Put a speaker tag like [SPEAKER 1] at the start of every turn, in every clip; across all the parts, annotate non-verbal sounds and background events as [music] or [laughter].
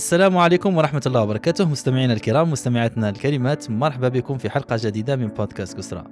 [SPEAKER 1] السلام عليكم ورحمة الله وبركاته. مستمعينا الكرام مستمعاتنا الكريمات مرحبا بكم في حلقة جديدة من بودكاست قسرة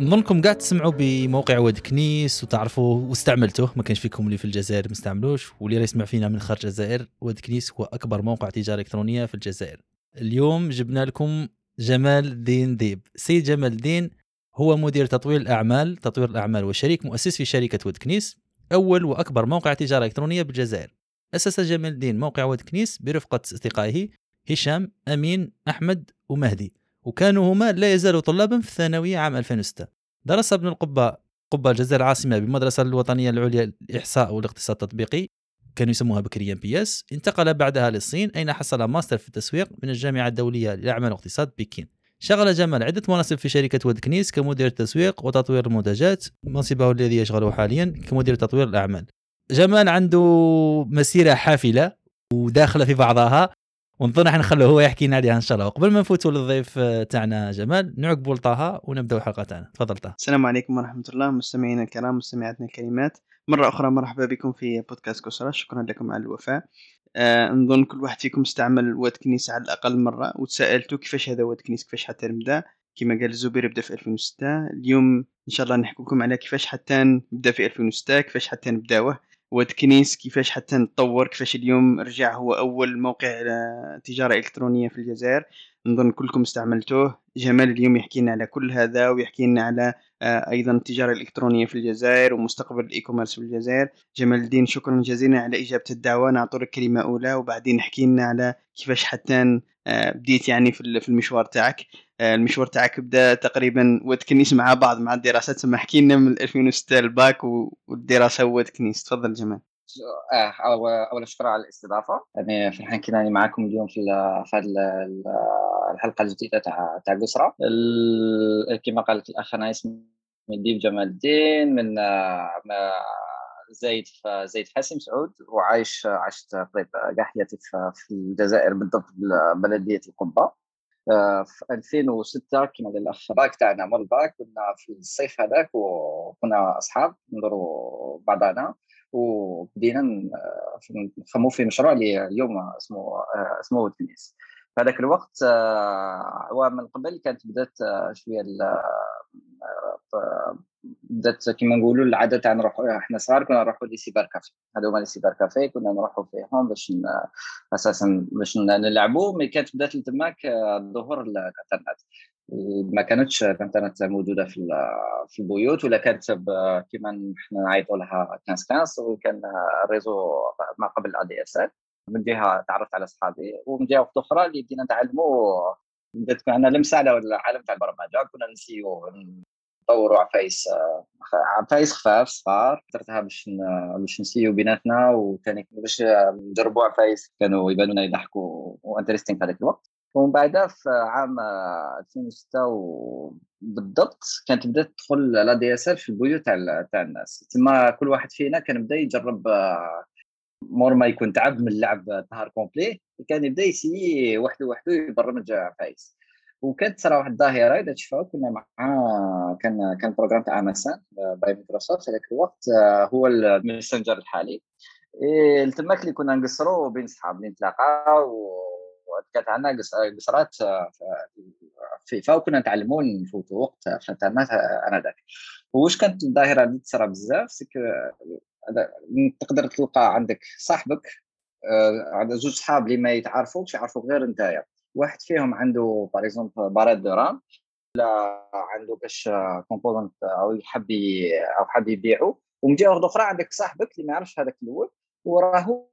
[SPEAKER 1] نظنكم قاعد تسمعوا بموقع واد كنيس وتعرفوا واستعملتوه ما كانش فيكم اللي في الجزائر ما استعملوش واللي يسمع فينا من خارج الجزائر واد كنيس هو أكبر موقع تجارة إلكترونية في الجزائر. اليوم جبنا لكم جمال الدين ديب. سيد جمال الدين هو مدير تطوير الأعمال تطوير الأعمال وشريك مؤسس في شركة واد كنيس أول وأكبر موقع تجارة إلكترونية بالجزائر. أسس جمال الدين موقع واد كنيس برفقة أصدقائه هشام أمين أحمد ومهدي. وكانوا هما لا يزالوا طلابا في الثانوية عام 2006 درس ابن القبة قبة الجزائر العاصمة بالمدرسة الوطنية العليا للإحصاء والاقتصاد التطبيقي كانوا يسموها بكري INPS. انتقل بعدها للصين أين حصل ماستر في التسويق من الجامعة الدولية للأعمال والاقتصاد بكين. شغل جمال عدة مناصب في شركة واد كنيس كمدير تسويق وتطوير المنتجات منصبه الذي يشغله حاليا كمدير تطوير الأعمال. جمال عنده مسيرة حافلة وداخلة في بعضها ونظن راح نخليه هو يحكي لنا عليها إن شاء الله. وقبل ما نفوتوا للضيف تاعنا جمال نعقبوا لطه ونبداو الحلقة تاعنا. تفضل طه.
[SPEAKER 2] السلام عليكم ورحمة الله مستمعينا الكرام مستمعاتنا الكريمات. مرة أخرى مرحبا بكم في بودكاست كسرى شكرا لكم على الوفاء. آه نظن كل واحد فيكم استعمل واد كنيس على الأقل مرة وتسألتوا كيفاش هذا واد كنيس كيفاش حتى نبدا كما قال الزبير بدا في 2006 اليوم إن شاء الله نحكي لكم على كيفاش حتى نبدأ في 2006 كيفاش حتى نبداوه. واد كنيس كيفاش حتى نتطور كيفاش اليوم رجع هو أول موقع تجارة إلكترونية في الجزائر. نظن كلكم استعملتوه. جمال اليوم يحكي لنا على كل هذا ويحكي لنا على آه، أيضا التجارة الإلكترونية في الجزائر ومستقبل ال e-commerce في الجزائر. جمال الدين شكرا جزيلا على إجابة الدعوة. نعطيك كلمه اولى وبعدين نحكي لنا على كيفاش حتى آه، بديت يعني في المشوار تاعك. آه، المشوار تاعك بدا تقريبا واد كنيس مع بعض مع الدراسات. ثم احكي لنا من 2006 الباك والدراسة واد كنيس. تفضل جمال.
[SPEAKER 3] آه اولا شكرا على الاستضافة. يعني فرحان كنا معكم اليوم في هذه الحلقة الجديدة تاع تاع قصرة. كما قالت الأخ أنا اسمي ديب جمال الدين من زايد في زايد حاسم سعود وعايش عشت قريب كاع حياتي في الجزائر بالضبط بلدية القبة. آه، في 2006 كما قال الأخ باك تاعنا مول باك كنا في الصيف هذاك وكنا أصحاب ندوروا بعضنا وبدينا نخممو في مشروع اللي اليوم اسمه آه، اسمه تونس. في هذاك الوقت آه، من قبل كانت بدات شوية بدات كيما نقولوا العادة تاع نروحوا إحنا صغار كنا نروحوا les cybercafés. هذو هما les cybercafés كنا نروحوا فيهم باش أساسا باش نلعبوا mais كانت بدات تماك ظهور الإنترنت. ما كانتش الانترنت موجودة في في البيوت ولا كانت كيما إحنا نعيطوا لها 15 15 وكان ال réseau ما قبل ال ADSL من جهة تعرفت على اصحابي ومن جهة أخرى اللي بدينا نتعلموا بدأت معنا لمسة على العالم تاع البرمجة كنا نسيو نطوروا عفايس عفايس خفاف صغار درتها باش باش نسيو بيناتنا وثاني باش نجربوا عفايس كانوا يبانوا لنا يضحكوا و interesting في هذاك الوقت. ومن بعد في عام 2006 بالضبط كانت بدأت تدخل l'ADSL في البيوت تاع تاع الناس. تما كل واحد فينا كان بدا يجرب مور ما يكون تعب من اللعب نهار complet. كان يبدأ يسي وحده وحده يبرمج عفايس وكانت صراحة واحد الظاهرة إذا تشوفوا كنا مع كان كان programme تاع MSN by Microsoft في ذاك الوقت آه، هو ال Messenger الحالي. إيه تماك اللي كنا نقصروا بين صحاب اللي نتلاقاو وكانت عندنا قصرات آه، فيفا وكنا نتعلموا نفوتوا وقت في الانترنت أنا ذاك. واش كانت الظاهرة اللي تصرى بزاف؟ c'est que تقدر تلقى عندك صاحبك عندك زوج صحاب اللي ما يتعرفوكش يعرفوك غير نتايا واحد فيهم عنده par exemple barrette de RAM لا عنده باش component أو يحب أو حاب يبيعه ومن جهة أخرى عندك صاحبك اللي ما يعرفش هذاك الأول. وراه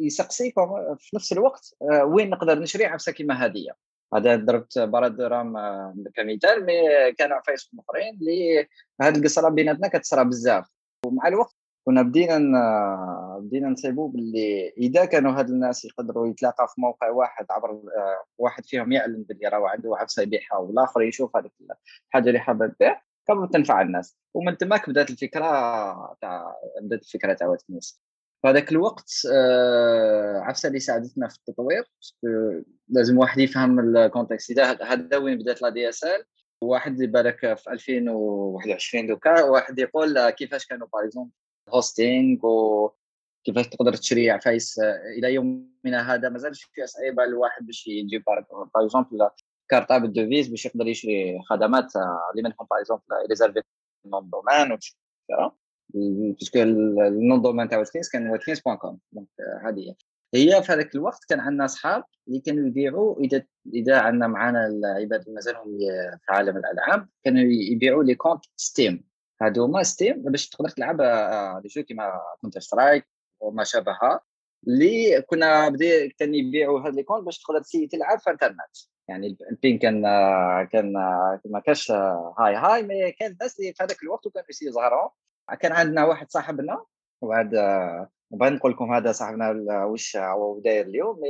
[SPEAKER 3] يسقسيك في نفس الوقت آه، وين نقدر نشري عفسه كيما هذه هذا ضربت بارات درام آه، كمثال مي كانوا عفايس أخرين اللي هذه القصرة بيناتنا كتصرى بزاف. ومع الوقت كنا بدينا بدينا نصيبوا باللي إذا كانوا هاد الناس يقدروا يتلاقى في موقع واحد عبر آه، واحد فيهم يعلن باللي راه عنده عفسه يبيعها والآخر يشوف هذيك الحاجة اللي حابة تبيع كم تنفع الناس. ومن تماك بدات الفكرة تاع بدات الفكرة تاع واد كنيس. في هذاك الوقت آه، عفسه اللي ساعدتنا في التطوير لازم واحد يفهم ال contexte. هذا وين بدات l'ADSL واحد بالك في 2021 دوكا واحد يقول كيفاش كانوا web hosting و كيفاش تقدر تشري عفايس إلى يومنا هذا؟ مازال شي صعيبه الواحد باش يجيب par exemple carte بال devise باش يقدر يشري خدمات اللي منهم par exemple réserver domaine وكذا parce que ال nom تاع واد كنيس كان واد كنيس point com. donc هذه هي. في هذاك الوقت كان عندنا أصحاب اللي كانوا يبيعوا إذا إذا عندنا معنا العباد اللي مازالهم في عالم الألعاب كانوا يبيعوا les comptes Steam هادو هما Steam باش تقدر تلعب des jeux كيما Counter-Strike وما شابهها اللي كنا بدي كان يبيعوا هاد les comptes باش تقدر تلعب في انترنت يعني البين كان كان ما كانش هاي هاي mais كان الناس اللي في هذاك الوقت وكانوا يظهروا كان عندنا واحد صاحبنا وهذا وبغيت نقول لكم هذا صاحبنا وش هو داير اليوم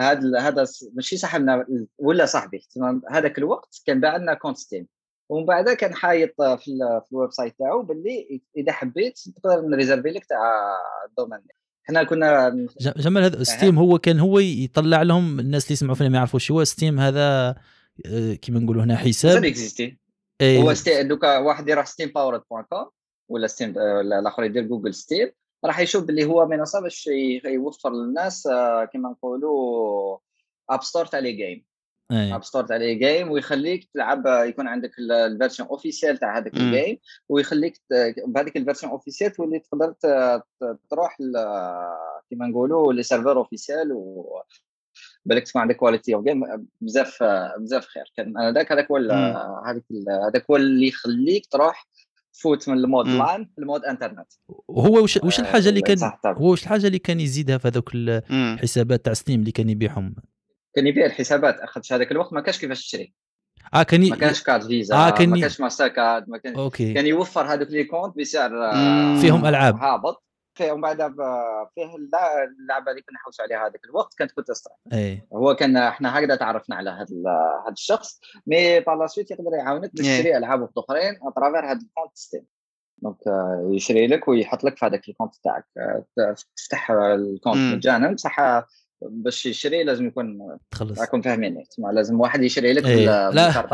[SPEAKER 3] هذا هذا ماشي صاحبنا ولا صاحبي هذاك الوقت كان باع لنا compte ستيم ومن بعد كان حايط في, في ال website تاعو باللي إذا حبيت تقدر نريزرفي لك تاع ال domaine. إحنا كنا
[SPEAKER 1] جمال هذا ستيم هو كان هو يطلع لهم الناس اللي يسمعوا فينا ما يعرفوش هو. ستيم هذا آه، كيما نقولوا هنا حساب.
[SPEAKER 3] إيه. هو ستيم دوكا واحد يروح ستيم powered point com ولا ستيم الآخر يدير جوجل ستيم راح يشوف اللي هو منصه باش يوفر للناس آه، كما نقولوا app store تاع les games. app store تاع les games ويخليك تلعب يكون عندك ال version officielle تاع هذاك ال game ويخليك بهذيك ال version officielle تولي تقدر تروح كما نقولوا les serveurs officiels و بالك تكون عندك quality of game بزاف بزاف خير. كان هذاك هذاك هو هذاك هذاك هو اللي يخليك تروح تفوت من ال mode LAN لل mode internet
[SPEAKER 1] وهو وش, وش الحاجة اللي كان هو وش الحاجة اللي كان يزيدها في هذوك الحسابات تاع ستيم اللي كان يبيعهم؟
[SPEAKER 3] كان يبيع الحسابات اخذت هذاك الوقت ما كانش كيفاش تشري
[SPEAKER 1] آه كان ي...
[SPEAKER 3] ما كانش كارد فيزا آه كان ما كانش ماستر كارد ما كان
[SPEAKER 1] okay.
[SPEAKER 3] كان يوفر هذوك les comptes بسعر
[SPEAKER 1] فيهم ألعاب.
[SPEAKER 3] هابط. ومن بعد فيه اللعبة اللي كنا نحوسوا عليها هذاك الوقت كانت كونتر سترايك
[SPEAKER 1] et
[SPEAKER 3] هو كان إحنا هكذا تعرفنا على هذا هذا الشخص mais par suite يقدر يعاونك باش تشري ألعاب اخرين à travers هذا ال compte ستيم donc يشري لك ويحط لك في هذاك ال compte تاعك. تفتح ال compte مجانا بصح باش يشري لازم يكون
[SPEAKER 1] تخلص.
[SPEAKER 3] راكم فاهميني لازم واحد يشري لك
[SPEAKER 1] إيه. لا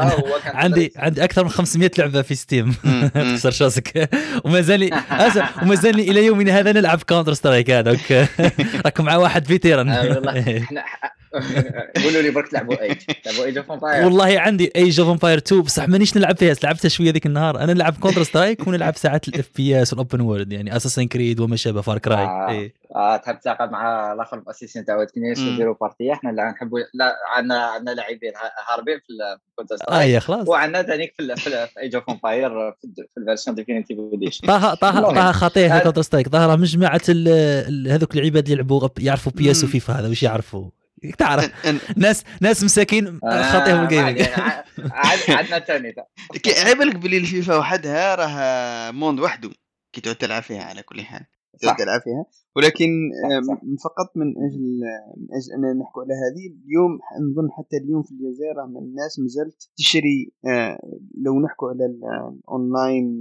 [SPEAKER 1] عندي عندي أكثر من 500 لعبة في ستيم تكسر راسك وما زالي وما زالني إلى يومنا هذا نلعب كونتر سترايك هذاك. [laughs] راكم مع واحد [laughs]
[SPEAKER 3] إحنا [laughs] قولوا لي برك تلعبوا Age تلعبوا Age of Empires
[SPEAKER 1] والله عندي Age of Empires 2 بصح مانيش نلعب فيها. لعبتها شوية ذيك النهار. أنا نلعب كونتر سترايك ونلعب ساعات ال FPS وال open world يعني Assassin's Creed وما شابه Far Cry
[SPEAKER 3] آه. إيه. آه تحب تلعب مع الآخر الاسيسين تاع كنيس وديروا بارتي إحنا لا نحبوا لا عندنا عندنا لاعبين هاربين في كونتر سترايك
[SPEAKER 1] آه خلاص.
[SPEAKER 3] وعندنا ثانيك في في ايج اوف امباير في الفيرسيون ديفينيتيف اديشن
[SPEAKER 1] طه طه طه خطيه كونتر سترايك ظاهره مجمعة هذوك العباد اللي يلعبوا يعرفوا بي اس وفيفا هذا. وش يعرفوا؟ [laughs] تعرف ناس ناس مساكين خاطيهم الجيمنج
[SPEAKER 3] عندنا ثاني
[SPEAKER 2] عيب لك بلي الفيفا وحدها راه موند وحده كي تعود تلعب فيها على كل حال. تعود تلعب فيها. ولكن فقط من أجل من أجل أننا نحكوا على هذه اليوم نظن حتى اليوم في الجزائر راه الناس مازالت تشري لو نحكوا على الأونلاين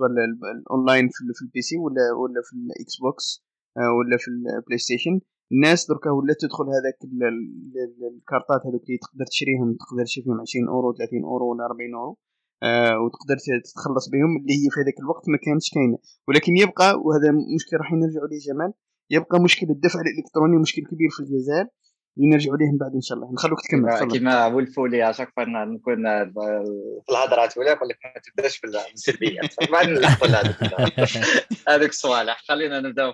[SPEAKER 2] ولا الأونلاين في ال PC ولا ولا في ال Xbox ولا في ال PlayStation الناس دركا ولا تدخل هذاك الكارطات هذوك اللي تقدر تشريهم تقدر تشري فيهم 20 أورو 30 أورو ولا 40 أورو. آه وتقدر تتخلص بهم اللي هي في هذاك الوقت ما كانتش كاينة. ولكن يبقى وهذا مشكل راح نرجعوا ليه جمال يبقى مشكل الدفع الإلكتروني مشكل كبير في الجزائر. نرجعوا ليه من بعد إن شاء الله. نخلوك تكمل
[SPEAKER 3] كيما ولفوا لي اشاك نكون في الهضرات ولا يقول لك ما تبداش بالسلبيات بعد نلحقوا هذوك [laughs] الصوالح خلينا نبدأ.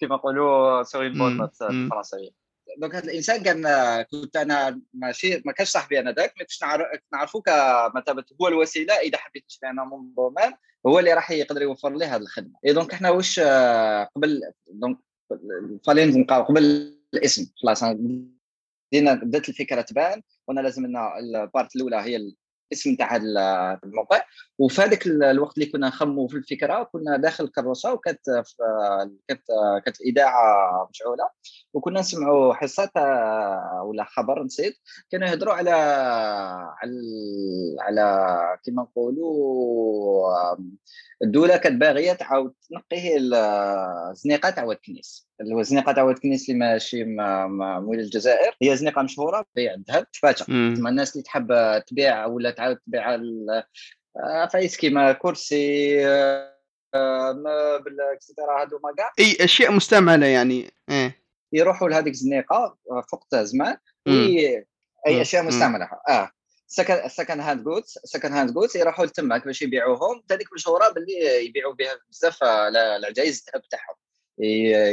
[SPEAKER 3] كيما نقولوا سوي بون الفرنسية. دونك هذا الإنسان كان كنت أنا ماشي ما كانش صاحبي أنا ذاك ما كنتش نعرفو كمثابه هو الوسيلة إذا حبيت نشري أنا من دومان هو اللي راح يقدر يوفر لي هذه الخدمة. اي دونك إحنا واش قبل دونك فالين نبقاو قبل الاسم خلاص بدينا بدات الفكرة تبان قلنا لازم لنا البارت الأولى هي الاسم تاع الموقع. وفي هذاك الوقت اللي كنا نخمو في الفكرة كنا داخل الكروسة وكانت كانت كانت الإذاعة مشعوله وكنا نسمعوا حصات ولا خبر نسيت. كانوا يهضروا على على على كما نقولوا الدولة كانت باغية تعاود تنقي الزنيقه تاع اللي هو الزنيقة تاع الكنيس اللي ماشي مول الجزائر. هي زنيقة مشهورة بيع الذهب تفاتح الناس اللي تحب تبيع ولا تعاود تبيع فايس كيما كرسي بالاكسترا هذوما كاع
[SPEAKER 2] إي أشياء مستعملة يعني إيه.
[SPEAKER 3] يروحوا لهذيك الزنيقة وقت زمان. أي.
[SPEAKER 2] أشياء.
[SPEAKER 3] مستعملة. آه. سكن سكن هاند جودز سكن هاند جودز يروحوا لتماك باش يبيعوهم. هذيك مشهورة باللي يبيعوا بها بزاف آه، العجائز الذهب تاعهم.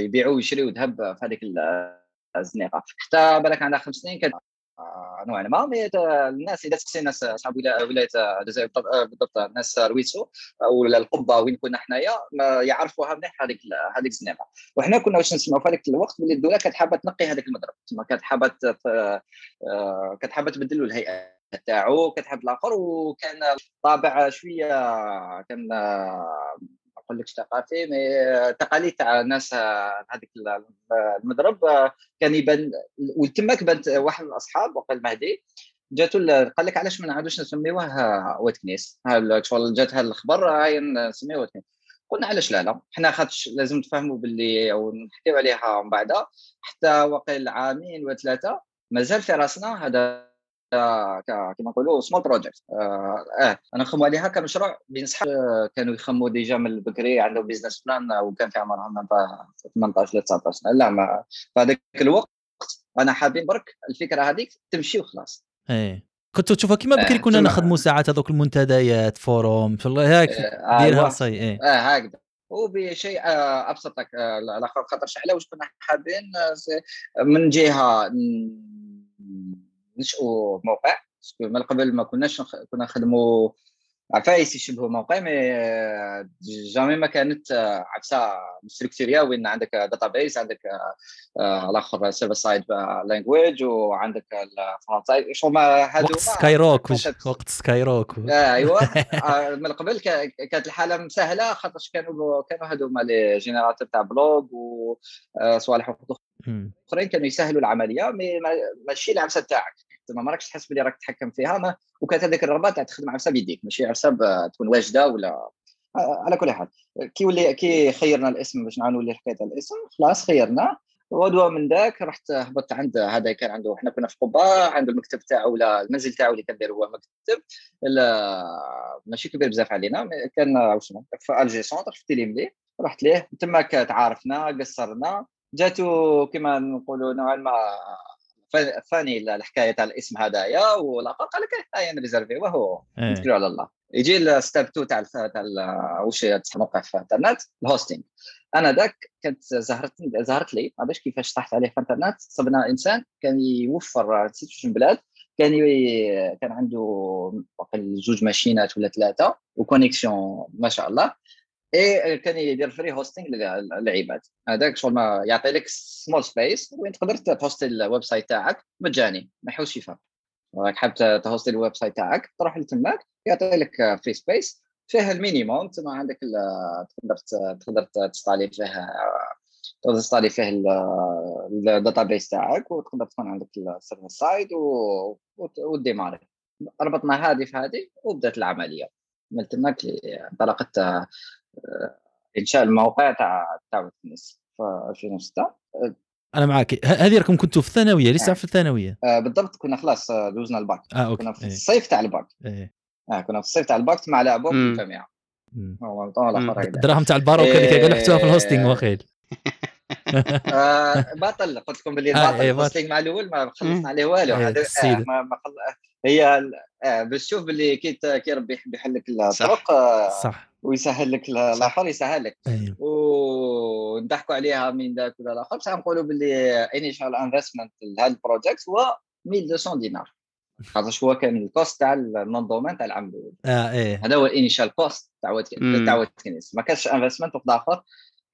[SPEAKER 3] يبيعوا ويشريوا ذهب في هذيك ال- الزنيقة. حتى بالك عندها خمس سنين كانت آه، نوعا ما مي الناس إذا تسقسي الناس اصحاب ولا- ولاية الجزائر بالضبط- الناس رويتسو ولا القبة وين كنا حنايا يعرفوها مليح هذيك هذيك الزنيقه وحنا كنا واش نسمعوا في هذاك الوقت باللي الدولة كانت حابة تنقي هذاك المضرب. تما كانت حابة آه، كانت حابة تبدل له الهيئة تاعو كانت حابة الآخر وكان طابع شوية كان نقول لكش ثقافي مي تقاليد تاع الناس آه، هذيك ال- المضرب آه، كان يبان وتماك بانت واحد من الأصحاب وقال المهدي جاتو ال- قال لك علاش ما نعاودوش نسميوه آه، واد كنيس. جات هذا الخبر نسميوه واد كنيس. قلنا علاش لا لا. حنا خاطش لازم تفهموا باللي أو نحكيو عليها من بعد. حتى وقيل عامين وثلاثة مازال في راسنا هذا ك- كما نقولوا small project آه, آه. أنا نخمو عليها كمشروع بين صحاب آه، كانوا يخموا déjà من البكري عندهم business plan وكان في عمرهم من بعد 18 ل 19 سنه لا ما في هذاك الوقت أنا حابين برك الفكرة هذيك تمشي وخلاص.
[SPEAKER 1] إيه. كنتوا تشوفها كيما بكري
[SPEAKER 3] آه،
[SPEAKER 1] كنا نخدموا ساعات هذوك المنتديات فوروم في الله
[SPEAKER 3] آه،
[SPEAKER 1] ديرها
[SPEAKER 3] أيوة.
[SPEAKER 1] صي إيه.
[SPEAKER 3] آه هكذا. وبشيء آه، ابسط لك آه، الآخر خاطر شحال واش كنا حابين آه، من جهة ن- ننشئوا موقع باسكو من قبل ما كناش كنا نخدموا عفايس يشبهوا موقع مي آه، jamais ما كانت آه، عفسة structurée وين عندك database عندك آه، الآخر server side language وعندك ال front side شغل ما هادو
[SPEAKER 1] وقت Sky
[SPEAKER 3] Rock.
[SPEAKER 1] وقت Sky Rock [laughs]
[SPEAKER 3] آه، من قبل كا- كانت الحالة مسهلة خاطرش كانوا كانوا هذوما les générateurs تاع blog وصوالح
[SPEAKER 1] مم.
[SPEAKER 3] اخرين كانوا يسهلوا العملية ماشي العفسة تاعك تما ما راكش تحس بلي راك تتحكم فيها ما وكانت هذيك الرغبه تاع تخدم عفسة بيديك ماشي عفسة ب- تكون واجدة ولا آه، على كل حال. كي ولي كي خيرنا الاسم باش نعاونوا لي حكاية الاسم خلاص خيرنا. ودوا من ذاك رحت هبطت عند هذا كان عنده إحنا كنا في قبه عنده المكتب تاعو ولا المنزل تاعو اللي كان داير هو مكتب. ماشي كبير بزاف علينا كان في الجي سونتر في تيليملي رحت ليه. تماك تعارفنا قصرنا. جاتو كما نقولوا نوعا ما فاني الحكاية تاع الاسم هذايا والاخر قال لك هاي أنا réserver وهو
[SPEAKER 1] إيه.
[SPEAKER 3] نتكلوا على الله. يجي ال step 2 تاع تاع واش موقع في الإنترنت؟ ال hosting أنا ذاك كانت زهرت زهرت لي ما عرفتش كيفاش طحت عليه في الإنترنت. صبنا إنسان كان يوفر نسيت واش بلاد كان ي... كان عنده زوج ماشينات ولا ثلاثة و connexion ما شاء الله. اي كان يدير free hosting للعباد هذاك شغل ما يعطي لك small space وين تقدر تهوستي ال website تاعك مجاني ما يحوش يفهم راك حاب تهوستي ال website تاعك تروح لتماك يعطي لك free space فيه ال minimum تما عندك تقدر تقدر تستالي فيه تقدر تستالي فيه ال database تاعك وتقدر تكون عندك ال server side و démarrer ربطنا هذه في هذه وبدأت العملية. من تماك انطلقت إنشاء الموقع تاع تاع واد كنيس في 2006
[SPEAKER 1] أنا معاك. ه- هذه راكم كنتوا في الثانوية لسه
[SPEAKER 3] آه.
[SPEAKER 1] في الثانوية.
[SPEAKER 3] آه، بالضبط كنا خلاص آه، دوزنا الباك.
[SPEAKER 1] آه okay.
[SPEAKER 3] كنا في
[SPEAKER 1] إيه.
[SPEAKER 3] الصيف تاع الباك.
[SPEAKER 1] إيه.
[SPEAKER 3] آه كنا في الصيف تاع الباك مع لعبهم في. الجامعة.
[SPEAKER 1] الدراهم تاع الباروكه اللي كيقولوا حطوها في ال hosting واخيل. [laughs]
[SPEAKER 3] آه، باطل قلت لكم باللي
[SPEAKER 1] آه،
[SPEAKER 3] الباطل
[SPEAKER 1] إيه،
[SPEAKER 3] مع الأول ما خلصنا. عليه والو.
[SPEAKER 1] إيه،
[SPEAKER 3] هذا آه،. ما ما خل... هي آه، باش تشوف باللي كي كي ربي يحب يحل لك الطرق آه،
[SPEAKER 1] صح.
[SPEAKER 3] ويسهل لك ال- الآخر يسهل لك
[SPEAKER 1] إيه.
[SPEAKER 3] ونضحكوا عليها من ذاك ولا الآخر. بصح نقولوا باللي initial investment لهذا ال project هو 1200 دينار. خاطرش هو؟ كان ال cost تاع ال nom domaine تاع العام الأول
[SPEAKER 1] آه إيه.
[SPEAKER 3] هذا هو ال initial
[SPEAKER 2] cost
[SPEAKER 3] تاع. تاع ما كانش investment وقت آخر.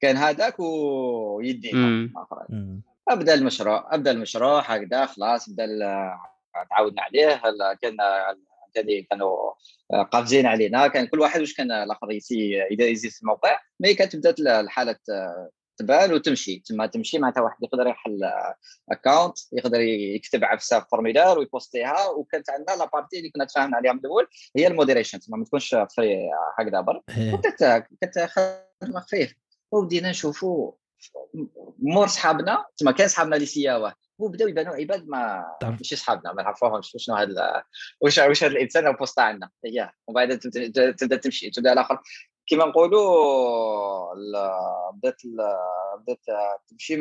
[SPEAKER 3] كان هذاك ويدي. أبدأ المشروع أبدأ المشروع هكذا خلاص بدا تعودنا عليه. كان كان كانوا قافزين علينا. كان كل واحد واش كان الآخر يسي يزيد في الموقع. mais كانت بدأت الحالة تبان وتمشي. تما تمشي معناتها واحد يقدر يحل account يقدر يكتب عفسة في formulaire ويبوستيها. وكانت عندنا la partie اللي كنا تفاهمنا عليها من الأول هي ال moderation. تما ما تكونش free هكذا برك
[SPEAKER 1] إيه.
[SPEAKER 3] وكانت كانت خدمة خفيف وبدينا نشوفوا مور صحابنا تما كان صحابنا اللي سياوه وبداو يبانوا عباد ما. ماشي صحابنا ما نعرفوهمش شنو هذا واش واش هذا الإنسان بوسطا عندنا اياه ومن بعد تبدا تمشي تبدا الآخر كيما نقولوا بدات بدات تمشي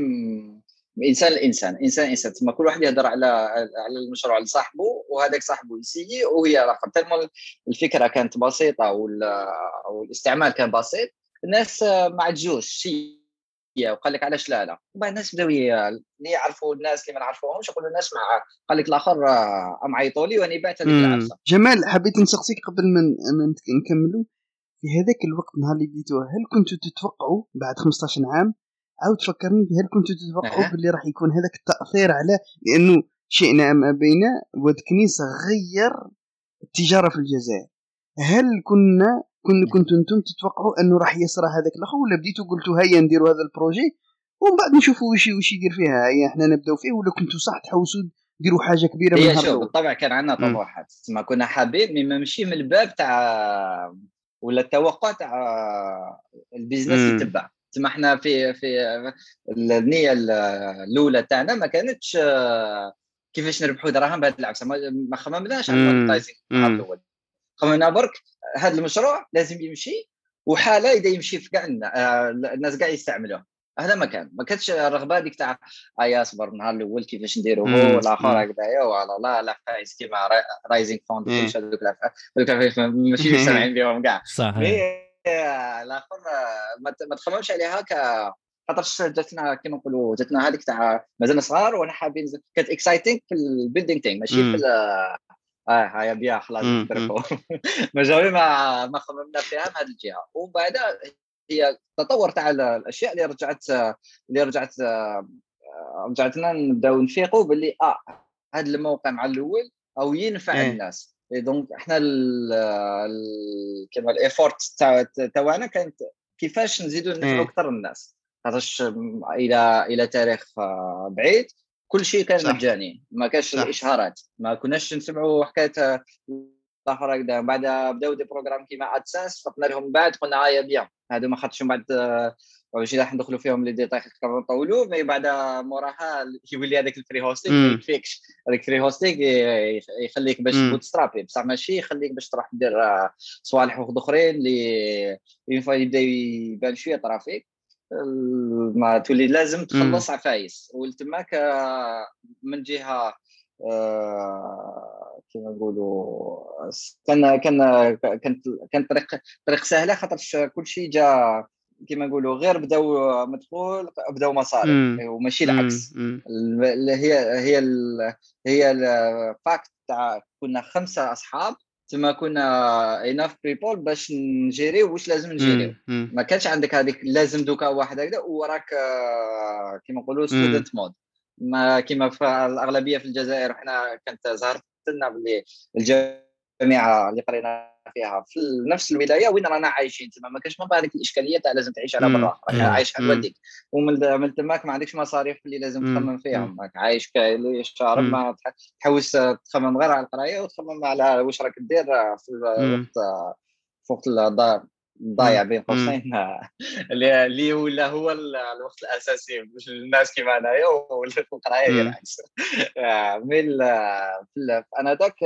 [SPEAKER 3] من إنسان لإنسان إنسان انسان تما كل واحد يهضر على على المشروع لصاحبه وهذاك صاحبه يسيي وهي راح تلمو الفكرة كانت بسيطة والإستعمال كان بسيط. الناس ما عجوش شي وقال لك علاش لا لا. الناس بداو اللي يعرفوا الناس اللي ما نعرفوهمش يقولوا الناس مع قال لك الآخر أم عيطوا لي وأنا بعت هذيك العفسه
[SPEAKER 2] جمال حبيت نسقسيك قبل ما نكملوا في هذاك الوقت نهار اللي بديتوه هل كنتوا تتوقعوا بعد 15 عام؟ عاود فكرني هل كنتوا تتوقعوا أه. باللي راح يكون هذاك التأثير على لأنه شئنا أم أبينا واد كنيس غير التجارة في الجزائر. هل كنا كن كنتوا أنتم تتوقعوا أنه راح يصرى هذاك الأخر ولا بديتوا قلتوا هيا نديروا هذا ال projet؟ ومن بعد نشوفوا وش وش يدير فيها. هيا إحنا نبداو فيه ولا كنتوا صح تحوسوا ديروا حاجة كبيرة
[SPEAKER 3] من هي شوف بالطبع كان عندنا طموحات. ما كنا حابين ما ماشي من الباب تاع ولا التوقع تاع ال business يتبع. تما إحنا في في النية الأولى تاعنا ما كانتش كيفاش نربحوا دراهم بهذه العفسة ما خممناش على ال advertising الأول. خممنا برك هذا المشروع لازم يمشي وحالة إذا يمشي في كاع آه، الناس كاع يستعملوه. هذا ما كان ما كانتش الرغبة هذيك تاع ايا صبر النهار الأول كيفاش نديروا هو الآخر هكذايا وعلى لا لا فايز كيما raising fund كلش هذوك ماشي [laughs] سامعين بهم كاع. صحيح. الآخر ما تخممش عليها ك خاطرش جاتنا كيما نقولوا جاتنا هذيك تاع مازلنا صغار وأنا حابين كانت exciting في ال building team ماشي في آه هاي بيها خلاص ما جاوي ما ما خممنا فيها من هذه الجهة. ومن بعد هي تطور تاع الأشياء اللي رجعت اللي رجعت رجعتنا نبدأو نفيقوا باللي آه هذا الموقع مع الأول أو ينفع. الناس. donc إحنا كما ال effort تاعنا كانت كيفاش نزيدوا نفعوا. أكثر الناس. خاطرش إلى إلى تاريخ بعيد. كل شيء كان مجاني. ما كانش الاشهارات ما كناش نسمعوا حكاية الآخر هكذا بعد بداو des programmes كيما AdSense خطنا لهم بعد قلنا آه يا bien. هادو ما خاطرش من بعد ماشي راح ندخلوا فيهم les détails نطولوا mais بعد موراها يولي هذاك ال free hosting ما يكفيكش هذاك ال free hosting يخليك باش bootstrapper بصح ماشي يخليك باش تروح دير صوالح اخرين اللي يبدا يبان شوية trafic ما تولي لازم تخلص عفايس. ولتماك من جهة آه، كما نقولوا كان كان كانت كانت طريق طريق سهله خاطرش كل شيء جا كما نقولوا غير بداو مدخول بداو مصاري. وماشي العكس. هي هي هي ال fact تاع كنا خمسة أصحاب. تما كنا enough people باش نجيريو واش لازم نجيريو؟ ما كانش عندك هذيك لازم دوكا واحد هكذا وراك آه، كيما نقولوا student mode ما كما في الأغلبية في الجزائر إحنا كانت ظهرت لنا باللي الجامعة اللي قرينا فيها. في نفس الولاية وين رانا عايشين. تما ما كانش من هذيك الاشكاليه تاع لازم تعيش على برا. راك عايش على والديك ومن تماك ما عندكش مصاريف اللي لازم تخمم فيهم. راك عايش شهر ما تحوس تخمم غير على القراية وتخمم على واش راك دير في الوقت في وقت ضايع بين قوسين. [laughs] اللي ولا هو الوقت الأساسي مش الناس كيما انايا ولا في القرايه بالعكس من أنا ذاك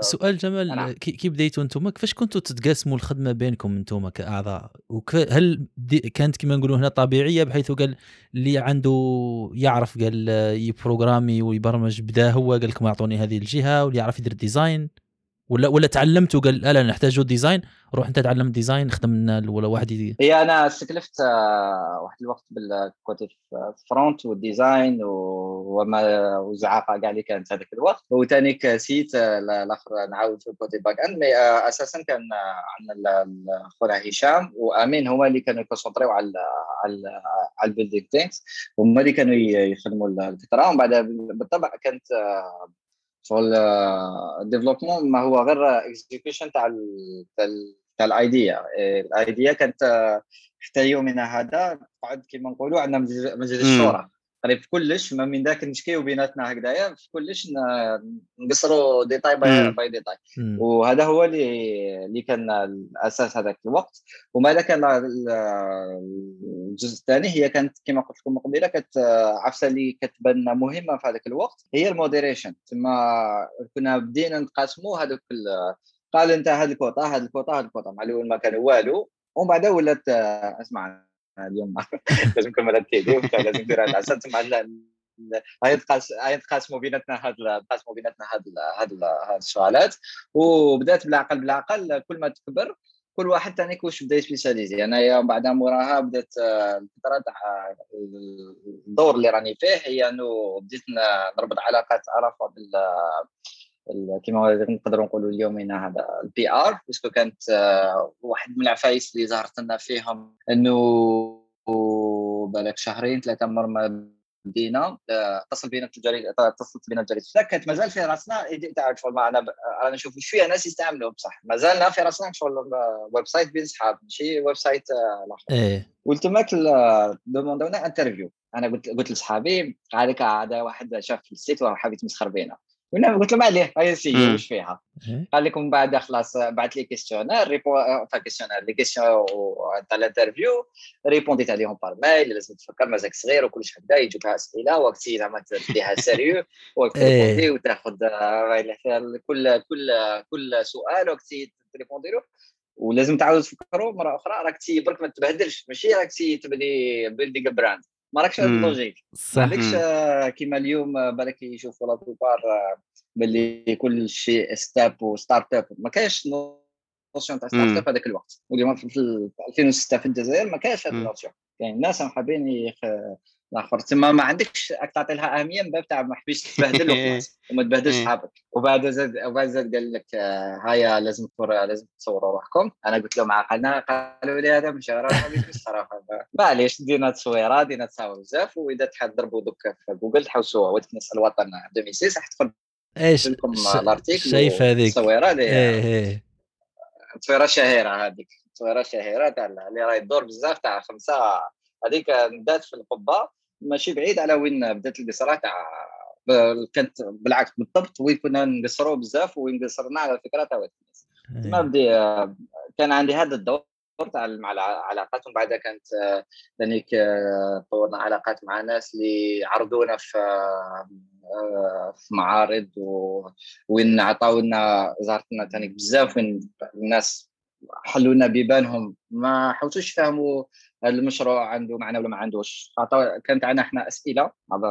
[SPEAKER 1] سؤال جمال كي بديتوا أنتم كيفاش كنتوا تتقاسموا الخدمة بينكم أنتم كأعضاء؟ هل كانت كما نقولوا هنا طبيعية بحيث قال اللي عنده يعرف قال يبروغرامي ويبرمج بدا هو قال لكم أعطوني هذه الجهة واللي يعرف يدير ديزاين ولا ولا تعلمت وقال لا لا ديزاين روح انت تعلم ديزاين خدم لنا ولا واحد يدي.
[SPEAKER 3] هي أنا استكلفت آه، واحد الوقت بالكوتي فرونت والديزاين وما وزعاقة كاع اللي كانت هذاك الوقت. وثاني كسيت آه، الآخر نعاود في الكوتي باك اند مي آه، أساسا كان عندنا خونا هشام وأمين هما اللي كانوا يكونسونطريو على على ال building things هما اللي كانوا يخدموا الفكرة ومن بعد بالطبع كانت شغل ال développement ما هو غير execution تاع تاع ال idea ال idea كانت حتى يومنا هذا قعد كيما نقولوا عندنا مجلس الشورى. قريب في كلش ما من ذاك نشكيو بيناتنا هكذايا في كلش نقصروا detail by detail وهذا هو اللي اللي كان الأساس هذاك الوقت. وما كان الجزء الثاني؟ هي كانت كما قلت لكم قبيلة كانت عفسة اللي كتبان مهمة في هذاك الوقت هي ال moderation. تما كنا بدينا نقاسموا هذوك قال أنت هذه الكوطة هذه الكوطة هذه الكوطة. مع الأول ما كان والو. ومن بعد ولات أسمع اليوم [laughs] لازم نكمل ال TD لازم ندير هذا العسل. تسمع غيتقاسموا بيناتنا هاد تقاسموا بيناتنا هاد هاد هاد السؤالات. وبدأت بالعقل بالعقل كل ما تكبر كل واحد ثاني واش بدا يسبيساليزي انايا بعد موراها بدات الفترة تاع الدور اللي راني فيه هي إنه بديت نربط علاقات عرفة بال كما نقدروا نقولوا اليوم هذا ال PR parce que كانت آه، واحد من العفايس اللي ظهرت لنا فيهم إنه بالك شهرين ثلاثة مر ما بدينا آه، اتصل بينا الجريده اتصلت بينا الجريده كانت مازال في راسنا تعرف أنا أنا نشوف شوية ناس يستعملوا بصح. مازالنا في راسنا شغل website بين صحاب ماشي؟ website الآخر.
[SPEAKER 1] إيه.
[SPEAKER 3] تماك دوموندونا interview أنا قلت قلت لصحابي هذاك هذا واحد شاف في ال site وحاب يتمسخر بينا. قلت له ما عليه هاي سي واش فيها؟ إيه. قال لكم بعد خلاص بعث لي questionnaire ريبو فا كيستيونير لي كيستيون تاع الانترفيو ريبونديت عليهم بار ميل لازم تفكر مازالك صغير وكلش هكذا يجوك أسئلة وقتي زعما تديها سيريو وتريبوندي. وتاخذ كل كل كل سؤال وقتي تريبوندي له. ولازم تعاود تفكروا مرة أخرى راك تي برك ما تبهدلش ماشي؟ راك تي تبني بيلدينغ براند ما راكش هذا اللوجيك. ما عندكش كيما اليوم بالك يشوفوا لا بلوبار باللي كل شيء startup و startup ما كاينش notion تاع startup هذاك الوقت. واليوم في 2006 في الجزائر ما كاينش هذا ال notion كاين الناس حابين الآخر تما ما عندكش تعطي لها أهمية من باب تاع ما حبيش تبهدل [laughs] وما تبهدلش إيه. صحابك وبعد زاد وبعد زاد قال لك آه، هيا لازم لازم تصوروا روحكم. أنا قلت لهم عقلنا قالوا لي هذا مش راه الصراحة. [laughs] معليش دينا تصويرة دينا تصاور بزاف. وإذا تحب تضربوا دوك في جوجل تحوسوا نسأل الوطن 2006 راح تدخل
[SPEAKER 1] إيش؟ لكم
[SPEAKER 3] الأرتيكل
[SPEAKER 1] شايف هذيك؟
[SPEAKER 3] التصويره اللي
[SPEAKER 1] إيه إيه.
[SPEAKER 3] تصويرة شهيرة هذيك. تصويرة شهيرة تاع اللي راهي تدور بزاف تاع خمسة. هذيك بدات في القبة. ماشي بعيد على وين بدات القصره تاع كانت بالعكس بالضبط وين كنا نقصروا بزاف وين قصرنا على فكره تاع ما بدي كان عندي هذا الدور تاع مع العلاقات ومن بعدها كانت لانك طورنا علاقات مع ناس اللي عرضونا في في معارض وين عطاونا زارتنا ثاني بزاف وين الناس حلوا لنا بيبانهم ما حاولوش يفهموا المشروع عنده معنى ولا ما عندوش. كانت عندنا إحنا أسئلة على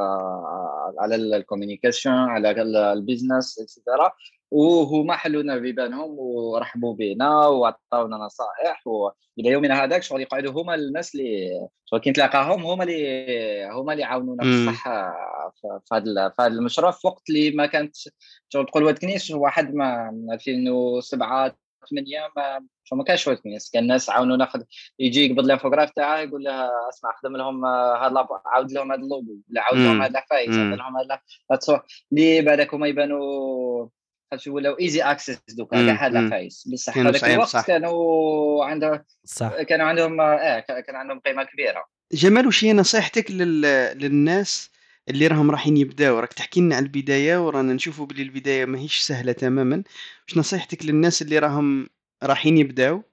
[SPEAKER 3] على ال communication على ال business et cetera وهما حلونا بيبانهم ورحبوا بنا وعطاونا نصائح. وإلى يومنا هذاك شغل يقعدوا هما الناس اللي شغل كي نتلاقاهم هما اللي هما اللي عاونونا بصح في هذا في هذا المشروع في وقت اللي ما كانت شغل تقول واد واحد ما 2007 8 ما ما كانش وقت كنيس كان الناس عاونونا ناخذ يجي يقبض الانفوغراف تاعه يقول لها اسمع خدم لهم هذا عاود لهم هذا اللوجو ولا عاود لهم هذا العفايس عاود لهم هذا التصوير اللي بعدك هما يبانوا خاطر ولاو ايزي اكسس دوكا كاع هذا العفايس بصح هذاك الوقت كانوا عندهم صح. كانوا عندهم آه كان عندهم قيمة كبيرة.
[SPEAKER 2] جمال وش هي نصيحتك لل... للناس اللي راهم رايحين يبداو. راك تحكي لنا على البداية ورانا نشوفوا بلي البداية ماهيش سهلة تماما. واش نصيحتك للناس اللي راهم رايحين يبداو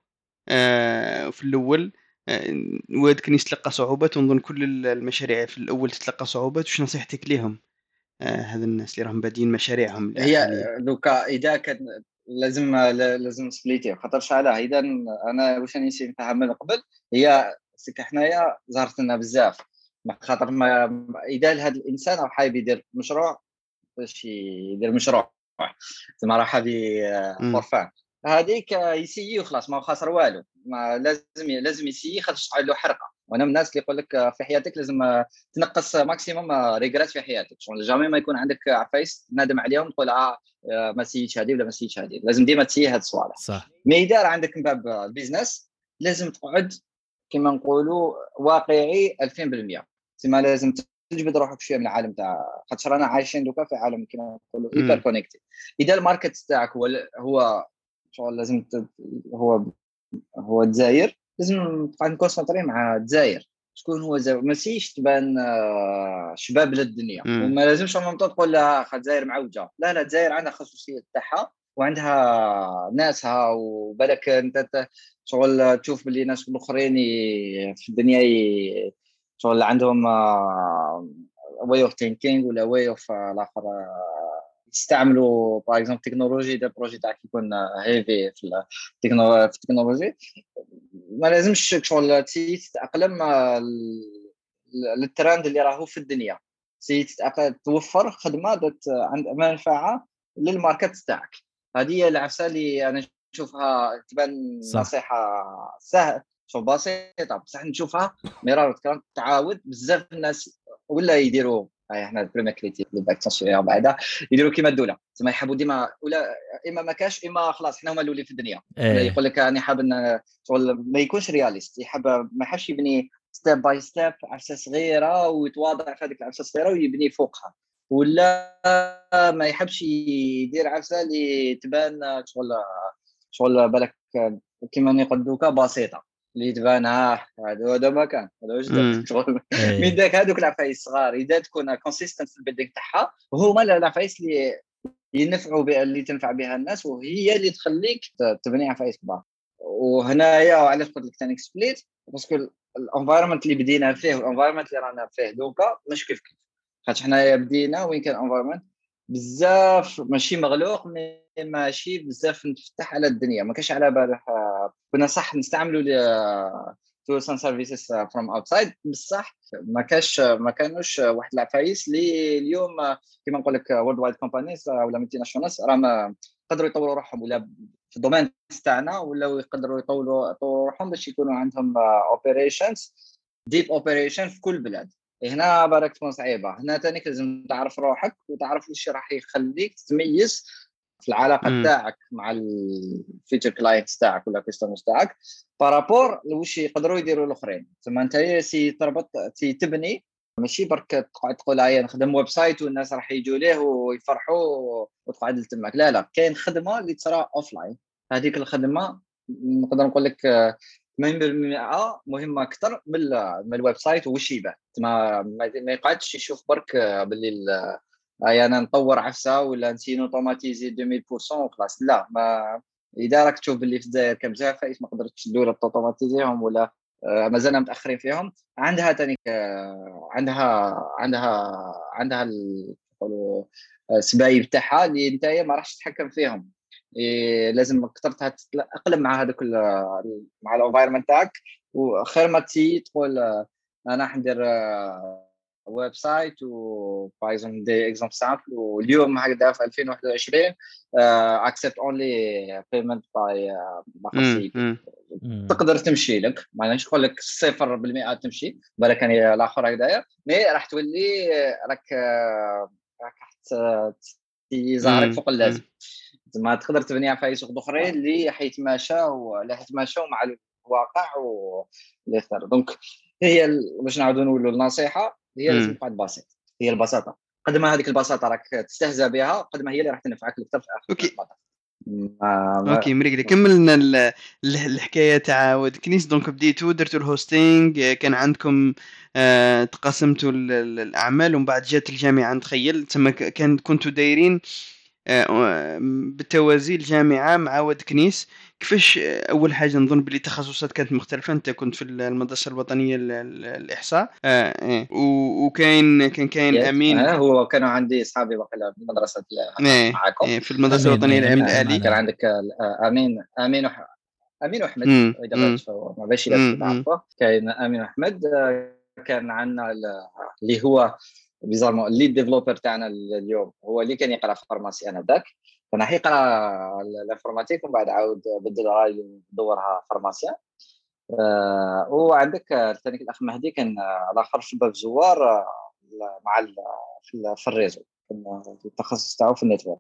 [SPEAKER 2] آه في الأول آه واد كان يتلقى صعوبات ونظن كل المشاريع في الأول تتلقى صعوبات واش نصيحتك ليهم؟ آه هذا الناس اللي راهم بادين مشاريعهم
[SPEAKER 3] هي دوكا إذا كان لازم لازم سبليتي. خاطرش على إذا أنا واش راني نفهم من قبل هي c'est que حنايا ظهرت لنا بزاف. خاطر ما إذا هذا الإنسان راه حايب يدير مشروع باش يدير مشروع. تما راه هذه فور هذيك يسيي وخلاص ما خاسر والو. ما لازم لازم يسيي خاطر تقعد له حرقة. وأنا من الناس اللي يقول لك في حياتك لازم تنقص maximum regrets في حياتك. شغل jamais ما يكون عندك عفايس تنادم عليهم تقول آه ما سيتش هذه ولا ما سيتش هذه لازم ديما تسيي هاد الصوالح.
[SPEAKER 1] صح.
[SPEAKER 3] mais إذا عندك من باب ال business لازم تقعد كما نقولوا واقعي 2000% تما لازم تجبد روحك شوية من العالم تاع خاطر رانا عايشين دوكا في عالم كما نقولوا hyper connected إذا ال market تاعك هو هو شغل لازم هو هو الجزائر لازم تبقى نكونسونطري مع الجزائر. شكون هو الجزائر؟ ماشيش تبان آه، شباب للدنيا. وما لازمش تقول لا الجزائر معوجة. لا لا الجزائر عندها خصوصيه تاعها وعندها ناسها وبالك انت شغل تشوف باللي ناس الاخرين في الدنيا شغل عندهم way of thinking ولا way of الآخر يستعملوا par exemple technology دا projet تاعك يكون heavy في ال technology ما لازمش شغل تتأقلم للترند اللي راهو في الدنيا. توفر خدمة عند منفعة لل market تاعك. هذه هي العفسة اللي أنا نشوفها تبان نصيحة سهل شوف بسيطة بصح نشوفها مرار تكرار تعاود بزاف الناس ولا يديروا هاي إحنا ال première créative اللي باك تصوير بعدها يديروا كيما الدولة تسمى يحبوا ديما ولا إما ما كاش إما خلاص إحنا هما الأولين في الدنيا. إيه. يقول لك أنا حاب ما يكونش réaliste يحب ما يحبش يبني step by step عفسه صغيرة ويتواضع في هذيك العفسه الصغيرة ويبني فوقها. ولا ما يحبش يدير عفسه اللي تبان شغل شغل بالك كيما نقول بسيطة. اللي تبان ها هذا هذا ما كان. هذا واش شغل. من داك هذوك العفايس الصغار. إذا تكون consistent في ال building تاعها هما العفايس اللي ينفعوا بها اللي تنفع بها الناس وهي اللي تخليك تبني عفايس كبار. وهنايا علاش قلت لك ثاني split parce que ال environment اللي بدينا فيه وال environment اللي رانا فيه. دوكا مش كيف كيف. خاطر حنايا بدينا وين كان ال environment بزاف ماشي مغلوق ماشي بزاف مفتح على الدنيا ما كانش على بالك. كنا صح نستعملوا tools and services from outside بصح ما كاش ما كانوش واحد العفايس اللي اليوم كيما نقول لك worldwide companies ولا multinationals راهم يقدروا يطوروا روحهم ولا في ال domaine تاعنا ولا يقدروا يطوروا يطوروا روحهم باش يكونوا عندهم operations deep operation في كل بلاد. هنا بالك تكون صعيبة. هنا ثاني لازم تعرف روحك وتعرف وش راح يخليك تتميز في العلاقة تاعك مع ال future clients تاعك ولا customers تاعك par rapport وش يقدروا يديروا الأخرين. ثم أنت سي تربط سي تبني ماشي برك تقعد تقول هيا نخدم website والناس راح يجوا ليه ويفرحوا وتقعد تماك لا لا كاين خدمة اللي تصرى offline هذيك الخدمة نقدر نقول لك 80% مهمة أكثر من من ال website وش يبان ما ما يقعدش يشوف برك باللي هاي أنا نطور عفسة ولا نسين automatiser 2000% وخلاص. لا ما إذا راك تشوف باللي في الجزائر عفايس ما قدرتش تدور توتوماتيزيهم ولا آه، مازلنا متأخرين فيهم. عندها تاني آه، عندها عندها عندها السبايب تاعها اللي انت ما راحش تتحكم فيهم. لازم أكثر تتاقلم مع هذاك مع الأنفايرمنت تاعك. وخير ما تي تقول آه، أنا حندير ويب سايت وبايزون دي اكزامبل سامبل واليوم هكذا في 2021 اكسبت اونلي بيمنت باي تقدر تمشي لك ما نقول لك 0% تمشي بالك كان الآخر هكذايا مي راح تولي راك راك ظهرك فوق اللازم. ما تقدر تبني على عفايس أخرين اللي حيتماشاو اللي حيتماشاو مع الواقع واللي يختار donc هي باش نعاودوا نقولوا النصيحة هي لازم تقعد بسيط هي البساطة. قد ما هذيك البساطة راك تستهزأ بها قد ما هي اللي راح تنفعك أكثر في آخر
[SPEAKER 2] okay. ما okay مريقلي كملنا الحكاية تاع ود كنيس. donc بديتوا درتوا ال hosting كان عندكم آه تقاسمتوا الأعمال ومن بعد جات الجامعة نتخيل تما كان كنتوا دايرين آه بالتوازي الجامعة مع ود كنيس. كيفاش أول حاجة نظن بلي التخصصات كانت مختلفة؟ أنت كنت في المدرسة الوطنية للاحصاء آه إيه. وكاين كان كاين أمين.
[SPEAKER 3] آه هو كانوا عندي اصحابي في
[SPEAKER 2] المدرسة. معاكم. إيه. في المدرسة الوطنية للعلم الآلي.
[SPEAKER 3] كان عندك آه، امين أمين. أمين واحمد إذا ما باش كاين أمين واحمد آه، كان عندنا اللي هو bizarrement ال lead developer تاعنا اليوم. هو اللي كان يقرأ في pharmacie أنا ذاك. فانا حقيقه ال informatique ومن بعد عاود بدل راي دورها pharmacien. أه وعندك ثاني الأخ مهدي كان الآخر شباب زوار آه، مع في ال réseau التخصص تاعو في ال network.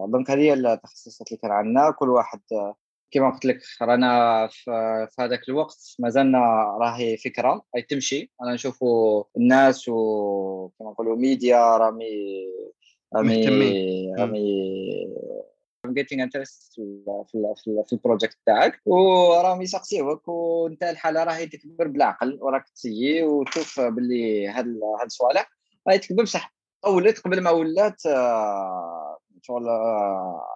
[SPEAKER 3] دونك هذه التخصصات اللي كان عندنا. كل واحد كما قلت لك رانا في هذاك الوقت مازلنا راهي فكرة اي تمشي. أنا نشوفوا الناس وكما نقولوا ميديا رامي رامي I'm getting interest في في, في البروجيكت تاعك وراهم يسقسيوك وأنت الحالة راهي تكبر بالعقل وراك تسيي وتشوف باللي هاد هاد الصوالح راهي تكبر بصح. ولات قبل ما ولات آه، شغل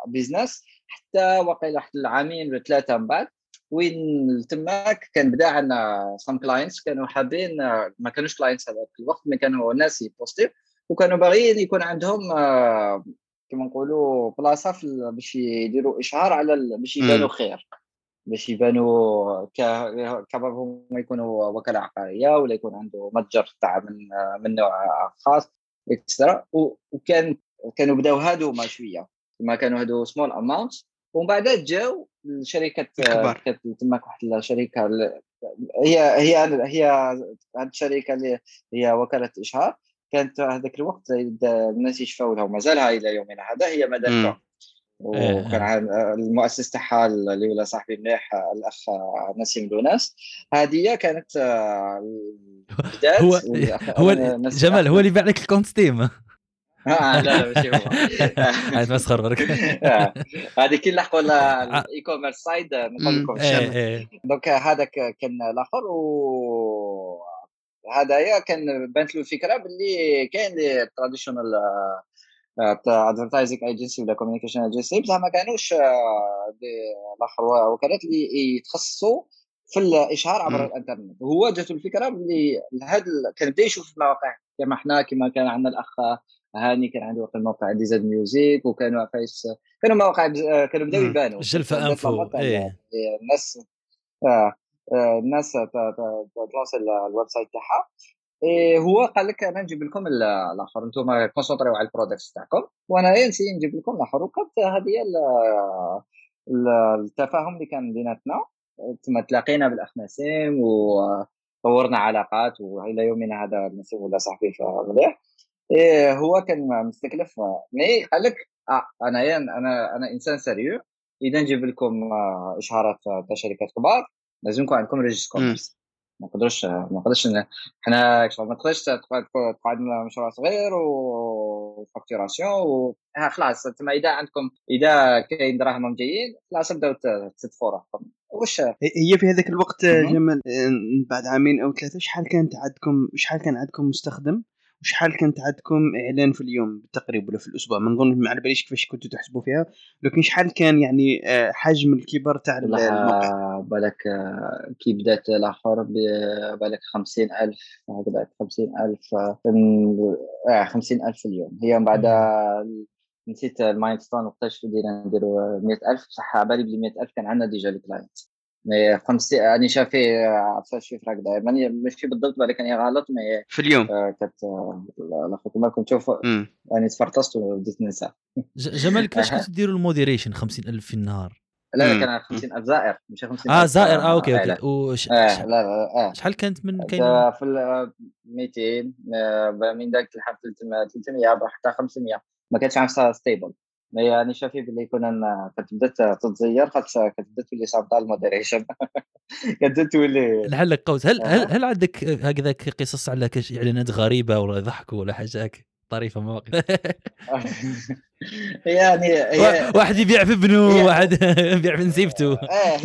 [SPEAKER 3] business آه، حتى واقيلا واحد العامين ولا ثلاثة من بعد وين تماك كان بدا عندنا some clients كانوا حابين آه، ما كانوش clients هذاك الوقت ما كانوا ناس يبوستيو. وكانوا باغيين يكون عندهم آه، كما نقولوا بلاصة باش يديروا إشهار على باش يبانوا خير. باش يبانوا ك- كباب هما يكونوا وكالة عقارية ولا يكون عنده متجر تاع من من نوع خاص extra وكان كانوا بداو هادو ما شوية. ما كانوا هادو small amount ومن بعد جاو
[SPEAKER 2] الشركة.
[SPEAKER 3] كانت تماك واحد الشركة ال- هي هي هي هاد الشركة اللي هي وكالة إشهار. كانت هذاك الوقت الناس يشفاو لها ومازالها إلى يومنا هذا هي. مدافع
[SPEAKER 1] إيه.
[SPEAKER 3] وكان عن- المؤسس تاعها اللي ولا صاحبي مليح الأخ نسيم لوناس هذه كانت آه،
[SPEAKER 1] هو هو جمال هو اللي باع لك ال compte Steam.
[SPEAKER 3] آه، لا لا ماشي هو. [laughs]
[SPEAKER 1] عاد مسخر برك. [laughs]
[SPEAKER 3] آه، هذه كي لحقوا ال e-commerce side نقول لكم
[SPEAKER 1] إيه.
[SPEAKER 3] donc هذاك كان الآخر و هذايا كان بانت له الفكرة باللي كاين les traditional advertising agency ولا communication agency بصح ما كانوش آه، الآخر وكالات اللي يتخصصوا في الإشهار عبر. الإنترنت وهو جاته الفكرة باللي هذا كان بدا يشوف المواقع كما إحنا كما كان عندنا الأخ هاني كان عنده وقت الموقع DZ Music وكانوا عفايس كانوا مواقع بز- آه، كانوا بداو. يبانوا
[SPEAKER 1] أنفو،
[SPEAKER 3] لمبات تاع
[SPEAKER 1] إيه.
[SPEAKER 3] الناس آه، الناس ت- ت- تلونسي ال- ال website تاعها. إيه هو قال لك أنا نجيب لكم ال- الآخر. أنتم كونسونطريو على ال products تاعكم. وأنا نسي نجيب لكم الآخر. وكانت هذه التفاهم اللي كان بيناتنا. ثم تلاقينا بالاخ نسيم وطورنا علاقات وإلى يومنا هذا نسيم ولا صاحبي مليح. إيه هو كان مستكلف. mais قال لك آه أنا أنا أنا إنسان سريع. إذا نجيب لكم آه، إشهارات تاع شركات كبار. لازم يكون عندكم registre
[SPEAKER 2] مم.
[SPEAKER 3] commerce ما نقدروش ما نقدرش حنا شغل ما تقدرش تقعد تقعد مشروع صغير وفاكتوراسيون و خلاص تما إذا عندكم إذا كاين دراهم جايين خلاص بداو ت- تدفوا روحكم واش
[SPEAKER 2] هي في هذاك الوقت. جمال بعد عامين أو ثلاثة شحال كانت عندكم شحال كان عندكم مستخدم وشحال كانت عندكم إعلان في اليوم بالتقريب ولا في الأسبوع؟ ما نظن ما على باليش كيفاش كنتوا تحسبوا فيها لكن شحال كان يعني آه، حجم الكبر تاع الموقع؟
[SPEAKER 3] بالك آه، كي بدات الآخر ب- بالك خمسين ألف هكذا خمسين ألف آه خمسين ألف في اليوم. هي من بعد نسيت ال milestone وقتاش بدينا نديروا مئة ألف بصح على بالي بلي مئة ألف كان عندنا déjà ال client. mais خمسين يعني شافي عرفت شي فرق هكذا ماني ماشي بالضبط بالك اني غلط. mais
[SPEAKER 2] في اليوم.
[SPEAKER 3] آه، كانت آه، الآخر كما كنت
[SPEAKER 2] امم
[SPEAKER 3] يعني تفرطست وبديت ننسى.
[SPEAKER 1] جمال كيفاش
[SPEAKER 3] أها.
[SPEAKER 1] كنتوا ديروا ال moderation 50000 في النهار؟
[SPEAKER 3] لا لا
[SPEAKER 2] مم.
[SPEAKER 3] كان 50000 زائر مش 50000
[SPEAKER 1] آه زائر. آه OK
[SPEAKER 3] إعلان.
[SPEAKER 1] OK. وش ش-
[SPEAKER 3] لا لا آه.
[SPEAKER 1] شحال كانت من كاين
[SPEAKER 3] في ال 200 آه، من ذاك لحد 300 300 حتى 500 ما كانتش عارفه stable يعني شافي باللي كنا بدات تتزير خاطر كانت بدات تولي صعبه ال moderation [laughs] كانت بدات تولي.
[SPEAKER 1] نحلك قوس. هل هل. هل عندك هكذاك قصص على كاش اعلانات غريبة ولا ضحك ولا حاجة؟ طريفة مواقف [laughs]
[SPEAKER 3] يعني
[SPEAKER 1] واحد يبيع في ابنه واحد [laughs] يبيع في نسيبته.
[SPEAKER 3] آه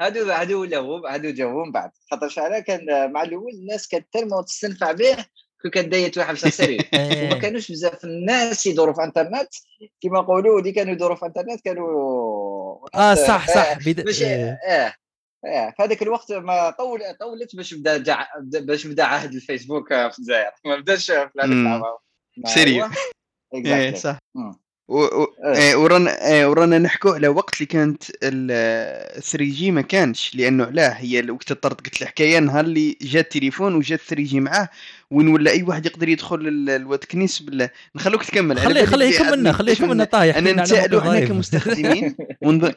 [SPEAKER 3] هادو هادو ولاو هادو جاو من بعد. خاطر شعلا كان مع الأول الناس كانت ترمى تستنفع به كي كان دايت واحد بصح سريع [laughs] وما
[SPEAKER 1] إيه.
[SPEAKER 3] كانوش بزاف الناس يدوروا في انترنت كما نقولوا اللي كانوا يدوروا في انترنت كانوا
[SPEAKER 1] آه
[SPEAKER 3] ناس-
[SPEAKER 1] صح
[SPEAKER 3] آه،
[SPEAKER 1] صح بدا
[SPEAKER 3] باش
[SPEAKER 1] إيه.
[SPEAKER 3] آه آه في هذاك الوقت ما طول طولت باش بدا جع... باش بدا عهد الفيسبوك في الجزائر ما بداش في هذاك. العام
[SPEAKER 2] sérieux. [laughs]
[SPEAKER 3] إيه.
[SPEAKER 2] صح
[SPEAKER 3] إيه.
[SPEAKER 2] إيه، ورانا إيه، ورانا نحكوا على وقت اللي كانت ال 3G ما كانش لأنه علاه هي وقت طرت قلت الحكاية نهار اللي جا التليفون وجا 3G معاه وين ولا أي واحد يقدر يدخل ال- Ouedkniss بالله نخلوك تكمل
[SPEAKER 1] خليه خليه يكملنا خليه يكملنا طايح
[SPEAKER 2] أنا
[SPEAKER 1] موقف إحنا.
[SPEAKER 2] كمستخدمين [laughs] ونظن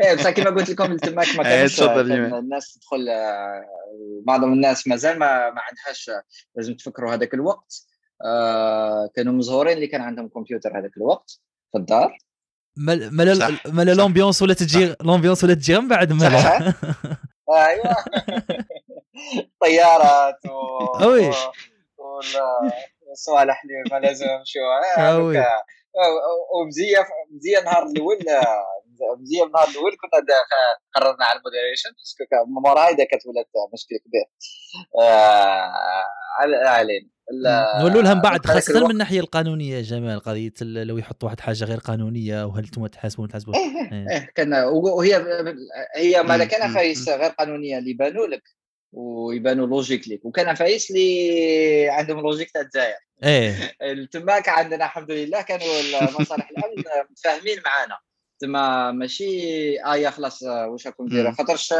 [SPEAKER 3] إيه بصح كما قلت لكم تماك ما [laughs] كانش. الناس تدخل آه، معظم الناس مازال ما ما عندهاش لازم تفكروا هذاك الوقت آه، كانوا مزهورين اللي كان عندهم كمبيوتر هذاك الوقت في الدار
[SPEAKER 1] مال مال
[SPEAKER 2] صح،
[SPEAKER 1] مال
[SPEAKER 2] صح.
[SPEAKER 1] l'ambiance ولا تجي l'ambiance ولا تجي من بعد مال
[SPEAKER 3] صح. [laughs] أيوه طيارات و
[SPEAKER 1] أوي.
[SPEAKER 3] و- وال- والصوالح اللي ما لازم. و- ومزيه مزية النهار الأول مزية النهار الأول كنا قررنا على ال moderation parce que كان- مورا هيدا كانت ولات مشكل كبير. آه، على علينا.
[SPEAKER 1] نولوا لها من بعد
[SPEAKER 3] خاصة
[SPEAKER 1] من الناحية القانونية يا جمال قضيه لو يحطوا واحد حاجة غير قانونية وهل أنتم تحاسبون تحاسبون إيه.
[SPEAKER 3] إيه كان وهي هي ما كان غير قانونية اللي يبانوا لك ويبانوا logique لك وكان عفايس اللي عندهم logique تاع الجزائر.
[SPEAKER 1] إيه. [laughs]
[SPEAKER 3] تماك عندنا الحمد لله كانوا مصالح الأمن متفاهمين معنا تما ماشي ايا خلاص آه، واش راكم ديروا. خاطرش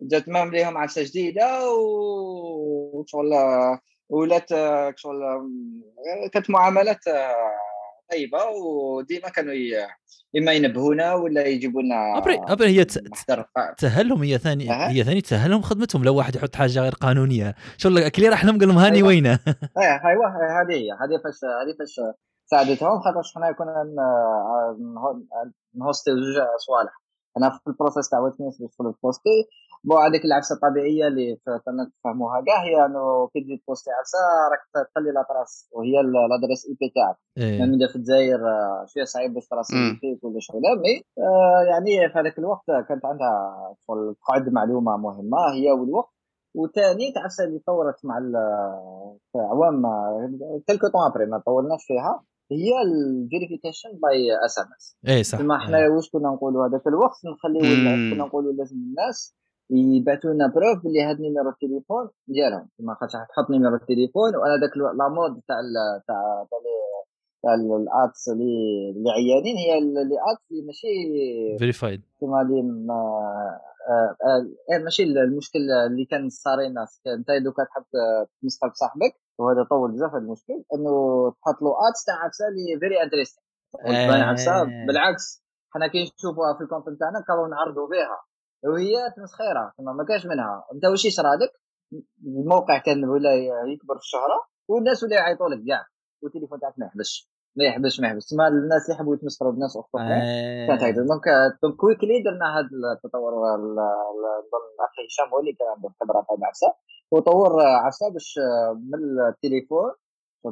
[SPEAKER 3] جات مام ليهم عفسه جديدة و- وشغل آه، ولات شغل كانت معاملات آه، طيبة وديما كانوا ي- إما ينبهونا ولا يجيبوا لنا
[SPEAKER 1] أبري أبري هي تسهلهم هي ثاني
[SPEAKER 3] أها.
[SPEAKER 1] هي ثاني تسهلهم خدمتهم لو واحد يحط حاجة غير قانونية شغل كلي راح لهم قال لهم هاني
[SPEAKER 3] أيوة.
[SPEAKER 1] وينه [laughs]
[SPEAKER 3] إيه أيوه هذه هي هذه فاش هذه فاش ساعدتهم خاطرش حنا كنا ن- نهو- نهوستيو جوج صوالح أنا في ال process تاع Ouedkniss باش تدخل تبوستي pour هذيك العفسة الطبيعية اللي تفهموها كاع هي أنه كي تجي تبوستي عفسة راك تخلي la trace وهي l'adresse IP تاعك
[SPEAKER 1] إيه.
[SPEAKER 3] من في الجزائر آه، شوية صعيب باش تراسل
[SPEAKER 2] مم.
[SPEAKER 3] فيك ولا شغله mais آه، يعني في هذاك الوقت كانت عندها تقعد معلومة مهمة هي والوقت وثاني تعرف اللي طورت مع عوام quelque temps après ما طولناش فيها هي ال verification by SMS
[SPEAKER 1] إيه صح
[SPEAKER 3] كما حنا
[SPEAKER 1] إيه.
[SPEAKER 3] واش كنا نقولوا هذاك الوقت نخليو. كنا نقولوا لازم الناس يبعثوا لنا proof باللي هذا numéro التليفون ديالهم. كما خاطر تحط numéro التليفون وأنا الو- la mode تاع تاع تاع ال ads اللي اللي عيانين هي اللي ads اللي ماشي
[SPEAKER 1] verified
[SPEAKER 3] كما اللي ما آه، آه، آه، ماشي المشكل اللي كان صار الناس. أنت دوكا تحب تمسح بصاحبك وهذا طول بزاف هذا المشكل إنه تحط له ads تاع عفسه اللي very interesting عفسه. بالعكس حنا كي نشوفوها في ال content تاعنا كانوا نعرضوا بها. وهي تمسخيره تما ما كاش منها. انت واش يصرى لك الموقع كان ولا يكبر في الشهره والناس ولا يعيطوا لك كاع. والتليفون تاعك ما يحبسش. ما يحبسش ما يحبسش. تما الناس اللي يحبوا يتمسخروا بناس اخرين كانت هكذا.
[SPEAKER 1] آه.
[SPEAKER 3] donc donc quickly درنا هذا التطور ال- ال- نظن أخي هشام هو اللي كان عنده خبره في العفسة. وطور عفسة باش من التليفون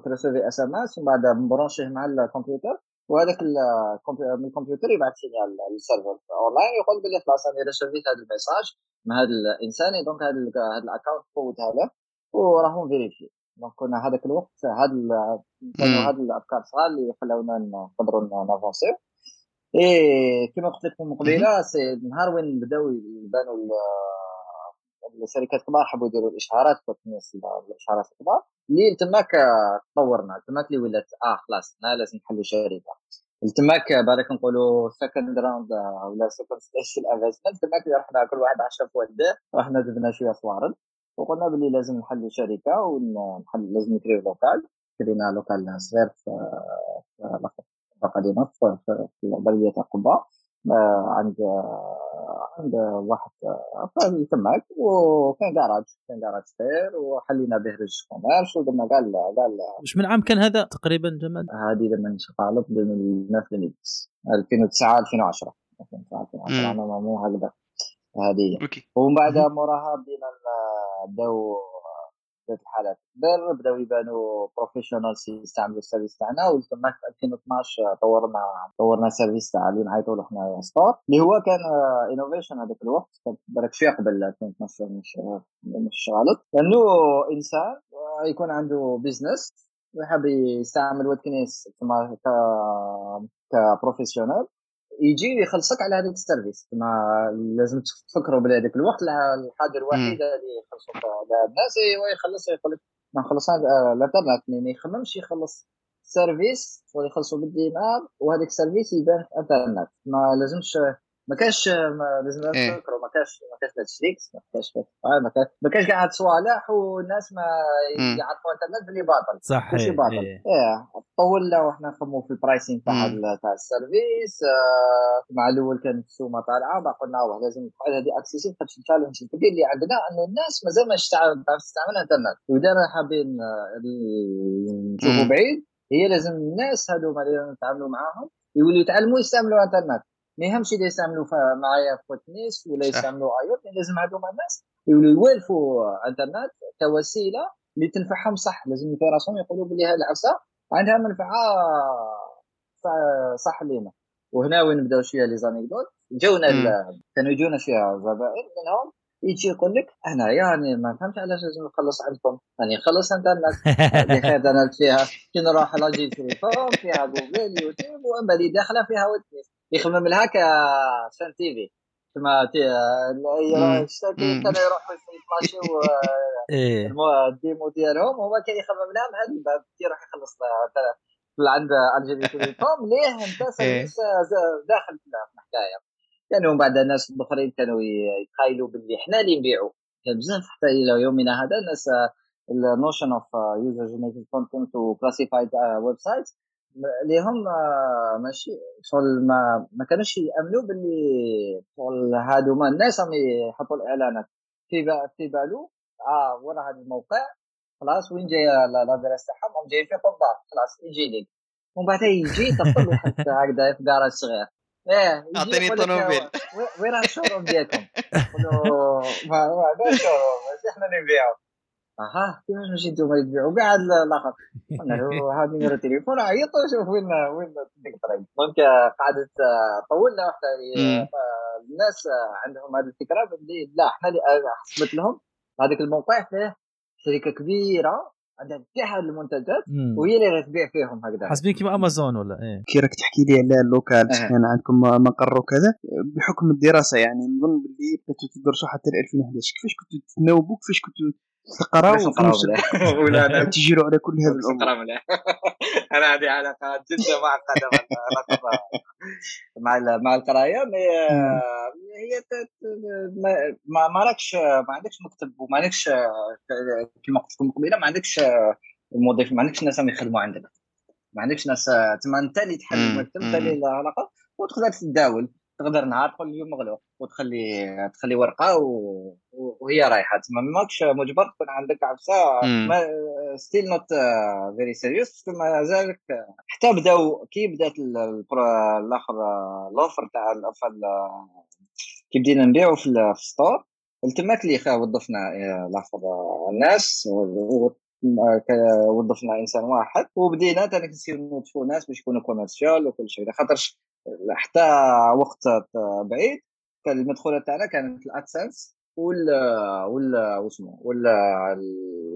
[SPEAKER 3] تريسيفي SMS ومن بعد م branché مع الكمبيوتر. وهذاك من الكمبيوتر يبعث signal لل server online يقول بلي خلاص أنا ريسيفيت هذا ال message من هذا الإنسان donc هذا ال- هذا ال account فوتها له وراهم vérifié. donc كنا هذاك الوقت هذا. هذه الأفكار صغار اللي خلونا نقدروا نافونسيو. إيه كما قلت لكم قبيلة سي نهار وين بداو يبانوا الشركات الكبار حبوا يديروا الاشهارات في الناس الاشهارات الكبار اللي تماك تطورنا تماك اللي ولات آه خلاص لا لازم نحلوا شركه تماك بالك نقولوا second round ولا second station investment تماك اللي رحنا كل واحد 10 في وده رحنا جبنا شوية صوارد وقلنا باللي لازم نحلوا شركه ونحل لازم نكريو local. كرينا local صغير في في قديمة في في- في بلديه آه، عند آه، عند واحد آه، في تماك وكان كراج كان كراج صغير وحلينا به registre commerce ودرنا كاع ال- كاع ال-
[SPEAKER 1] وش من عام كان هذا تقريبا جمال؟
[SPEAKER 3] هذه لما نشغل 2009 2010 2009 2010 2009 2010
[SPEAKER 2] مم.
[SPEAKER 3] أنا مو هكذا هذه. ومن بعد موراها بدينا بداو بدات الحالات. تكبر بداو يبانوا professionnel يستعملوا ال service تاعنا وتما في 2012 طورنا طورنا service تاع اللي نعيطوا له حنا store اللي هو كان innovation هذاك الوقت. بالك شوية قبل 2012 مش مش غلط. لأنه إنسان آه، يكون عنده business ويحب يستعمل واد كنيس يجي يخلصك على هذاك ال service. ما لازم تفكروا بلي هذاك الوقت الحاجة الوحيده اللي يخلصوك على الناس هو يخلص يقول لك ما خلص هذا- آه، الإنترنت ما يخممش يخلص service ويخلصوا بالدينار وهذاك ال service يبان في الإنترنت. ما لازمش ما كاش ما لازم
[SPEAKER 2] إيه.
[SPEAKER 3] تفكروا ما كاش ما كاش Netflix ما كاش آه، ما كاش ما كاش كاع هاد الصوالح والناس ما. يعرفوا الانترنت باللي باطل
[SPEAKER 1] صح
[SPEAKER 3] كلشي
[SPEAKER 1] إيه.
[SPEAKER 3] باطل
[SPEAKER 1] إيه.
[SPEAKER 3] إيه طولنا وحنا نخمو في ال pricing تاع
[SPEAKER 2] تاع
[SPEAKER 3] ال service آه مع الأول كانت السومه طالعه ما قلنا والله لازم تقعد هذه accessible خاطر ال challenge الكبير اللي عندنا إنه الناس مازال ما تستعمل تعرف تستعمل الانترنت وإذا حابين آه، اللي نشوفوا. بعيد هي لازم الناس هذوما اللي نتعاملوا معاهم يولوا يتعلموا يستعملوا انترنت ما يهمش اذا يستعملوا معايا في واد كنيس
[SPEAKER 2] ولا.
[SPEAKER 3] يستعملوا ايوت لازم هذوما الناس. يولوا يوالفوا انترنت كوسيله اللي تنفعهم صح. لازم يفرسهم يقولوا بلي هذه العفسة عندها منفعة صح لينا. وهنا وين بداو شوية les anecdotes. جونا كانوا يجونا شوية زبائن منهم. يجي يقول لك أنا يعني ما فهمتش علاش لازم نخلص عندكم. راني نخلص انترنت. اللي خير انترنت فيها. كي نروح لاجي تليفون فيها Google YouTube وأما اللي داخلة فيها واد كنيس. يخمم لها ك chaîne TV كما
[SPEAKER 2] TV.
[SPEAKER 3] كانوا يروحوا
[SPEAKER 1] إيه.
[SPEAKER 3] المو- ال demo ديالهم. هو كان يخمم لها بهذا الباب كي يروح يخلص عند Algérie Télécom ليه انت
[SPEAKER 2] إيه.
[SPEAKER 3] داخل في الحكاية كانوا من بعد ناس اخرين كانوا يتخيلوا باللي حنا اللي نبيعوا كان بزاف حتى إلى يومنا هذا الناس ال notion of user generated content و classified website اللي هم آه، ماشي. شغل ما ما كانوش يأمنوا باللي شغل هادو. ما الناس راهم يحطوا الإعلانات. في با- في بالو آه ورا هذا الموقع خلاص وين جاية l'adresse تاعهم؟ هم جايين في قبار خلاص يجي لك ومن بعد يجي تطل واحد هكذا في جراج صغير إيه يجي
[SPEAKER 2] أعطيني
[SPEAKER 3] يقول لك،
[SPEAKER 2] طوموبيل.
[SPEAKER 3] وين- ال showroom ديالكم؟ يقولوا هذا showroom ماشي إحنا اللي نبيعوا أها كيفاش أنتم اللي تبيعوا كاع الآخر قلنا له نمرة التليفون عيطوا شوف وين وين ديك الطريق donc قعدت طولنا
[SPEAKER 2] مم.
[SPEAKER 3] آه، الناس آه، عندهم هذه الفكرة باللي لا إحنا اللي آه، حسبت لهم هذاك الموقع فيه شركة كبيرة عندها كاع هذه المنتجات. وهي اللي تبيع فيهم هكذا.
[SPEAKER 1] حاسبين كيما أمازون ولا إيه؟
[SPEAKER 2] كي راك تحكي لي على اللوكال. كان عندكم مقر وكذا. بحكم الدراسة يعني نظن باللي بداتوا تدرسوا حتى ل 2011 كيفاش كنتوا تتناوبوا؟ كيفاش كنتوا تقراو.
[SPEAKER 3] ولا
[SPEAKER 2] تجيروا على كل هذه
[SPEAKER 3] باش الأمور. [laughs] أنا هذه علاقه جدا معقدة مع مع ال- مع القرايه مي هي ما- ما راكش ما عندكش مكتب وما عندكش كما قلت لكم قبيلة ما عندكش موظف ما عندكش ناس يخدموا عندك. ما عندكش ناس تما أنت اللي تحل. المكتب أنت اللي له علاقه وتقدر تتداول تقدر نهار تقول اليوم مغلوق وتخلي تخلي ورقة و... وهي رايحة. تما ماكش مجبر تكون عندك عفسة.
[SPEAKER 2] مم.
[SPEAKER 3] still not very serious ما زالك حتى بداو كي بدأت الآخر آه، ال offre تاع كي بدينا نبيعوا في ال- في ال store التماك اللي وظفنا آه، الآخر آه، الناس وظفنا إنسان واحد. وبدينا تاني نسيو نوظفوا ناس باش يكونوا commercial وكل شيء خاطرش حتى وقت بعيد المدخوله تاعنا كانت ال AdSense وال وال واسمه وال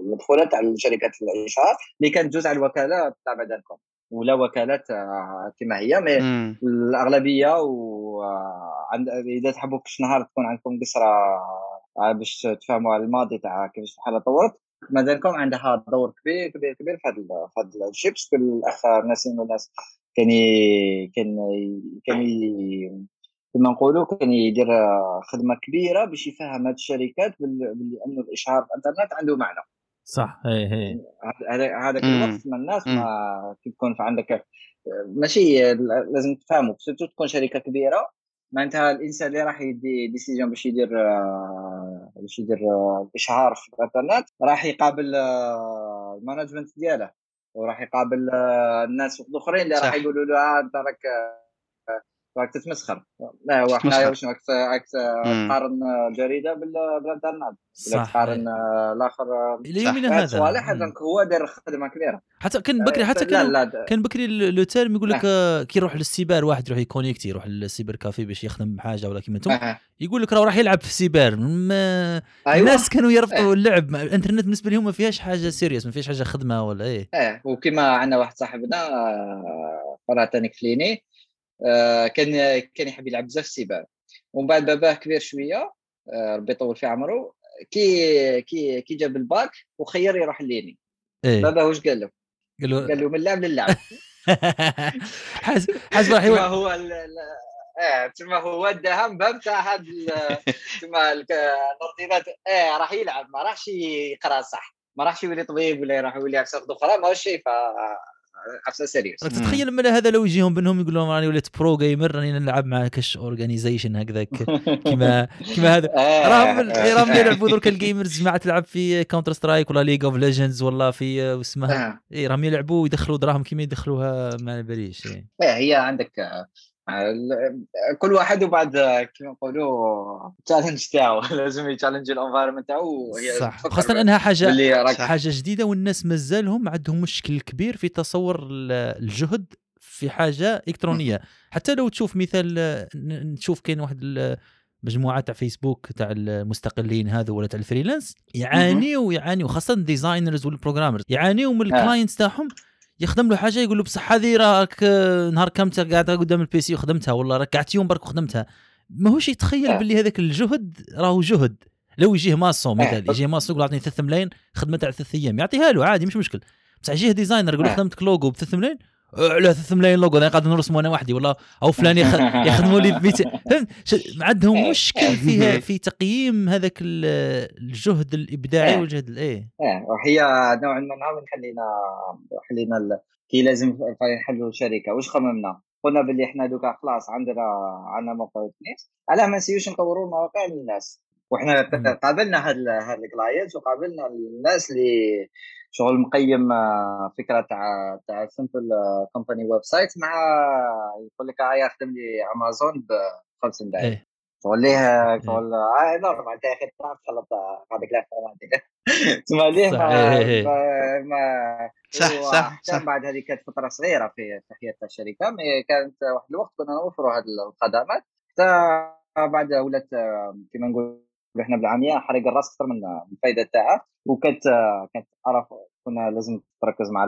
[SPEAKER 3] المدخولات على شركات الاشهار اللي كانت جزء على الوكالة تاع بعدكم ولا وكالات كما هي مي. الأغلبية وعند إذا تحبوا كش نهار تكون عندكم قصرة باش تفهموا على الماضي تاع كيفاش الحالة طورت مازالكم عندها دور كبير كبير كبير في هذا في هذا الشيبس الأخ ناسين والناس كان ي- كان ي- كان ي- كما نقولوا كان يدير آه، خدمة كبيرة باش يفهم هذه الشركات بال- باللي انه الاشهار في الإنترنت عنده معنى.
[SPEAKER 1] صح إيه إيه.
[SPEAKER 3] هذا هذاك
[SPEAKER 2] مم.
[SPEAKER 3] الوقت ما الناس ما كي تكون في عندك ماشي لازم تفهموا surtout تكون شركة كبيرة معناتها الإنسان اللي راح يدي decision باش يدير آه، باش يدير آه، الاشهار في الإنترنت راح يقابل آه، ال management دياله. وراح يقابل آه، الناس الاخرين اللي راح. يقولوا له آه، انت راك آه، راك تتمسخر لا هو
[SPEAKER 2] تتمسخر.
[SPEAKER 3] حنا واش راك. تقارن الجريده بال- بالانترنت تقارن آه، الآخر آه،
[SPEAKER 2] إلى.
[SPEAKER 1] يومنا هذا.
[SPEAKER 3] donc هو دار خدمة كبيرة
[SPEAKER 1] حتى كان بكري حتى كان
[SPEAKER 3] لا
[SPEAKER 1] كان بكري le terme يقول لك آه، كي يروح للسيبر واحد يروح يكونيكتي يروح لل cyber café باش يخدم بحاجه ولا كيما أنتم
[SPEAKER 3] آه.
[SPEAKER 1] يقول لك راه راح يلعب في السيبر ما
[SPEAKER 3] أيوه
[SPEAKER 1] الناس كانوا يربطوا
[SPEAKER 3] إيه.
[SPEAKER 1] اللعب الإنترنت بالنسبة لهم ما فيهاش حاجة serious ما فيهاش حاجة خدمة ولا إيه
[SPEAKER 3] إيه وكما عندنا واحد صاحبنا آه، قرا تاني كفليني آه، كان كان يحب يلعب بزاف السيبر ومن بعد باباه كبير شوية آه، ربي يطول في عمره كي كي كي جاب الباك وخير يروح الليني
[SPEAKER 1] إيه.
[SPEAKER 3] باباه واش قال له؟
[SPEAKER 1] قالوا
[SPEAKER 3] قال له من اللعب للعب. [laughs]
[SPEAKER 1] حاس حاس راح
[SPEAKER 3] هو ال- ال- آه تما هو الدهم باب تاع هاد [laughs] تما الاوردينات آه راح يلعب ما راحش يقرأ صح. ما راحش يولي طبيب ولا راح يولي عفسة أخرى ما هوش
[SPEAKER 1] راك
[SPEAKER 2] مم.
[SPEAKER 1] تتخيل لما هذا لو يجيهم بينهم يقول لهم راني وليت pro gamer راني نلعب مع كش organization هكذاك [laughs] كيما كيما هذا
[SPEAKER 3] آه،
[SPEAKER 1] راهم
[SPEAKER 3] آه،
[SPEAKER 1] راهم
[SPEAKER 3] آه.
[SPEAKER 1] يلعبوا درك ال gamers مع تلعب في Counter-Strike ولا League of Legends ولا في واسمها
[SPEAKER 3] آه.
[SPEAKER 1] اي راهم يلعبوا ويدخلوا دراهم كيما يدخلوها ما باليش إيه.
[SPEAKER 3] إيه، هي عندك كل واحد وبعد كيما نقولوا challenge تاعو. [laughs] لازم يت
[SPEAKER 1] challenge
[SPEAKER 3] ال
[SPEAKER 1] environment تاعو صح.
[SPEAKER 3] خاصة إنها
[SPEAKER 2] حاجة.
[SPEAKER 1] حاجة جديدة والناس مازالهم عندهم مشكل كبير في تصور ال- الجهد في حاجة إلكترونية. حتى لو تشوف مثال نشوف كاين واحد مجموعة تاع فيسبوك تاع المستقلين هذو ولا تاع ال freelance يعانيوا يعانيوا خاصة ال designers وال programmers يعانيوا من
[SPEAKER 3] آه.
[SPEAKER 1] ال clients تاعهم يخدم له حاجة يقول له بصح هذه راك آه، نهار كم قاعد قدام ال PC وخدمتها والله راك قعدت يوم برك وخدمتها ماهوش يتخيل
[SPEAKER 3] آه.
[SPEAKER 1] باللي هذاك الجهد راهو جهد لو يجيه ماسو مثلا
[SPEAKER 3] آه.
[SPEAKER 1] يجيه ماسو يقول اعطيني ثلاث ملايين خدمه تاع ثلاث أيام يعطيها له عادي مش مشكل بصح يجيه designer يقول له
[SPEAKER 3] آه.
[SPEAKER 1] خدمتك لوجو بثلاث ملايين على 3 ملايين لوغو أنا قاعد نرسمه أنا وحدي والله. أو فلان يخ- [laughs] يخدموا لي ب 200 فهمت؟ عندهم مشكل فيها [laughs] في تقييم هذاك ال- الجهد الإبداعي
[SPEAKER 3] إيه.
[SPEAKER 1] والجهد الايه
[SPEAKER 3] إيه. وهي نوعا ما نعاود حلينا ال- كي لازم نحلوا شركه واش خممنا؟ قلنا باللي إحنا دوكا خلاص عندنا عندنا موقع كنيس علاه ما نسيوش نطوروا المواقع للناس. وحنا. قابلنا هاد هاد ال clients وقابلنا الناس اللي شغل مقيم آه، فكرة تاع تاع simple company website مع يقول لك آه يخدم لي امازون ب 50 دقائق
[SPEAKER 1] إيه.
[SPEAKER 3] تقول ليه تقول آه normal أنت يا أخي تعرف تخلط هذيك ال informatique [laughs] تسمى ليه؟
[SPEAKER 1] صح،
[SPEAKER 3] ما
[SPEAKER 1] إيه، إيه.
[SPEAKER 3] ما- ما.
[SPEAKER 2] صح صح
[SPEAKER 3] وحتى
[SPEAKER 2] صح.
[SPEAKER 3] بعد هذه كانت فترة صغيرة في في حياة الشركة mais كانت واحد الوقت كنا نوفروا هذه الخدمات. حتى بعد ولات آه، كما نقول إحنا بالعامية حرق الرأس أكثر من الفائده تاعها وكانت كانت أعرف كنا لازم تركز مع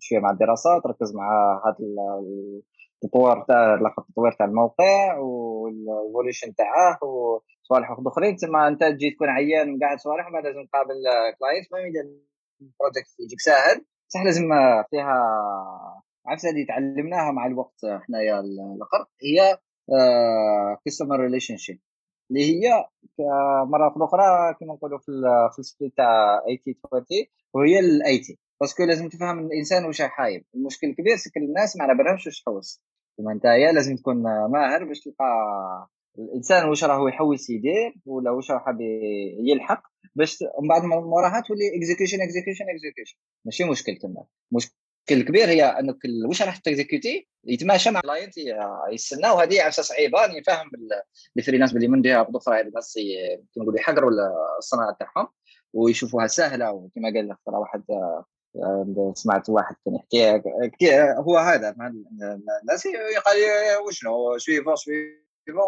[SPEAKER 3] شوية مع الدراسة تركز مع هذا ال- التطوير تاع التطوير تاع الموقع وال evolution تاعه وصوالح واحد آخرين. تما أنت تجي تكون عيان قاعد صوالح ما لازم تقابل client ما يمكن ال project يجيك ساهل. صح لازم فيها عرفت اللي تعلمناها مع الوقت حنايا الآخر هي customer relationship اللي هي مره أخرى كما نقولوا في ال- في السبيل تاع 80 20 وهي ال 80 parce que لازم تفهم الإنسان واش حاب المشكل الكبير سكن الناس ما على بالهمش واش تحوس. ثم انت لازم تكون ماهر باش تلقى الإنسان واش راهو يحوس يدير ولا واش راه حاب يلحق باش من بعد موراها تولي execution execution execution ماشي مشكل تما. المشكل الكبير هي انك واش راح تكزيكيوتي؟ يتماشى مع الكلاينت يستنى وهذه عفسه صعيبه راني فاهم بال- الفريلانس باللي من جهة أخرى الناس ي- كيما نقولوا يحقروا الصناعة تاعهم ويشوفوها سهلة. وكما قال لك واحد آه، سمعت واحد كان يحكي كي- هو هذا الناس يقال وشنو سويفون سويفون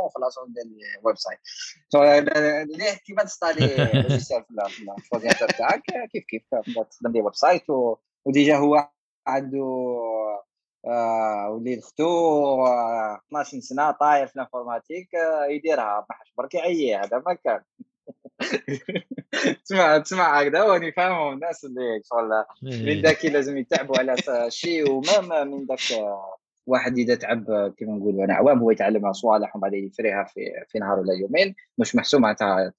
[SPEAKER 3] وخلاص ندير لي ويب سايت ليه كيما تستالي [laughs] في تاعك؟ كيف كيف؟ تخدم لي ويب سايت وديجا هو عنده آه وليد ختو آه 12 سنة طاير في الانفورماتيك آه يديرها ما حش برك يعيي هذا ما كان [laughs] تسمع تسمع هكذا وأني فاهمهم الناس اللي شغل من
[SPEAKER 1] إيه.
[SPEAKER 3] ذاك لازم يتعبوا على شيء وما من ذاك واحد إذا تعب كما نقولوا أنا عوام هو يتعلم صوالح وبعد يفريها في في نهار ولا يومين مش محسوب معناتها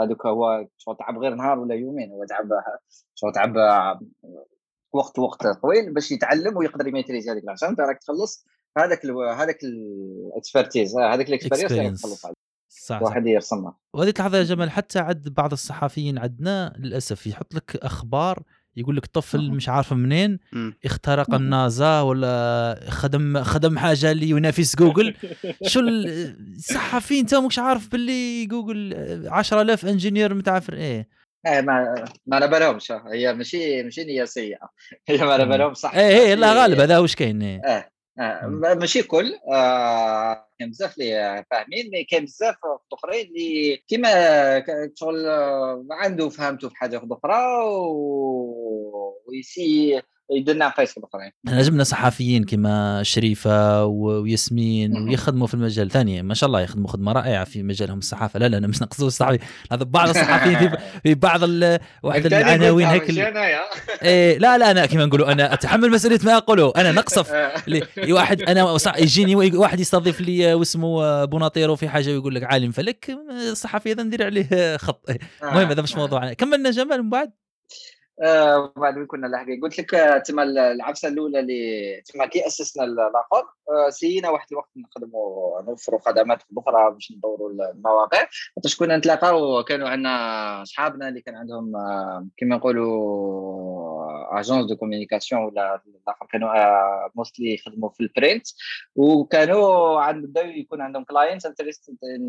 [SPEAKER 3] هذوك هو شغل تعب غير نهار ولا يومين هو تعب شغل تعب وقت وقت طويل باش يتعلم ويقدر ي maîtrise هذيك العشان انت راك تخلص هذاك ال هذاك ال expertise هذاك ال
[SPEAKER 1] experience.
[SPEAKER 3] تخلص عليه.
[SPEAKER 1] صح, صح.
[SPEAKER 3] واحد يرسمها
[SPEAKER 1] وهذه تلاحظها يا جمال حتى عند بعض الصحفيين عندنا للأسف يحط لك أخبار يقول لك طفل. مش عارف منين. اخترق. النازا ولا خدم خدم حاجة اللي ينافس جوجل [laughs] شو ال- الصحفيين انت مش عارف باللي جوجل 10000 ingénieur متعرف إيه
[SPEAKER 3] إيه ما ما على بالهمش هي ماشي ماشي نيه سيئه [laughs] هي ما على
[SPEAKER 1] مم.
[SPEAKER 3] بالهم صح.
[SPEAKER 1] إيه إيه لا غالب هذا واش كاين
[SPEAKER 3] إيه. آه، ماشي كل. آه كاين بزاف اللي فاهمين mais كاين بزاف أخرين اللي كيما شغل آه، عنده فهمته في حاجة أخرى ويسي يدير ناقص الآخرين.
[SPEAKER 1] إحنا عجبنا صحفيين كما شريفة وياسمين. ويخدموا في المجال. ثانية ما شاء الله يخدموا خدمة رائعة في مجالهم الصحافة. لا لا أنا مش نقصد الصحفي هذا بعض الصحفيين في في بعض ال- واحد العناوين هيك إيه لا لا أنا كما نقولوا أنا أتحمل مسؤولية ما أقوله. أنا [laughs] نقصف. واحد أنا يجيني واحد يستضيف لي واسمه بوناطيرو في حاجة ويقول لك عالم فلك. الصحفي هذا ندير عليه خط. المهم هذا مش موضوعنا. كملنا جمال من بعد.
[SPEAKER 3] آه، وبعد وين كنا لاحقين قلت لك آه، تما العفسة الأولى اللي تما كي أسسنا الآخر آه، essay ينا واحد الوقت نخدموا نوفروا خدمات أخرى باش ندوروا المواقع. حتى كنا نتلاقاو كانوا عندنا أصحابنا اللي كان عندهم آه، كما نقولوا agences de communication ولا الآخر كانوا mostly يخدموا في ال print وكانوا عند بداو يكون عندهم clients interested in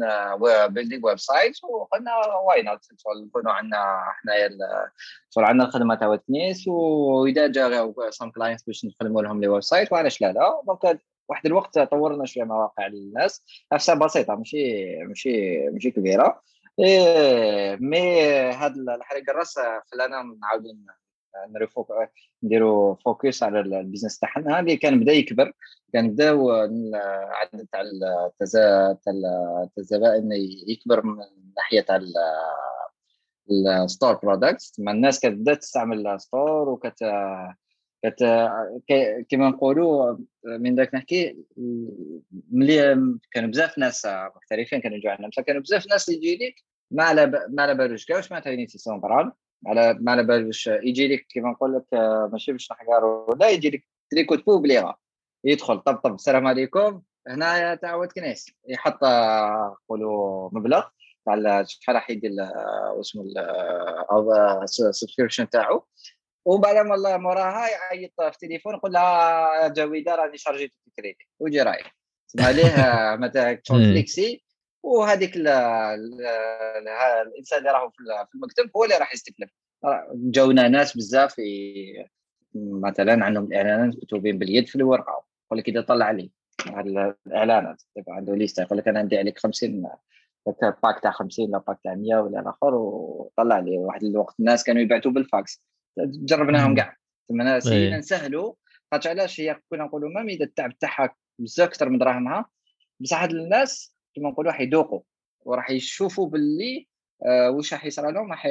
[SPEAKER 3] building website وقلنا why not نكونوا عندنا حنايا صار عندنا الخدمه تاع واد كنيس وإذا جا some clients باش نخدموا لهم les websites وعلاش لا لا؟ donc واحد الوقت طورنا شوية مواقع للناس نفسها بسيطة ماشي ماشي ماشي كبيرة. إيه mais هاد الحريق الرأس خلانا نعاودوا نريفوك نديروا focus على ال- ال business تاعنا. اللي كان بدا يكبر كان بداو العدد تاع التزا- الزبائن يكبر من ناحية تاع ال- الستور برودكتس مع الناس كانت بدات تستعمل الستور وكت كت كما نقولوا من ذاك نحكي ملي كانوا بزاف ناس محترفين كانوا يجوا عندنا كانوا بزاف ناس يجي لك ما على ما على بالوش كاع واش معناتها يونيتي سونترال على ما على بالوش يجي لك كيما نقول لك ماشي باش نحكارو لا يجي لك تريكو بو بليغا يدخل طب طب السلام عليكم هنا تاع واد كنيس يحط نقولوا مبلغ تاع شحال راح يدير اسمه ال subscription تاعو. ومن بعد والله موراها يعيط في التليفون يقول لها جويده راني شارجيت الكريدي ويجي رايح. تسمع ليه؟ [laughs] مثلا فليكسي وهذيك الإنسان اللي راهو في المكتب هو اللي راح يستكلف. جاونا ناس بزاف مثلا عندهم الاعلانات مكتوبين باليد في الورقة. يقول لك إذا طلع لي الإعلانات. عنده liste يقول لك أنا عندي عليك 50 pack تاع 50 ولا pack تاع 100 ولا الآخر وطلع لي واحد الوقت. الناس كانوا يبعثوا بالفاكس. جربناهم كاع. ثم سينا إيه. نسهلوا خاطر علاش هي كنا نقولوا ما إذا التعب تاعها بزاف أكثر من دراهمها. بصح هاد الناس كما نقولوا راح يذوقوا وراح يشوفوا باللي آه واش راح يصرى لهم راح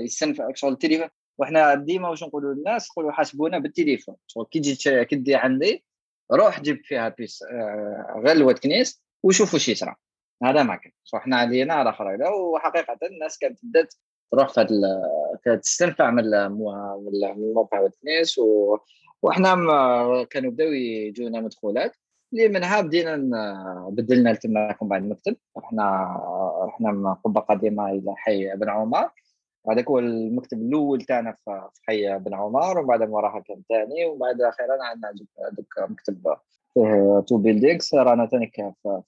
[SPEAKER 3] يستنفع شغل التليفون. وحنا ديما واش نقولوا للناس نقولوا حاسبونا بالتليفون. شغل كي تجي كي تجي عندي روح جيب فيها بيس آه غير الواد كنيس وشوف واش يصرى هذا ما كان. حنا علينا على خريطه وحقيقة الناس كانت بدات تروح في تستنفع من الموقع والتنس وحنا كانوا بداو يجونا مدخولات اللي منها بدينا بدلنا تماكم بعد المكتب رحنا رحنا قبة قديمة إلى حي بن عمر. هذاك هو المكتب الأول تاعنا في حي بن عمر وبعد وراها كان ثاني وبعد أخيرا عندنا دوك مكتب فيه two buildings رانا ثاني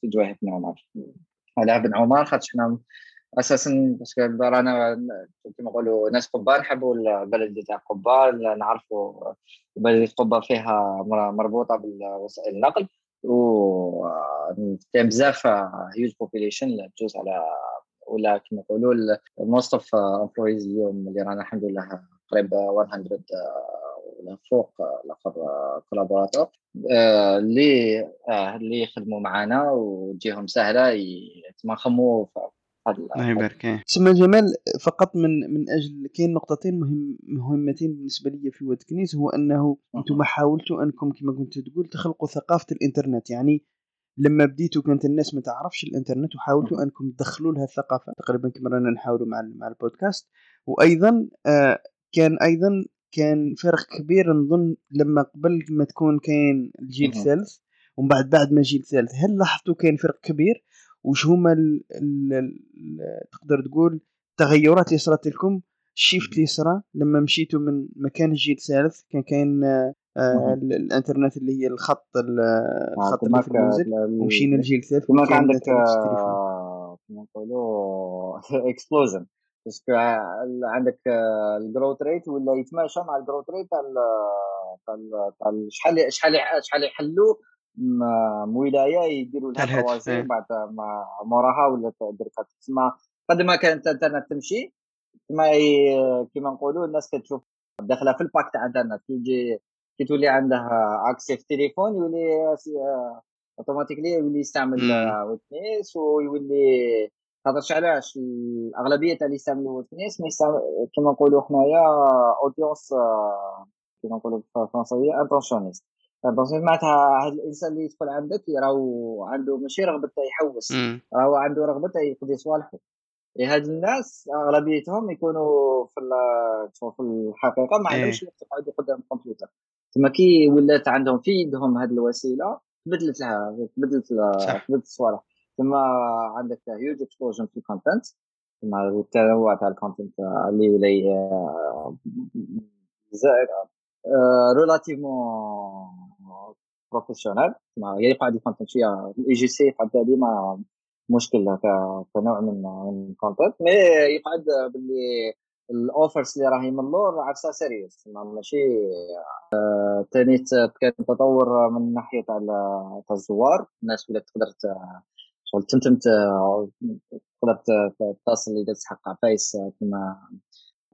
[SPEAKER 3] في جواهر بن عمر. على بن عمر خاطر حنا أساسا parce que رانا كما نقولوا ناس قبه نحبوا البلد تاع قبه نعرفوا بلد قبه فيها مربوطة بوسائل النقل و كان بزاف huge population تجوز على ولا كما نقولوا most of employees اليوم اللي رانا الحمد لله قريب 100 ولا فوق الآخر collaborateurs اللي اللي يخدموا معنا وتجيهم سهلة يتمخموا
[SPEAKER 2] الله يبارك. تسمى جمال فقط من من أجل كاين نقطتين مهم مهمتين بالنسبة لي في واد كنيس هو أنه أنتم حاولتوا أنكم كما كنت تقول تخلقوا ثقافة الإنترنت. يعني لما بديتوا كانت الناس ما تعرفش الإنترنت وحاولتوا أنكم تدخلوا لها الثقافة. تقريبا كما رانا نحاولوا مع مع البودكاست. وأيضا آه كان أيضا كان فرق كبير نظن لما قبل ما تكون كاين الجيل الثالث ومن بعد بعد ما الجيل الثالث. هل لاحظتوا كاين فرق كبير؟ وش هما ال ال تقدر تقول التغيرات اللي صارت لكم الشيفت اللي صرا لما مشيتوا من مكان الجيل الثالث كان كاين آه الانترنت اللي هي الخط الخط اللي في المنزل ومشينا للجيل الثالث
[SPEAKER 3] كما كان عندك آه، كما نقولوا [laughs] explosion parce que عندك ال growth rate ولا يتماشى مع ال growth rate تاع شحال شحال شحال يحلوا ولاية يديروا لها توازن إيه. بعد ما موراها ولا تدير تسمى قد ما كانت الانترنت تمشي ما كيما نقولوا الناس كتشوف داخلة في ال pack تاع الانترنت كي يجي كي تولي عندها accès في التليفون يولي automatically يولي يستعمل واد كنيس ويولي خاطرش علاش؟ الأغلبية تاع اللي يستعملوا واد كنيس كيما نقولوا حنايا audience كيما نقولوا بالفرنسيه intentionniste بس معناتها هذا الإنسان اللي يدخل عندك راهو عنده ماشي رغبة يحوس راهو عنده رغبة يقضي صوالحه. هاد الناس أغلبيتهم يكونوا في في الحقيقة ما عندهمش إيه. وقت يقعدوا قدام الكمبيوتر. ثم كي ولات عندهم في يدهم هذه الوسيلة تبدلت لها تبدلت تبدلت الصوالح ثم عندك huge explosion في ال content ثم التنوع تاع ال content اللي ولا relativement professionnel يقعد ال content شوية ال UGC يقعد ديما مشكل كنوع من الكونتنت مي يقعد باللي الاوفرز اللي راهي من اللور عرسها سيريوس ماشي ثاني كان تطور من ناحية تاع الزوار. الناس ولات تقدر شغل تمتم تقدر تصل اذا تحقق عفايس كما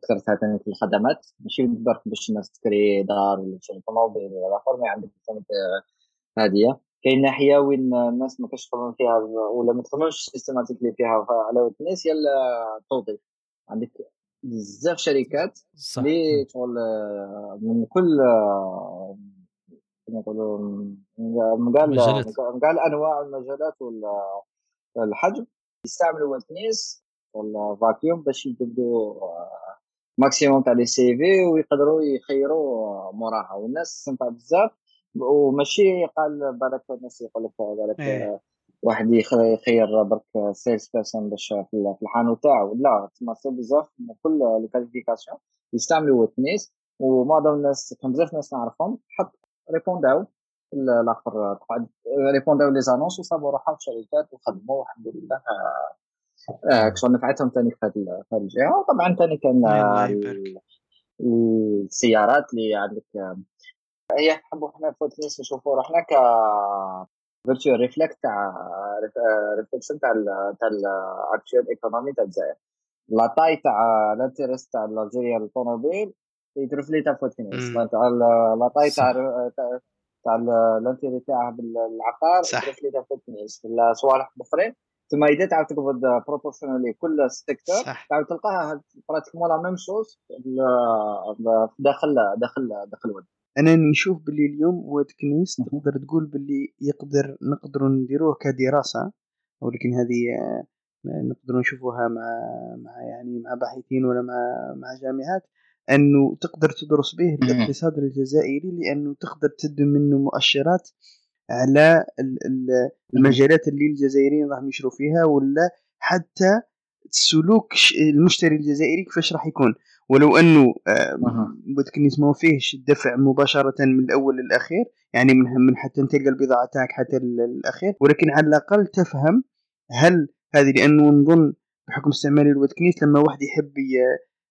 [SPEAKER 3] ذكرتها ثاني في الخدمات. ماشي برك باش الناس تكري دار ولا تشري طوموبيل ولا آخر ما عندك ثاني هادية. كاين ناحية وين الناس ما كاش تخدم فيها ولا ما تخدمش systematically فيها على الناس هي التوظيف. عندك بزاف شركات اللي شغل آه، من كل آه، كما نقولوا من كاع
[SPEAKER 1] مجالات.
[SPEAKER 3] من كاع الانواع والمجالات والحجم يستعملوا واد كنيس ولا فاكيوم باش يجبدوا maximum تاع les CV ويقدروا يخيروا موراها. والناس تستمتع بزاف. وماشي قال بالك الناس يقول لك بالك
[SPEAKER 2] إيه.
[SPEAKER 3] واحد يخير برك sales person باش في الحانوت تاعو. لا تسمى بزاف من كل les qualifications يستعملوا واد كنيس ومعظم الناس كان بزاف ناس نعرفهم. حط réponda و الآخر. قعد réponda و les annonces وصابوا روحهم في شركات وخدموا والحمد لله. آه، شغل نفعتهم ثاني في هذه الجهة. وطبعا ثاني كان
[SPEAKER 2] الله يبارك.
[SPEAKER 3] السيارات اللي عندك هي نحبوا إحنا في فوتنيس نشوفوا روحنا ك فيرتوال ريفلكت تاع ريفلكشن تاع ال- تاع الاكتوال ايكونومي تاع الجزائر. لا تاي تاع الانترست تاع الجيريا الطوموبيل يترفلي تاع فوتنيس
[SPEAKER 2] مم.
[SPEAKER 3] تاع ال- لا تاي تاع. تاع- تاع ال- الانتري تاعها بالعقار
[SPEAKER 2] صح.
[SPEAKER 3] يترفلي تاع فوتنيس الصوالح الأخرين ثم إذا تعاود تقبض proportionally كل secteur
[SPEAKER 2] صح
[SPEAKER 3] تعاود تلقاها pratiquement la même chose داخل داخل داخل الود
[SPEAKER 2] أنا نشوف باللي اليوم واد كنيس. تقدر تقول باللي يقدر نقدروا نديروه كدراسة ولكن هذه آه، نقدروا نشوفوها مع مع يعني مع باحثين ولا مع مع جامعات أنه تقدر تدرس به الاقتصاد الجزائري لأنه تقدر تدم منه مؤشرات على ال- ال- المجالات اللي الجزائريين راهم يشروا فيها ولا حتى سلوك المشتري الجزائري كيفاش راح يكون ولو أنه آه،. بودكنيس ما فيهش الدفع مباشرة من الأول للأخير يعني من من حتى تلقى البضاعة تاعك حتى ال- الأخير ولكن على الأقل تفهم هل هذه لأنه نظن بحكم استعمالي الودكنيس لما واحد يحب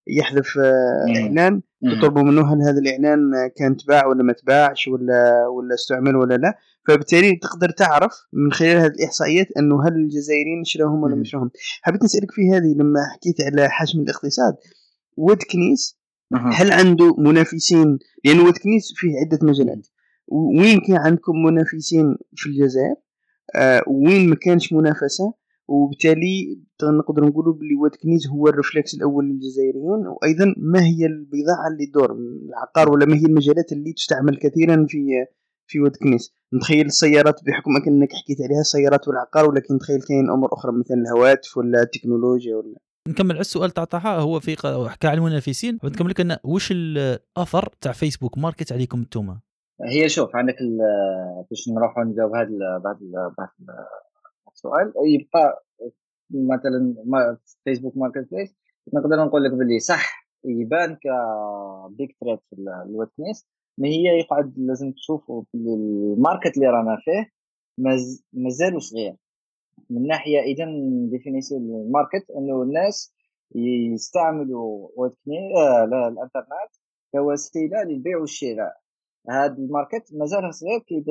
[SPEAKER 2] يحذف آه،
[SPEAKER 3] مهم.
[SPEAKER 2] يطلبوا منه هل هذا الإعلان كان تباع ولا ما تباعش ولا ولا استعمل ولا لا. فبالتالي تقدر تعرف من خلال هذه الإحصائيات أنه هل الجزائريين شراهم ولا. ما شراهم. حبيت نسألك في هذه لما حكيت على حجم الاقتصاد. واد كنيس
[SPEAKER 3] أها.
[SPEAKER 2] هل عنده منافسين؟ لأن واد كنيس فيه عدة مجالات. وين كان عندكم منافسين في الجزائر؟ آه وين ما كانش منافسة؟ وبالتالي نقدر نقولوا باللي واد كنيس هو ال réflexe الأول للجزائريين وأيضا ما هي البضاعة اللي تدور؟ العقار ولا ما هي المجالات اللي تستعمل كثيرا في في واتكنيس نتخيل السيارات بحكم أنك حكيت عليها السيارات والعقار ولكن نتخيل كاين أمور أخرى مثل الهواتف ولا التكنولوجيا ولا.
[SPEAKER 1] نكمل على السؤال تاع طه هو في حكى على المنافسين. نكمل لك أن وش الأثر تاع فيسبوك ماركت عليكم أنتم
[SPEAKER 3] هي شوف عندك ال- باش نروحوا نجاوب هذا ال- السؤال يبقى مثلا ما Facebook Marketplace نقدر نقول لك باللي صح يبان ك big threat في ال- الويتنس ما هي يقعد لازم تشوفوا باللي ال market اللي رانا فيه ماز- مازالو صغير. من ناحية اذا définition ال market إنه الناس يستعملوا واد كنيس آه لا الإنترنت كوسيلة للبيع والشراء. هذا ال market مازال صغير كي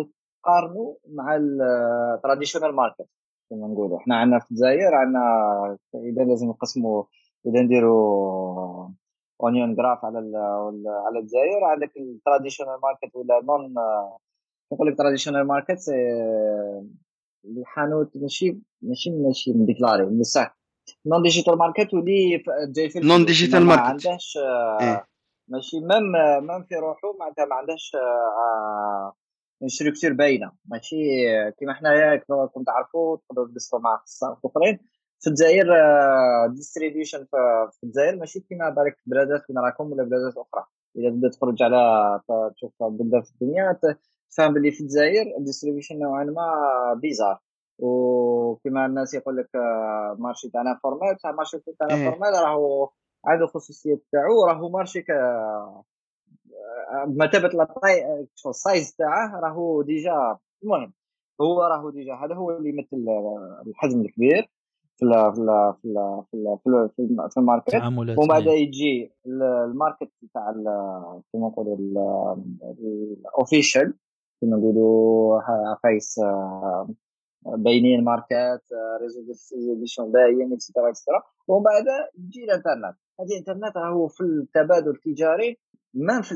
[SPEAKER 3] تقارنوا مع ال traditional market كما نقولوا إحنا عندنا في الجزائر عندنا إذا لازم نقسموا إذا نديروا اونيون جراف على على الجزائر عندك التراديشنال ماركت ولا نون نقول لك تراديشنال ماركت الحانوت ماشي ماشي ماشي مديكلاري من الساك نون ديجيتال ماركت ولي ف- جاي في
[SPEAKER 2] Non
[SPEAKER 3] الفلوس.
[SPEAKER 2] digital
[SPEAKER 3] ما-. عندهاش آه،
[SPEAKER 2] إيه.
[SPEAKER 3] ماشي ميم ميم في روحه معناتها ما عندهاش structure باينه ماشي كيما حنايا كنت تعرفوا تقدروا تقصوا مع اخصائيين اخرين في الجزائر distribution في الجزائر ماشي كيما بالك في بلادات وين راكم ولا بلادات أخرى اذا بدات تخرج على تشوف بلدان في الدنيا تفهم باللي في الجزائر ال distribution نوعا ما bizarre وكما الناس يقول لك marché تاعنا formal بصح marché تاعنا. formal راهو عنده خصوصيات تاعو راهو marché بمثابه ال size تاعه راهو déjà المهم هو راهو déjà هذا هو اللي يمثل الحجم الكبير في ال في ال في ال في ال في, ال في, الم- في ال
[SPEAKER 1] market
[SPEAKER 3] ومن بعد
[SPEAKER 1] إيه.
[SPEAKER 3] يجي ال- ال market تاع كيما نقولوا ال official كيما نقولوا آه، باينين ماركات réseau distribution باين et cetera et cetera ومن بعد يجي الانترنت. هذه الانترنت راهو في التبادل التجاري ما في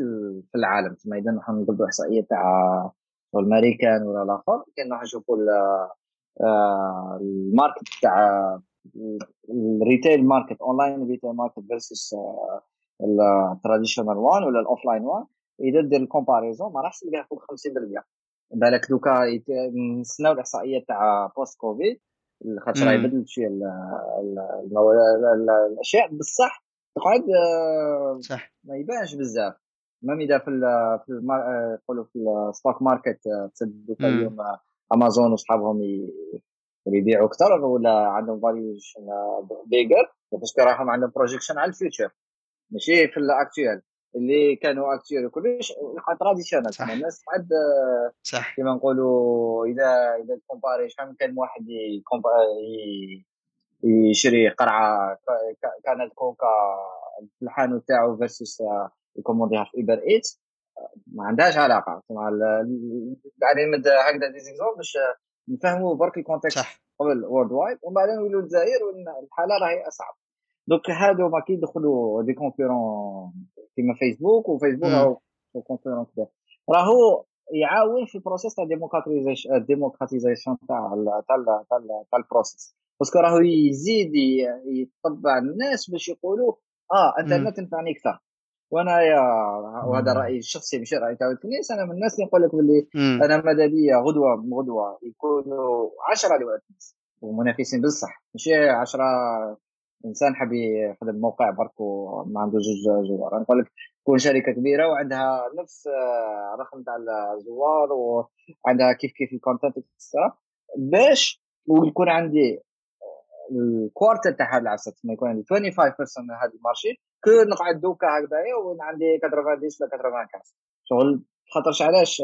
[SPEAKER 3] في العالم. تما اذا نحن نقولوا إحصائية تاع الأمريكان ولا الآخر. كان راح نشوفوا آه، ال market تاع ال retail market online retail market versus ال traditional one ولا ال offline one إذا دير ال comparison ما راحش تلقاها فوق 50% بالك دوكا نستناو الاحصائيات تاع post Covid خاطر راهي بدلت شوية الأشياء. بصح تقعد آه،
[SPEAKER 2] صح.
[SPEAKER 3] ما يبانش بزاف. ما إذا في في يقولوا في ال stock market تصدقوا اليوم أمازون وصحابهم يبيعوا أكثر ولا عندهم valuation bigger parce que راهم عندهم projection على ال future ماشي في ال actuel اللي كانوا actuel وكلش traditional الناس تعد
[SPEAKER 2] صح.
[SPEAKER 3] كيما نقولوا إذا إذا comparer شحال كان واحد يشري قرعة canette كوكا في الحانوت تاعو versus ي commander ها في Uber Eats ما عندهاش علاقة. مع بعدين مد هكذا des exemples باش نفهموا برك ال context
[SPEAKER 2] صح.
[SPEAKER 3] قبل worldwide ومن بعد نولوا الجزائر والحاله راهي أصعب. دوك هادو ما كي يدخلوا des concurrents كيما فيسبوك وفيسبوك راهو concurrent كبير راهو يعاون في ال process تاع democratization ال democratization تاع تاع تاع تاع ال process parce que راهو يزيد يطبع الناس باش يقولوا آه انترنت تنفعني أكثر وأنا يا وهذا رأيي الشخصي مش رأي تاع واد كنيس أنا من الناس اللي نقول لك باللي أنا ماذا بيا؟ غدوة غدوة يكونوا 10 واد كنيس ومنافسين بصح. ماشي 10 إنسان حاب يخدم موقع برك وما عنده جوج زوار نقول لك تكون شركة كبيرة وعندها نفس الرقم تاع الزوار وعندها كيف كيف ال content باش ويكون عندي ال quarter تاع هذا العسل ما يكون عندي 25% من هذا ال marché كو نقعد دوكا هكذايا وين عندي 90 ولا 95 شغل خاطرش علاش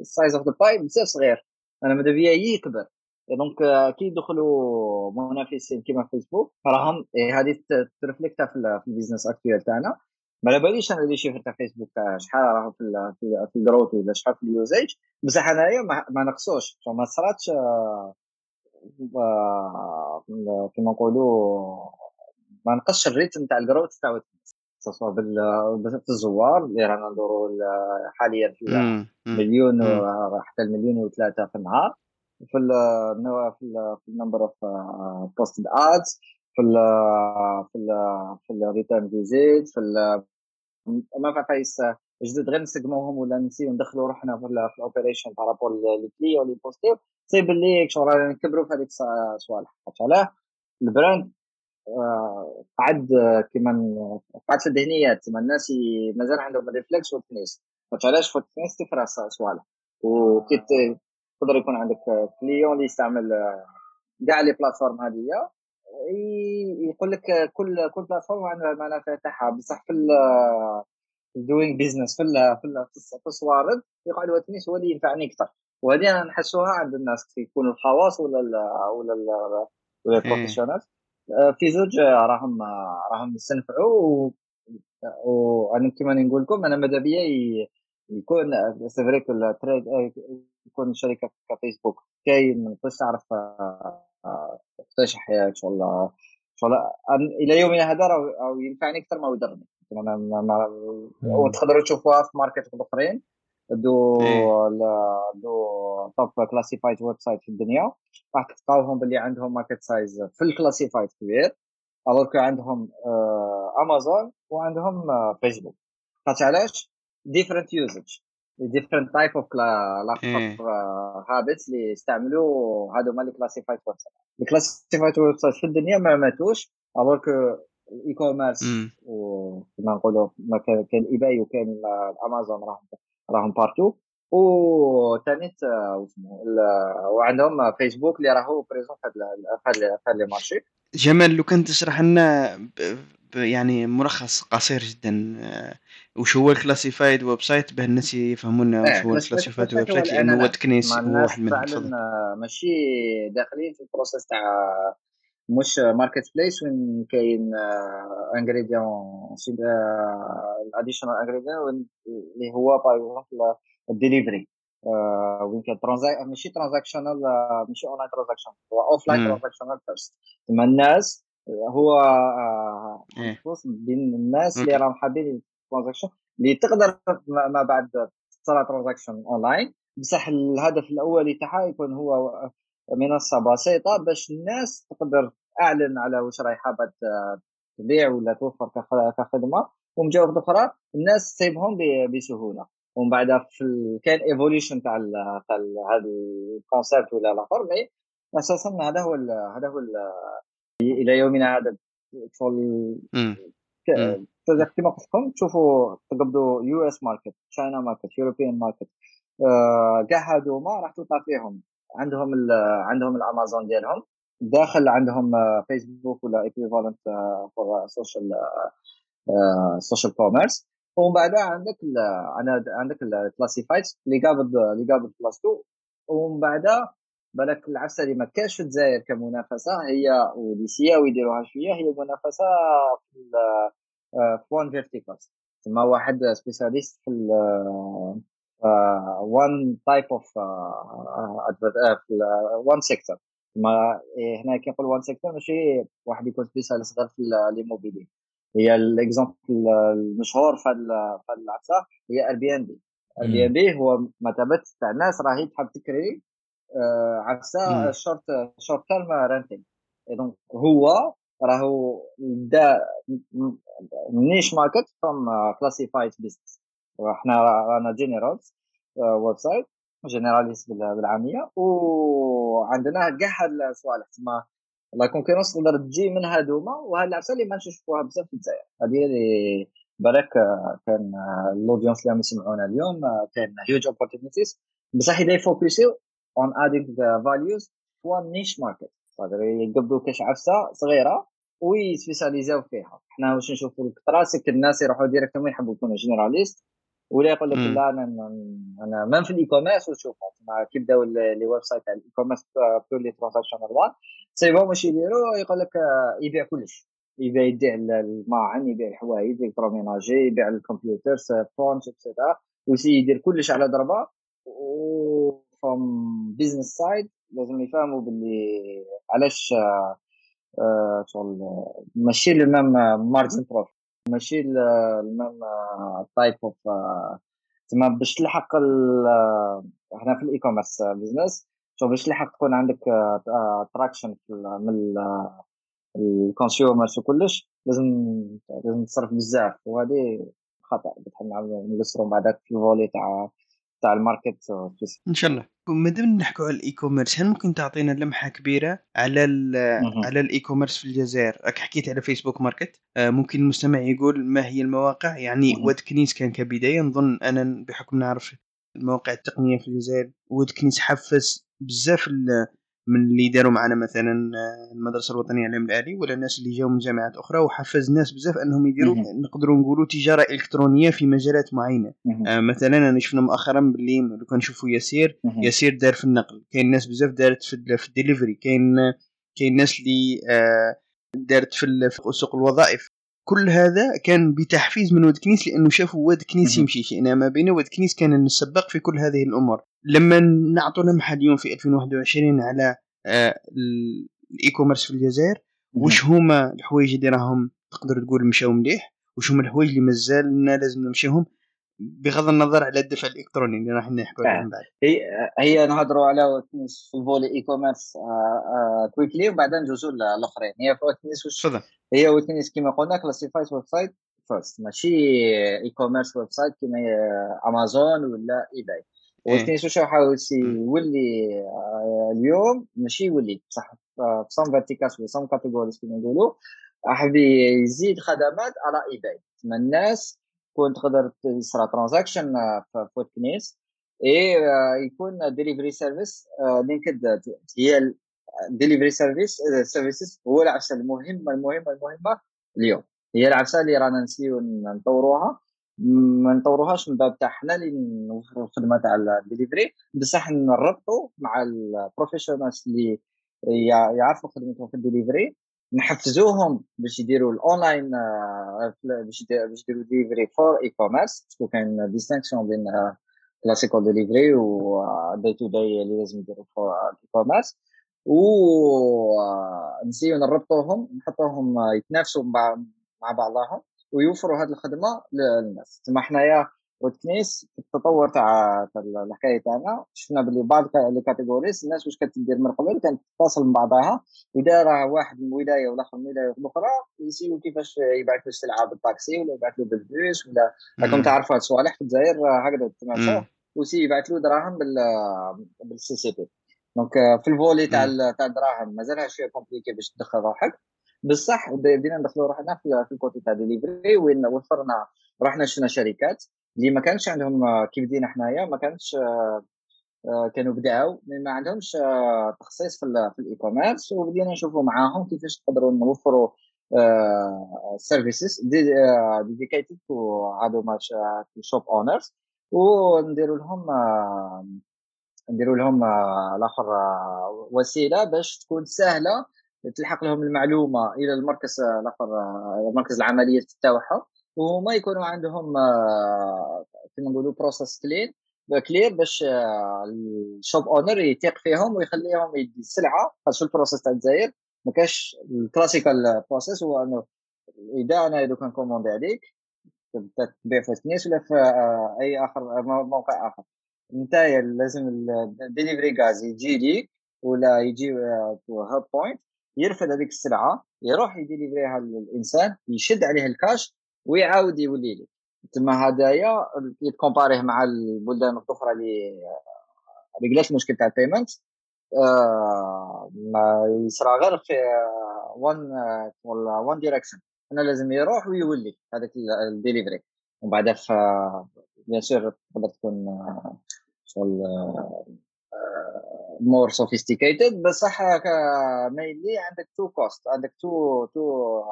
[SPEAKER 3] ال size of the pie بزاف صغير. أنا ماذا بيا يكبر. donc كي يدخلوا منافسين كيما فيسبوك راهم هذه ت reflect ها في ال business actuel تاعنا. ما على باليش أنا les chiffres تاع فيسبوك تاع شحال راهو في في ال growth ولا شحال في ال usage بصح أنايا ما نقصوش. ما صراتش كيما نقولوا ما نقصش ال rythme تاع ال growth تاع سواء في الزوار اللي رانا ندوروا حاليا في مليون حتى المليون وثلاثه في النهار. في ال في ال في النمبر اوف بوست ادز في ال في ال في الريتيرن فيزيت في ما فايس جدد غير نسقموهم ولا نسيو ندخلوا روحنا في الاوبريشن بارابول لي كلي ولي بوستير سي باللي شغل نكبروا في هذيك الصوالح علاه البراند آه، قعد كيما قعد في الذهنيات تما الناس مازال عندهم ال réflexe Ouedkniss علاش في Ouedkniss تفرع صوالح وكي يقدر يكون عندك client اللي يستعمل كاع les plateformes هذه يقول لك كل كل plateforme عندها المنافع تاعها بصح في ال doing business في في الصوارد يقعد Ouedkniss هو اللي ينفعني أكثر. وهذه أنا نحسوها عند الناس يكونوا الخواص ولا ال ولا ال ولا البروفيشنال آه، في زوج راهم راهم يستنفعوا. وأنا كما نقول لكم أنا ماذا بيا يكون سي فري التريد يكون شركة كفيسبوك. كاين ما نقدرش تعرف كيفاش آه، حياه شغل شغل إلى يومنا هذا راه ينفعني أكثر ما يضرني. وتقدروا تشوفوها في ماركت اخرين دو إيه. the top classified website في الدنيا. راح تلقاوهم باللي عندهم market size في ال classified كبير. alors عندهم امازون وعندهم فيسبوك علاش different usage different type of habits اللي يستعملوا هادو هما ال classified website ال classified website في الدنيا ما ماتوش alors ال e-commerce وكما نقولوا كان eBay وكان امازون راهم راهم partout وثاني وعندهم فيسبوك اللي راهو présent في هذا les marchés
[SPEAKER 2] جمال لو كان تشرح لنا يعني ملخص قصير جدا وش هو ال classified website به الناس يفهمون وش هو ال classified website لأنه هو Ouedkniss هو واحد
[SPEAKER 3] منهم ماشي داخلين في ال process تاع مش marketplace وين كاين ingrédient ال additional ingrédient اللي هو par exemple ال delivery وين كان ماشي transactional ماشي online transaction هو offline transactional first تما الناس هو إيه. بين الناس اللي راهم حابين ال transaction اللي تقدر ما بعد تصرا transaction online بصح الهدف الاولي تاعها يكون هو منصة بسيطة باش الناس تقدر أعلن على واش راهي حابة تبيع ولا توفر كخدمة ومن جهة أخرى الناس تسيبهم بسهولة ومن بعد في. كان évolution تاع تاع هذا ال concept ولا الأخر mais أساسا هذا هو. هذا هو ال... إلى يومنا هذا شغل كما قلت لكم تشوفوا تقبضوا US market China market European market كاع هذوما راح تلقى فيهم عندهم ال عندهم الامازون ديالهم داخل عندهم فيسبوك ولا equivalent for social social commerce ومن بعد عندك عندك ال classified اللي قابض اللي قابض place 2 ومن بعد بالك العفسه اللي ما كانش في الجزائر كمنافسه هي واللي سياو يديروها شوية هي منافسه في في one verticals تما واحد spécialiste في one type of one secteur ما هنا كي نقول one secteur ماشي واحد يكون spécialiste غير في l'immobilier هي ال exemple المشهور في هذه العفسه هي اير بي ان بي اير بي ان بي هو مثابه تاع الناس راهي تحب تكري عفسة short short term renting donc هو راهو the niche market from classified business إحنا رانا generals website généraliste بالعامية. وعندنا كاع هاد الصوالح تما la concurrence تقدر تجي من هادوما وهاد العفسه اللي ما نشوفوها بزاف في الجزائر. هذه اللي بالك كان ال audience اللي يسمعونا اليوم كان huge opportunities بصح إذا ي focus يو on adding values one niche market يقدروا يقبضوا كاش عفسة صغيرة ويسبيساليزاو فيها. حنا واش نشوفوا الكلاسيك الناس يروحوا directement يحبوا يكونوا généraliste ولا يقول لك لا أنا أنا même في ال e-commerce وشوف كي بداو les websites تاع ال e-commerce les transactions وان c'est bon واش يديروا يقول لك يبيع كلش. يبيع يبيع الماعن يبيع الحوايج électroménager يبيع الكمبيوتر فونت etcetera ويسي يدير كلش على ضربة from business side لازم يفهموا باللي علاش شغل ماشي ال même margin profit ماشي ال même type of تما باش تلحق هنا في ال e-commerce business شوف باش تلحق تكون عندك traction من ال consumers وكلش لازم لازم تصرف بزاف. وهذه خطأ بحال نقصروا بعدك في ال volet تاع تاع ال
[SPEAKER 2] market إن شاء الله. مادام نحكوا على ال e-commerce هل ممكن تعطينا لمحة كبيرة على على ال e-commerce في الجزائر؟ راك حكيت على فيسبوك market آه ممكن المستمع يقول ما هي المواقع؟ يعني واد كنيس كان كبداية. نظن أنا بحكم نعرف المواقع التقنية في الجزائر واد كنيس حفز بزاف من اللي داروا معنا مثلا آه، المدرسة الوطنية للعلم الآلي ولا الناس اللي جاوا من جامعات أخرى وحفز الناس بزاف أنهم يديروا نقدروا نقولوا تجارة إلكترونية في مجالات معينة. آه مثلا أنا شفنا مؤخرا باللي لو كان نشوفوا ياسير ياسير دار في النقل. كاين ناس بزاف دارت في, في الدليفري. كاين كاين ناس اللي آه دارت في سوق الوظائف. كل هذا كان بتحفيز من واد كنيس لأنه شافوا واد كنيس يمشي شئنا أم أبينا واد كنيس كان السباق في كل هذه الأمور. لما نعطوا لمحة اليوم في 2021 على آه، ال e-commerce في الجزائر وش هما الحوايج اللي راهم تقدر تقول مشاو مليح؟ وش هما الحوايج اللي مازالنا لازم نمشيهم؟ بغض النظر على الدفع الإلكتروني اللي راح نحكوا عليه من بعد.
[SPEAKER 3] هي هي نهضروا على واد كنيس في ال volet e-commerce quickly وبعدين ندوزوا الاخرين هي في وتنس وش؟ هي وتنس كما قلنا classified website first ماشي e-commerce website كما امازون ولا eBay واد كنيس واش حاول يولي اليوم ماشي يولي. بصح في some verticals ولا some categories كما نقولوا حاب يزيد خدمات على eBay الناس تكون تقدر تصرا transaction في واد كنيس إي يكون delivery service linked هي delivery service services هو العفسة المهمة المهمة المهمة اليوم. هي العفسة اللي رانا نسيو نطوروها. ما نطوروهاش من باب تاع حنا اللي نوفروا الخدمة تاع الدليفري بصح نربطوا مع ال professionals اللي يعرفوا خدمتهم في الدليفري نحفزوهم باش يديروا الأونلاين آه، باش باش يديروا delivery for e-commerce parce que كاين distinction بين classical delivery و day to day اللي لازم يديروا for e-commerce و آه، نسيو نربطوهم نحطوهم يتنافسوا مع بعضهم ويوفروا هذه الخدمة للناس. تما حنايا واد كنيس في التطور تاع الحكاية تاعنا. شفنا باللي بعض les categories الناس واش كتدير من قبل؟ كانت تتصل مع بعضها. وإذا راه واحد من ولاية والاخر من ولاية أخرى يسيو كيفاش يبعث له السلعه بالطاكسي ولا يبعث له بالبوس ولا راكم تعرفوا هاد الصوالح؟ في الجزائر هكذا تمشى وسي يبعث له دراهم بال بال CCP. donc في ال volet تاع تاع الدراهم مازالها شوية compliqué باش تدخل روحك. بصح بدينا ندخلوا روحنا في ال côté تاع ديليفري وين وفرنا رحنا شفنا شركات. اللي ما كانش عندهم كيف بدينا حنايا ما كانش كانوا بداوا ما عندهمش تخصيص في, ال e-commerce وبدينا نشوفوا معاهم كيفاش نقدروا نوفروا services dedicated to هذوما shop owners ونديروا لهم نديروا لهم الآخر وسيلة باش تكون سهلة تلحق لهم المعلومة إلى المركز الآخر مركز العمليات تاعهم وما يكونوا عندهم كما نقولوا process clean clear باش ال shop owner يثيق فيهم ويخليهم يدي السلعه خاصه ال process تاع الجزائر. ما كاش ال classical process هو إنه إذا أنا دوك نكوموندي عليك تبيع في تنيس ولا في أي آخر موقع آخر. انت لازم ال delivery guys يجي ليك ولا يجي hub point يرفد هذيك السلعة يروح يديليفريها للإنسان يشد عليه الكاش ويعاود يولي لك تما هدايا يتكومباريه مع البلدان الأخرى اللي قلت المشكل تاع ال payment آه ما يصرى غير في one ولا one direction أنا لازم يروح ويولي هذاك الديليفري ومن بعد ف bien sûr تقدر تكون شغل more sophisticated بصح مينلي عندك two cost عندك two two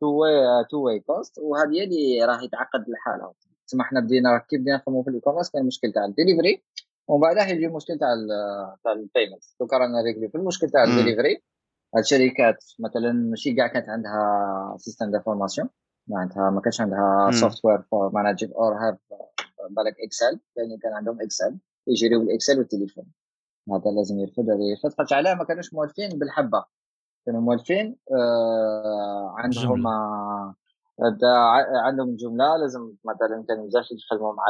[SPEAKER 3] two way two way cost وهذه هي اللي راه يتعقد الحال تسمى حنا بدينا كيف بدينا نخدموا في ال e-commerce كان المشكل تاع الدليفري ومن بعدها يجي المشكل تاع تاع ال payment دوكا رانا réglé في المشكل تاع الدليفري الشركات مثلا ماشي كاع كانت عندها système d'information معناتها ما كانش عندها software for managing or have بالك Excel يعني كان عندهم Excel يجريو ال Excel والتليفون. هذا لازم يرفد هذا يرفد خاطر علاه ما كانوش موالفين بالحبة. كانوا موالفين آه عندهم عندهم جملة لازم مثلا كانوا بزاف يخدموا مع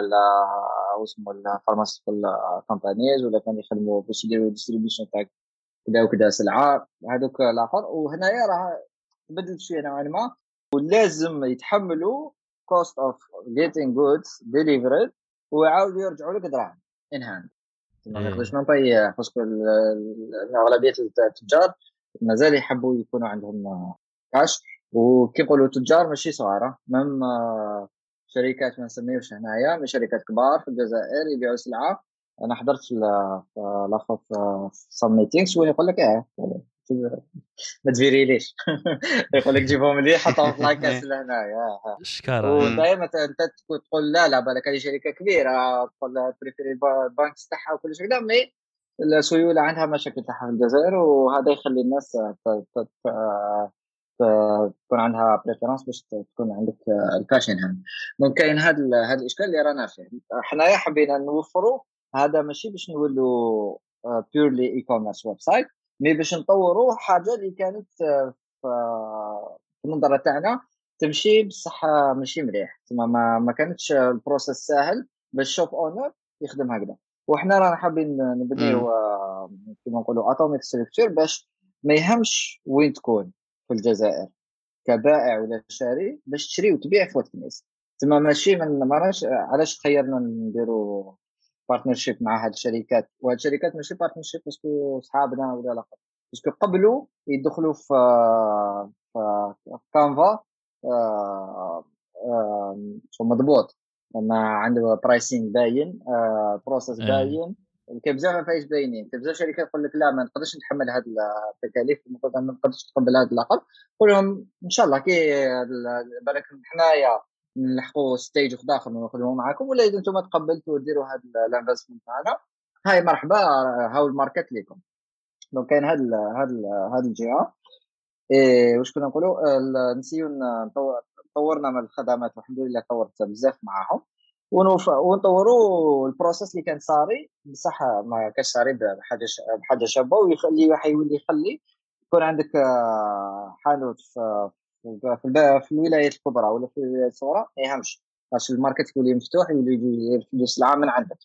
[SPEAKER 3] اسمه ال pharmaceutical companies ولا كانوا يخدموا باش يديروا distribution تاع كذا وكذا سلعة هذوك الآخر. وهنايا راه تبدلت شوية نوعا ما. ولازم يتحملوا cost of getting goods delivered ويعاودوا يرجعوا لك دراهم in hand ما نقدرش نعطي parce que اغلبيه التجار مازال يحبوا يكونوا عندهم كاش. وكي نقولوا تجار ماشي صغار même شركات ما نسميوش هنايا من شركات كبار في الجزائر يبيعوا سلعة. أنا حضرت في لاخر في some meetings وين يقول لك؟ آه ما تفيريليش؟ [laughs] يقول لك جيبهم لي حطهم في la caisse [laughs] لهنايا
[SPEAKER 1] شكرا.
[SPEAKER 3] ودائما أنت تقول لا لا بالك هذه شركة كبيرة تقول préférer ال banque تاعها وكل شيء. لا mais السيوله عندها مشاكل في الجزائر وهذا يخلي الناس تكون عندها préférence باش تكون عندك ال cash in hand donc هذا هذا الإشكال اللي رانا فيه. حنايا حبينا نوفروا هذا ماشي باش نولوا purely e-commerce website mais باش نطوروا حاجة اللي كانت في النظره تاعنا تمشي بصح ماشي مليح. تما ما, ما كانتش ال process ساهل باش shop owner يخدم هكذا. وحنا رانا حابين نبنيو كيما نقولوا atomic structure باش ما يهمش وين تكون في الجزائر كبائع ولا شاري باش تشري وتبيع في وتكنيس تما ماشي من ما علاش تخيرنا نديرو partnership مع هاد الشركات؟ وهاد الشركات ماشي partnership parce que صحابنا ولا لا. باسكو قبلوا يدخلوا في في كانفا شو مضبوط. ما عنده برايسينغ باين بروسيس باين. كاين بزاف فايش باينين؟ كاين بزاف شركات تقول لك لا ما نقدرش نتحمل هذه التكاليف ما نقدرش نتقبل هذا اللقب قول لهم إن شاء الله كي بالك حنايا نلحقوا ستيج أخر ونخدموا معاكم ولا إذا أنتم تقبلتوا ديروا هذا الانفستمنت معنا. هاي مرحبا هاو ال market لكم. donc كاين هاد هاد هاد الجهة. إيه واش كنا نقولوا؟ نسيو طورنا من الخدمات والحمد لله طورت بزاف معاهم. ونطوروا ال process اللي كان صاري بصح ما كانش صاري بحاجة بحاجة شابة ويخلي يولي يخلي يكون عندك حانوت في في, الولايات الكبرى ولا في الولايات الصغرى ما يهمش. باش ال market يولي مفتوح يولي يرفدوا السلعه من عندك.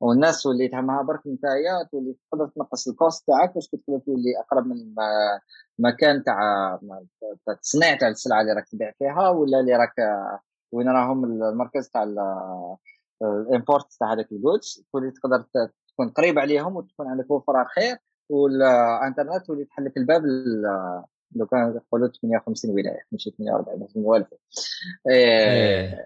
[SPEAKER 3] والناس تولي تهمها برك نتايا تولي تقدر تنقص ال cost تاعك باش تقدر تولي أقرب من مكان تاع التصنيع تاع السلعة اللي راك تبيع فيها ولا اللي راك وين راهم المركز تاع ال import تاع هذاك ال goods تولي تقدر تكون قريب عليهم وتكون عندك وفره خير والإنترنت تولي تحل لك الباب لو كان يقولوا 58 ولاية ماشي 48 بس موالفة. إيه.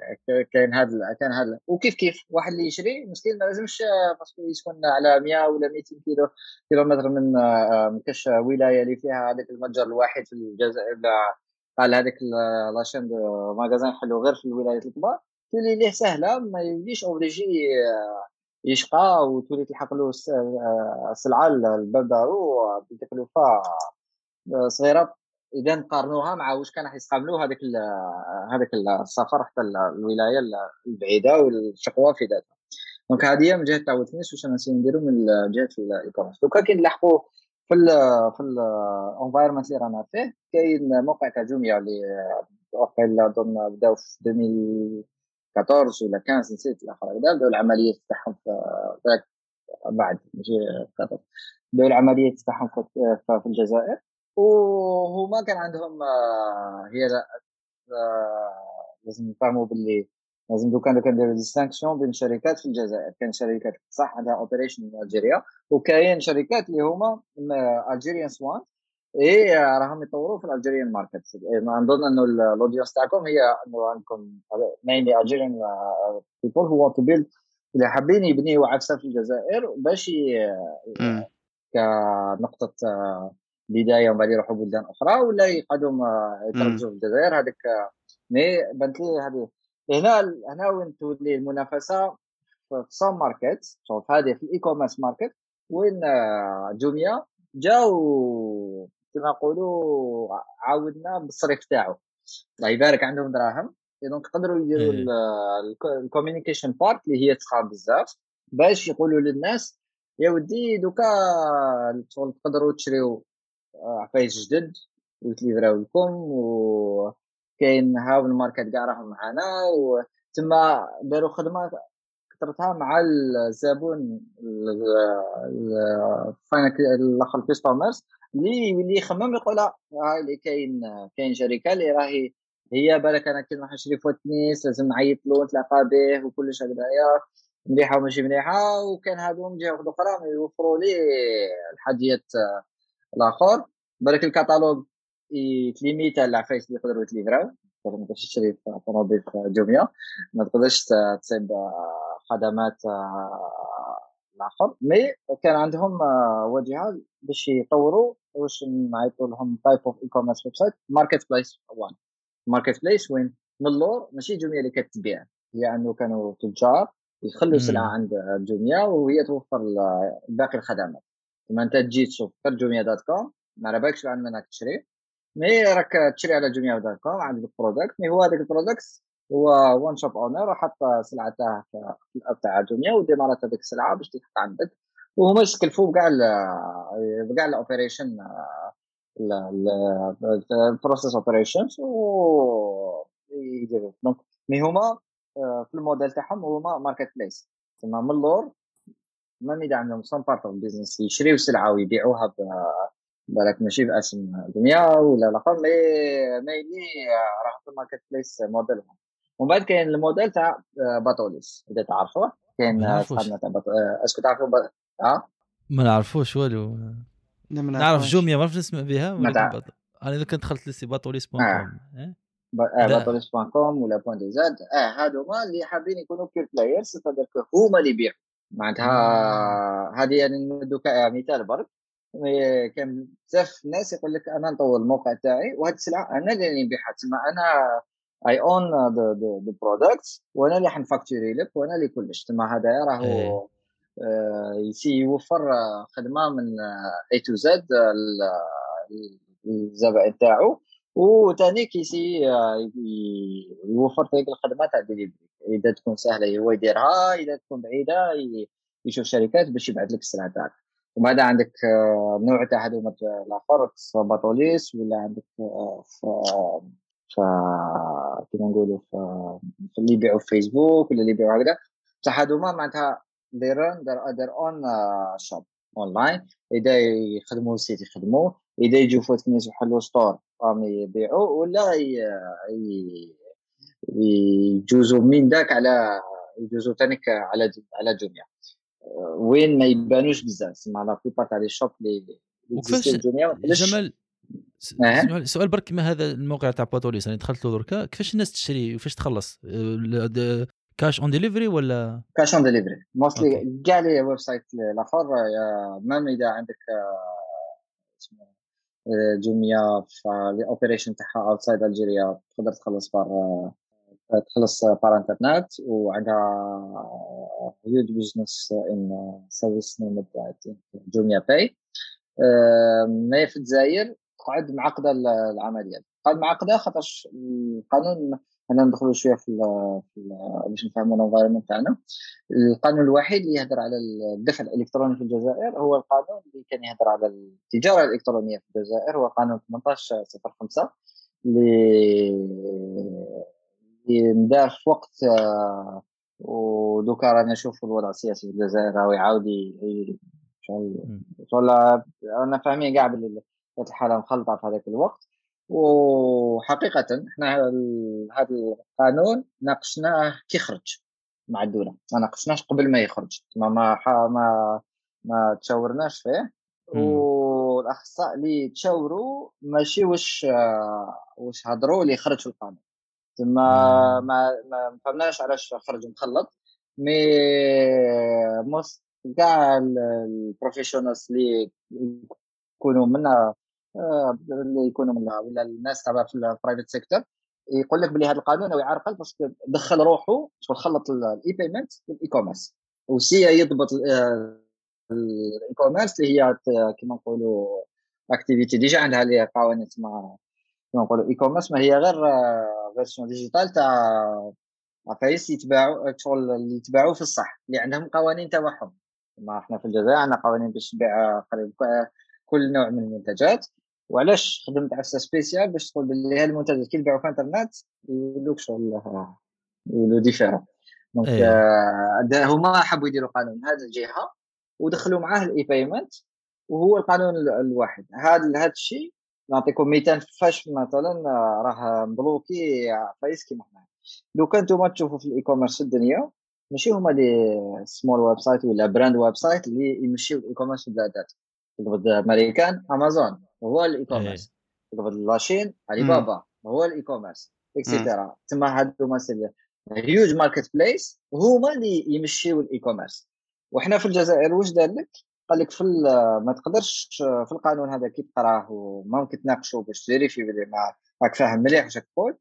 [SPEAKER 3] كاين هذا كان هذا وكيف كيف؟ واحد اللي يشري مسكين ما لازمش parce que يسكن على 100 ولا 200 كيلو كيلومتر من من كاش ولاية اللي فيها هذاك المتجر الواحد في الجزائر قال هذاك la chaîne de magasins يحلوا غير في الولايات الكبار. تولي ليه سهلة ما يوليش obligé يشقى وتولي تلحق له السلعة الباب دارو بتكلفه صغيره إذا نقارنوها مع واش كان راح يستعملوا هذاك هذاك السفر حتى الولاية البعيدة والشقوة في ذاتها. donc هذه من جهة تعود الناس واش نسيو نديرو من جهة ال e-commerce دوكا كي نلاحقوا في ال في ال environment اللي رانا فيه. كاين موقع تاع جوميا اللي وقيلا اظن بداو في 2014 ولا 15 نسيت الأخر هكذا. بداو العمليات تاعهم بعد ماشي بداو العمليات تاعهم في الجزائر. وهما كان عندهم آه، هي آه، لازم نفهموا باللي لازم دو كان كنديروا distinction بين شركات في الجزائر. كاين شركات صح عندها operation في الجزائر وكاين شركات اللي هما Algerian-owned إي راهم يطوروا في ال Algerian market نظن إنه ال audience تاعكم هي إنه عندكم mainly Algerian بيبول هو تو بيلد اللي حابين يبنيوا عفسة في الجزائر باش كنقطه آه، بداية ومن بعد يروحوا بلدان أخرى ولا يقعدوا يتركزوا في الجزائر؟ هذاك مي بانت لي هذه. هنا هنا وين تولي المنافسة؟ في سام ماركت في هذه في الاي كوميرس ماركت. وين آه، جوميا؟ جاو كما نقولوا عاودنا بالصريف تاعو. الله يبارك عندهم دراهم. donc قدروا يديروا ال communication part اللي هي تخاف بزاف. باش يقولوا للناس يا ودي دوكا تقدروا تشريو عفايس جدد ويتليفراو لكم وكاين هاو الماركات كاع راهم معانا وتما داروا خدمة كثرتها مع الزبون الآخر commerce اللي يولي يخمم يقول هاي اللي كاين كاين شركة اللي راهي هي بالك أنا كي نروح نشري فوتنيس لازم نعيط له نتلاقى به وكلش هكذايا مليحة وماشي مليحة وكان هادو من جهه أخرى يوفروا لي الحاجيات الآخر. بالك الكتالوج يتليميتا العفايس اللي يقدروا يتليفراو ما تقدرش تشري طوموبيل في جوميا ما تقدرش تصيب خدمات الآخر mais كان عندهم واجهه باش يطوروا واش نعيطوا لهم تايب اوف اي كوميرس ويب سايت ماركت بليس 1 ماركت بليس وين من اللور ماشي جوميا اللي كتبيع هي انه كانوا تجار يخلوا سلعه عند جوميا وهي توفر باقي الخدمات لما انت تجي تشوف جوميا dot com ما بالكش عن منك تشري mais راك تشري على جوميا dot com عندك ال product. mais هو هذاك البرودكت هو one shop owner وحط سلعته في ال app تاع جوميا و démarrat هذيك السلعة باش تلحق عندك وهما يتكلفوا بكاع بكاع ال operation ال process operations و donc mais هما آه، في الموديل تاعهم هما marketplace تما من اللور ما يدعم لهم son part of business يشريو سلعة ويبيعوها بالك ماشي باسم دنيا ولا لا mais ميلي راه في الماركت بليس موديلهم ومن بعد كاين الموديل تاع باطوليس إذا تعرفوه كاين صاحبنا تاع أسكو تعرفوا آه؟
[SPEAKER 1] ما نعرفوش والو. نعرف جوميا ما نعرفش نسمع بها أنا إذا كنت دخلت لسي باطوليس بون كوم
[SPEAKER 3] باطوليس بون كوم ولا بون دي زاد آه هادو هما اللي حابين يكونوا بير بلايرز هما اللي يبيعوا. معناتها هذه يعني ندوك مثال برك. كان بزاف الناس يقول لك أنا نطور الموقع تاعي وهذه السلعة أنا اللي نبيعها. تسمى أنا I own the product وأنا اللي حن facturer لك وأنا اللي كلش. تما هذا راهو إيه. آه يسي يوفر خدمة من A to Z الزبائن تاعو. وثاني كيسي آه، يوفر تلك الخدمات تاع إذا تكون سهلة هو يديرها. إذا تكون بعيدة يشوف شركات باش يبعث لك السلعة تاعك. وبعد عندك آه، نوع تاع هذوما الآخر باطوليس ولا عندك آه، في ف كيما نقولوا في اللي يبيعوا في فيسبوك ولا اللي يبيعوا هكذا. بصح هذوما معناتها they run their, their own shop اونلاين إذا يخدموا السيت يخدموا. إذا يجوا فوت كنيس يحلوا ستور راهم يبيعوا ولا يجوزوا من ذاك على يجوزوا ثاني على على جوميا وين ما يبانوش بزاف تسمى la plupart تاع les shops اللي
[SPEAKER 1] وكيفاش جمال؟ سؤال برك كيما هذا الموقع تاع باتوليس؟ أنا دخلت له دركا كيفاش الناس تشري؟ وفاش تخلص؟ cash on delivery ولا؟
[SPEAKER 3] cash on delivery mostly كاع les websites الآخر même إذا عندك جوميا في operation تاعها outside Algeria تقدر تخلص par تخلص par internet وعندها huge business and service named Jumia Pay. mais في الجزائر تقعد معقدة العملية قال معقدة خاطرش القانون أنا ندخلوا شوية في, في باش نفهموا ال environment تاعنا. القانون الوحيد اللي يهدر على الدفع الإلكتروني في الجزائر هو القانون اللي كان يهدر على التجارة الإلكترونية في الجزائر هو قانون 1805 اللي مدار في وقت آه، ودوكا رانا نشوف الوضع السياسي في الجزائر راهو يعاود شغل أنا فاهمين كاع باللي الحالة مخلطة في هذاك الوقت. وحقيقة إحنا هذا القانون ناقشناه كي خرج مع الدولة. ما ناقشناش قبل ما يخرج. ما ما ما, ما تشاورناش فيه. والأخصائي اللي تشاوروا ماشي واش واش هضروا اللي خرج في القانون. ثم ما ما فهمناش علاش خرج مخلط mais most كاع ال professionals اللي يكونوا منا اللي يكونوا من ولا الناس تبع في ال private sector يقول لك بلي هذا القانون يعرقل parce que دخل روحه شغل خلط ال e-payment وال e-commerce وسي يضبط ال e-commerce اللي هي كما نقولوا activité déjà عندها اللي قوانين تسمى نقولوا e-commerce ما هي غير version digitale تاع عفايس يتباعوا شغل اللي يتباعوا في الصح اللي عندهم قوانين تاعهم. mais إحنا في الجزائر عندنا قوانين باش تبيع كل نوع من المنتجات. وعلاش خدمت عفسه spéciale باش تقول باللي هاد المنتجات كي يبيعوا في الإنترنت يقولوك شغل يقولوا différents donc أيه. هما حبوا يديروا قانون من هذه الجهة ودخلوا معاه ال e-payment وهو القانون الواحد. هذا هذا الشيء نعطيكم مثال فاش مثلا راه م bloqué فايس كيما حنا لو كان نتوما تشوفوا في ال e-commerce في الدنيا ماشي هما les small websites ولا brand website اللي يمشيو ال e-commerce في البلادات تقبض أمريكان أمازون هو ال e-commerce تقبض la Chine علي بابا هو ال e-commerce et cetera تما هادو huge marketplace هما اللي يمشيو ال e-commerce وحنا في الجزائر واش دار لك؟ قال لك في ما تقدرش في القانون هذا كي تقراه وممكن تناقشوا باش ت vérifier بلي ما راك فاهم مليح واش تقول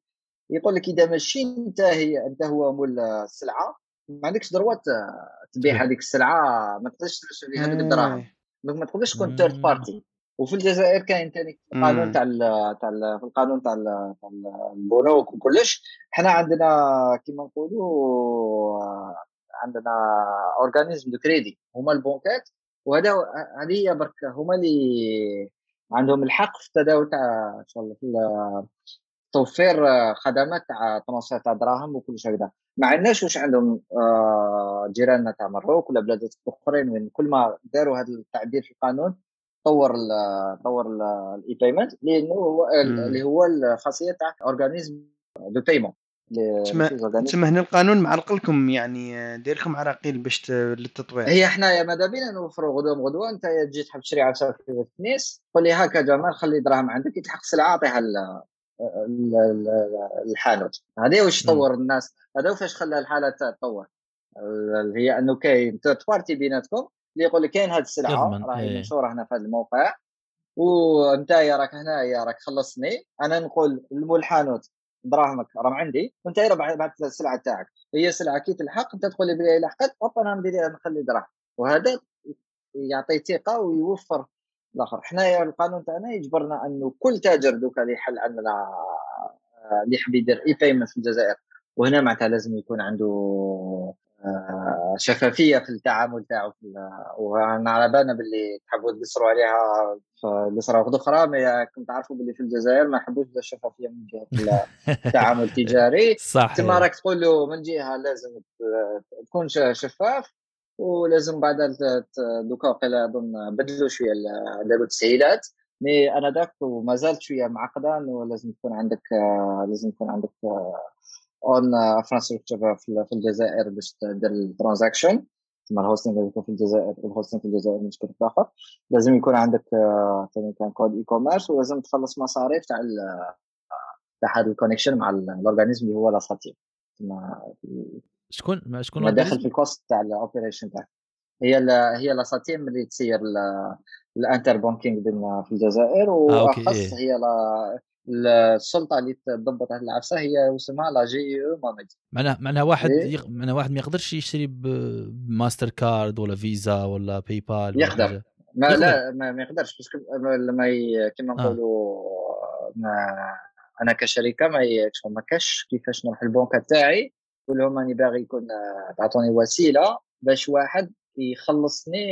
[SPEAKER 3] يقول لك إذا ماشي أنت هي أنت هو مول السلعة ما عندكش دروات تبيع هذيك السلعة ما تقدرش ترسل لي هذوك الدراهم donc ما تقدرش تكون third party وفي الجزائر كاين ثاني القانون تاع تاع في القانون تاع البنوك وكلش. حنا عندنا كيما نقولوا عندنا organismes de crédit هما البنكات وهذا هذه برك هما اللي عندهم الحق في التداول تاع ان شاء الله في توفير خدمات تاع transfert تاع دراهم وكل شيء هكذا ما عندناش واش عندهم آه، جيراننا تاع مروك ولا بلادات اخرين وين كل ما داروا هذا التعديل في القانون طور ال طور ال e-payment لأنه هو اللي هو الخاصيه تاع organisme de paiement
[SPEAKER 2] تسمى هنا القانون معرق لكم يعني داير لكم عراقيل باش للتطوير
[SPEAKER 3] هي إحنا ماذا بينا نوفروا غدوة بغدوة أنت تجي تحب تشري عفسة في التنيس قول لي هكا جمال خلي دراهم عندك يتحق سلعة أعطيها الحانوت. هذا واش طور الناس؟ هذا فاش خلى الحالة تطور؟ هي أنه كاين third party بيناتكم اللي يقول لك كاين هذه السلعة راهي إيه. منشورة هنا في هذا الموقع. وانت يا راك هنايا راك خلصني. أنا نقول الحانوت دراهمك راهم عندي؟ وأنت بعت السلعة تاعك. هي سلعة كي تلحق أنت تقول لي لحقت hop أنا ندير نخلي دراهم. وهذا يعطي ثقة ويوفر الآخر. حنايا القانون تاعنا يجبرنا أنه كل تاجر دوكا اللي يحل عندنا اللي يحب يدير e-payment في الجزائر. وهنا معناتها لازم يكون عنده شفافية في التعامل تاعو وأنا على بالنا باللي تحبوا تقصروا عليها قصرة واحدة أخرى ما كنت تعرفوا باللي في الجزائر ما يحبوش الشفافية من جهة [laughs] التعامل التجاري.
[SPEAKER 1] صح
[SPEAKER 3] تما راك تقول له من جهة لازم تكون شفاف ولازم بعد دوكا وقيلا أظن بدلوا شوية داروا تسهيلات مي أنا ذاك وما زالت شوية معقدة ولازم تكون عندك لازم يكون عندك une infrastructure في الجزائر باش دير ال transaction تسمى ال hosting يكون في الجزائر وال hosting في الجزائر مشكل اخر لازم يكون عندك ثاني كان code e-commerce ولازم تخلص مصاريف تاع تاع هذا ال connection مع ال organisme اللي هو la SATIM
[SPEAKER 1] شكون شكون
[SPEAKER 3] داخل في ال cost تاع ال operation تاعك. هي هي la SATIM اللي تسير ال inter-banking في الجزائر واخص هي السلطة اللي تضبط هذه العفسة هي اسمها لا GIE Monétique
[SPEAKER 1] معناها معناها واحد إيه؟ معناها واحد ما يقدرش يشتري بماستر كارد ولا فيزا ولا PayPal
[SPEAKER 3] يقدر ما يقدر. لا ما, ما يقدرش بس لما ي... كما آه. نقولوا آه. ما أنا كشركة ما ي... ما كاش كيفاش نروح البنكه تاعي نقول لهم راني باغي يكون تعطوني وسيلة باش واحد يخلصني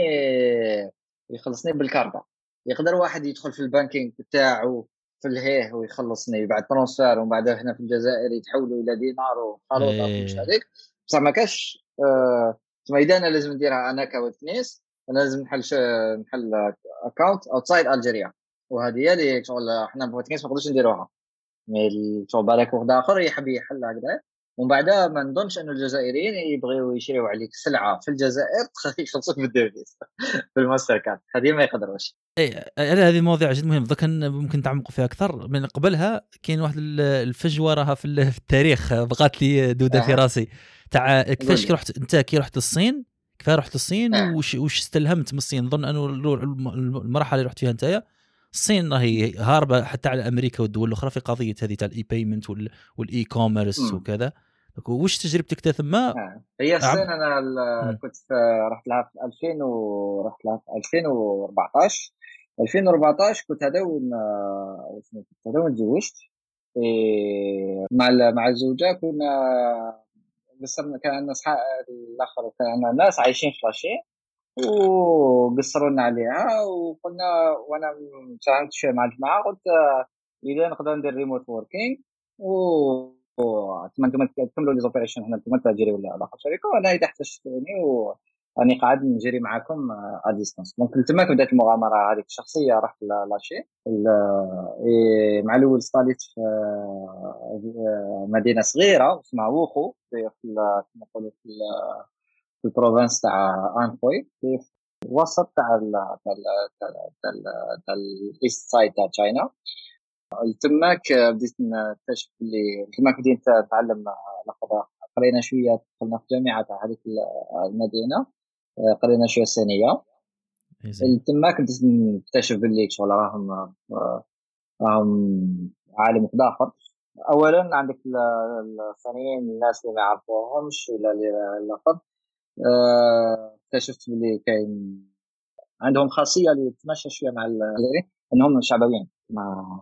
[SPEAKER 3] يخلصني بالكارطة يقدر واحد يدخل في ال banking تاعو في الهيه ويخلصني بعد transfer ومن بعد هنا في الجزائر يتحولوا إلى دينار وخلوط ومش إيه. هذيك. بصح ما كاش آه إذا أنا لازم نديرها أنا كوتنيس أنا لازم نحل نحل account outside Algeria وهذه هي اللي شغل إحنا كوتنيس ما نقدرش نديروها. mais شغل بالك واحد آخر يحب يحل هكذا ومن بعدها ما نظنش انه الجزائريين يبغيو يشريوا عليك سلعة في الجزائر [laughs] يخلصوك بال devise. [laughs] في الماستر كارد. هذه ما يقدروش
[SPEAKER 1] إي هذه مواضيع جد مهمة. كان ممكن تعمقوا فيها أكثر. من قبلها كاين واحد الفجوه راها في التاريخ. بقات لي دودة في راسي. تاع كيفاش كي رحت أنت كي رحت الصين كيف رحت الصين آه. وش, وش استلهمت من الصين؟ نظن أنه المرحلة اللي رحت فيها أنت الصين راهي هاربة حتى على أمريكا والدول الأخرى في قضية هذه تاع ال e-payment وال e-commerce وكذا. وش تجربتك ثم؟
[SPEAKER 3] آه. هي الصين أنا كنت رحت لها في 2000 ورحت لها في 2014 2014 كنت هذا كنت هذا تزوجت. مع مع الزوجة كنا قصرنا كان اصحاب الآخر كان ناس عايشين في la Chine. وقصروا لنا عليها وقلنا وأنا ساهمت شوية مع الجماعة قلت إذا نقدر ندير remote working و تكملوا les opérations هنا أنتم تجري ولا الآخر شركة وأنا إذا احتجتوني راني قاعد نجري معاكم à distance donc تما بدأت المغامرة هذيك الشخصية رحت la Chine. مع الأول ستاليت في مدينة صغيرة اسمها ووهو في كما نقولوا في في ال province تاع أنهوي. في الوسط تاع تاع ال east side تاع China تماك بديت نكتشف اللي تماك بديت نتعلم لقب قرينا شوية دخلنا في الجامعة تاع هذيك المدينة قرينا شوية الصينيه تماك بديت نكتشف باللي شغل راهم راهم عالم آخر. اولا عندك الصينيين الناس اللي ما يعرفوهمش ولا اللقب اكتشفت باللي كاين عندهم خاصية اللي تمشى شوية مع إنهم شعبويين مع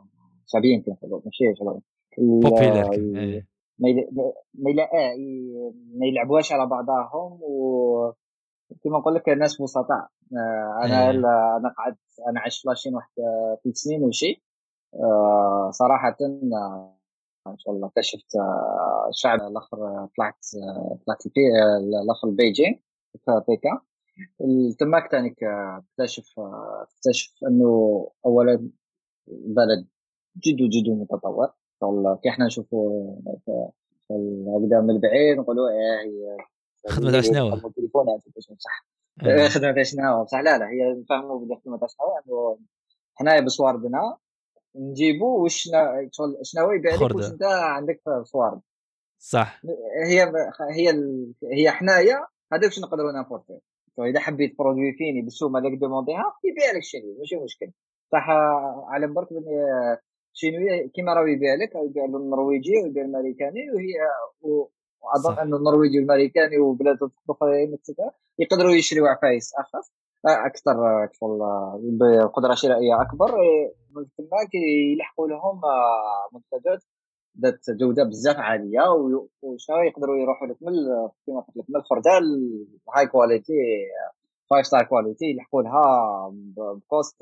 [SPEAKER 3] شعبيين كيف ماشي شباب
[SPEAKER 1] إيه.
[SPEAKER 3] ما ما يلعبوهاش على بعضهم و كما نقول لك الناس بسطاء آه، أنا إيه. أنا قعدت أنا عشت لاشين واحد ثلاث سنين وشي آه، صراحة ان شاء الله اكتشفت الشعب آه، الآخر طلعت طلعت الآخر بيجينغ في بيكا تماك ثاني اكتشف اكتشف انه اولا بلد جد جد متطور. كي إحنا نشوفوا هكذا من البعيد نقولوا إيه هي
[SPEAKER 1] خدمة تاع شنو؟
[SPEAKER 3] التليفون صح إيه. خدمة تاع شنو بصح لا لا هي نفهموا بلي شنو إنه حنايا بصواردنا نجيبوا واش شنو يبيع لك واش انت عندك صوارد
[SPEAKER 1] صح.
[SPEAKER 3] هي هي هي حنايا هذا واش نقدروا نابورتي إذا حبيت برودوي فيني بالسومه اللي دومونديها يبيع لك الشيء ماشي مشكل. صح على برك شنو كيما راه يبيع لك يبيع النرويجي ويبيع الامريكاني وهي وأظن أن النرويجي والامريكاني وبلاد أخرى يقدروا يشريوا عفايس ارخص أكثر بقدرة شرائية أكبر. من تما يلحقوا لهم منتجات ذات جودة بزاف عالية وشنو يقدروا يروحوا لك من كما قلت لك من الخرده ال high quality five star quality يلحقوا لها ب cost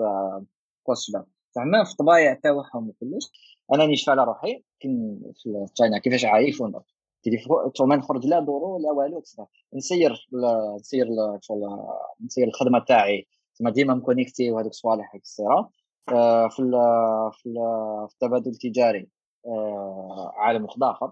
[SPEAKER 3] cost شباب. زعما في الطبايع تاعهم وكلش. أنا نشفى على روحي كن في China كيفاش ونضرب تليفون ما نخرج لا دورو لا والو نسير نسير نسير الخدمة تاعي. تما ديما مكونيكتي وهذوك الصوالح الصغيره آه، في في في التبادل التجاري. آه، عالم أخر.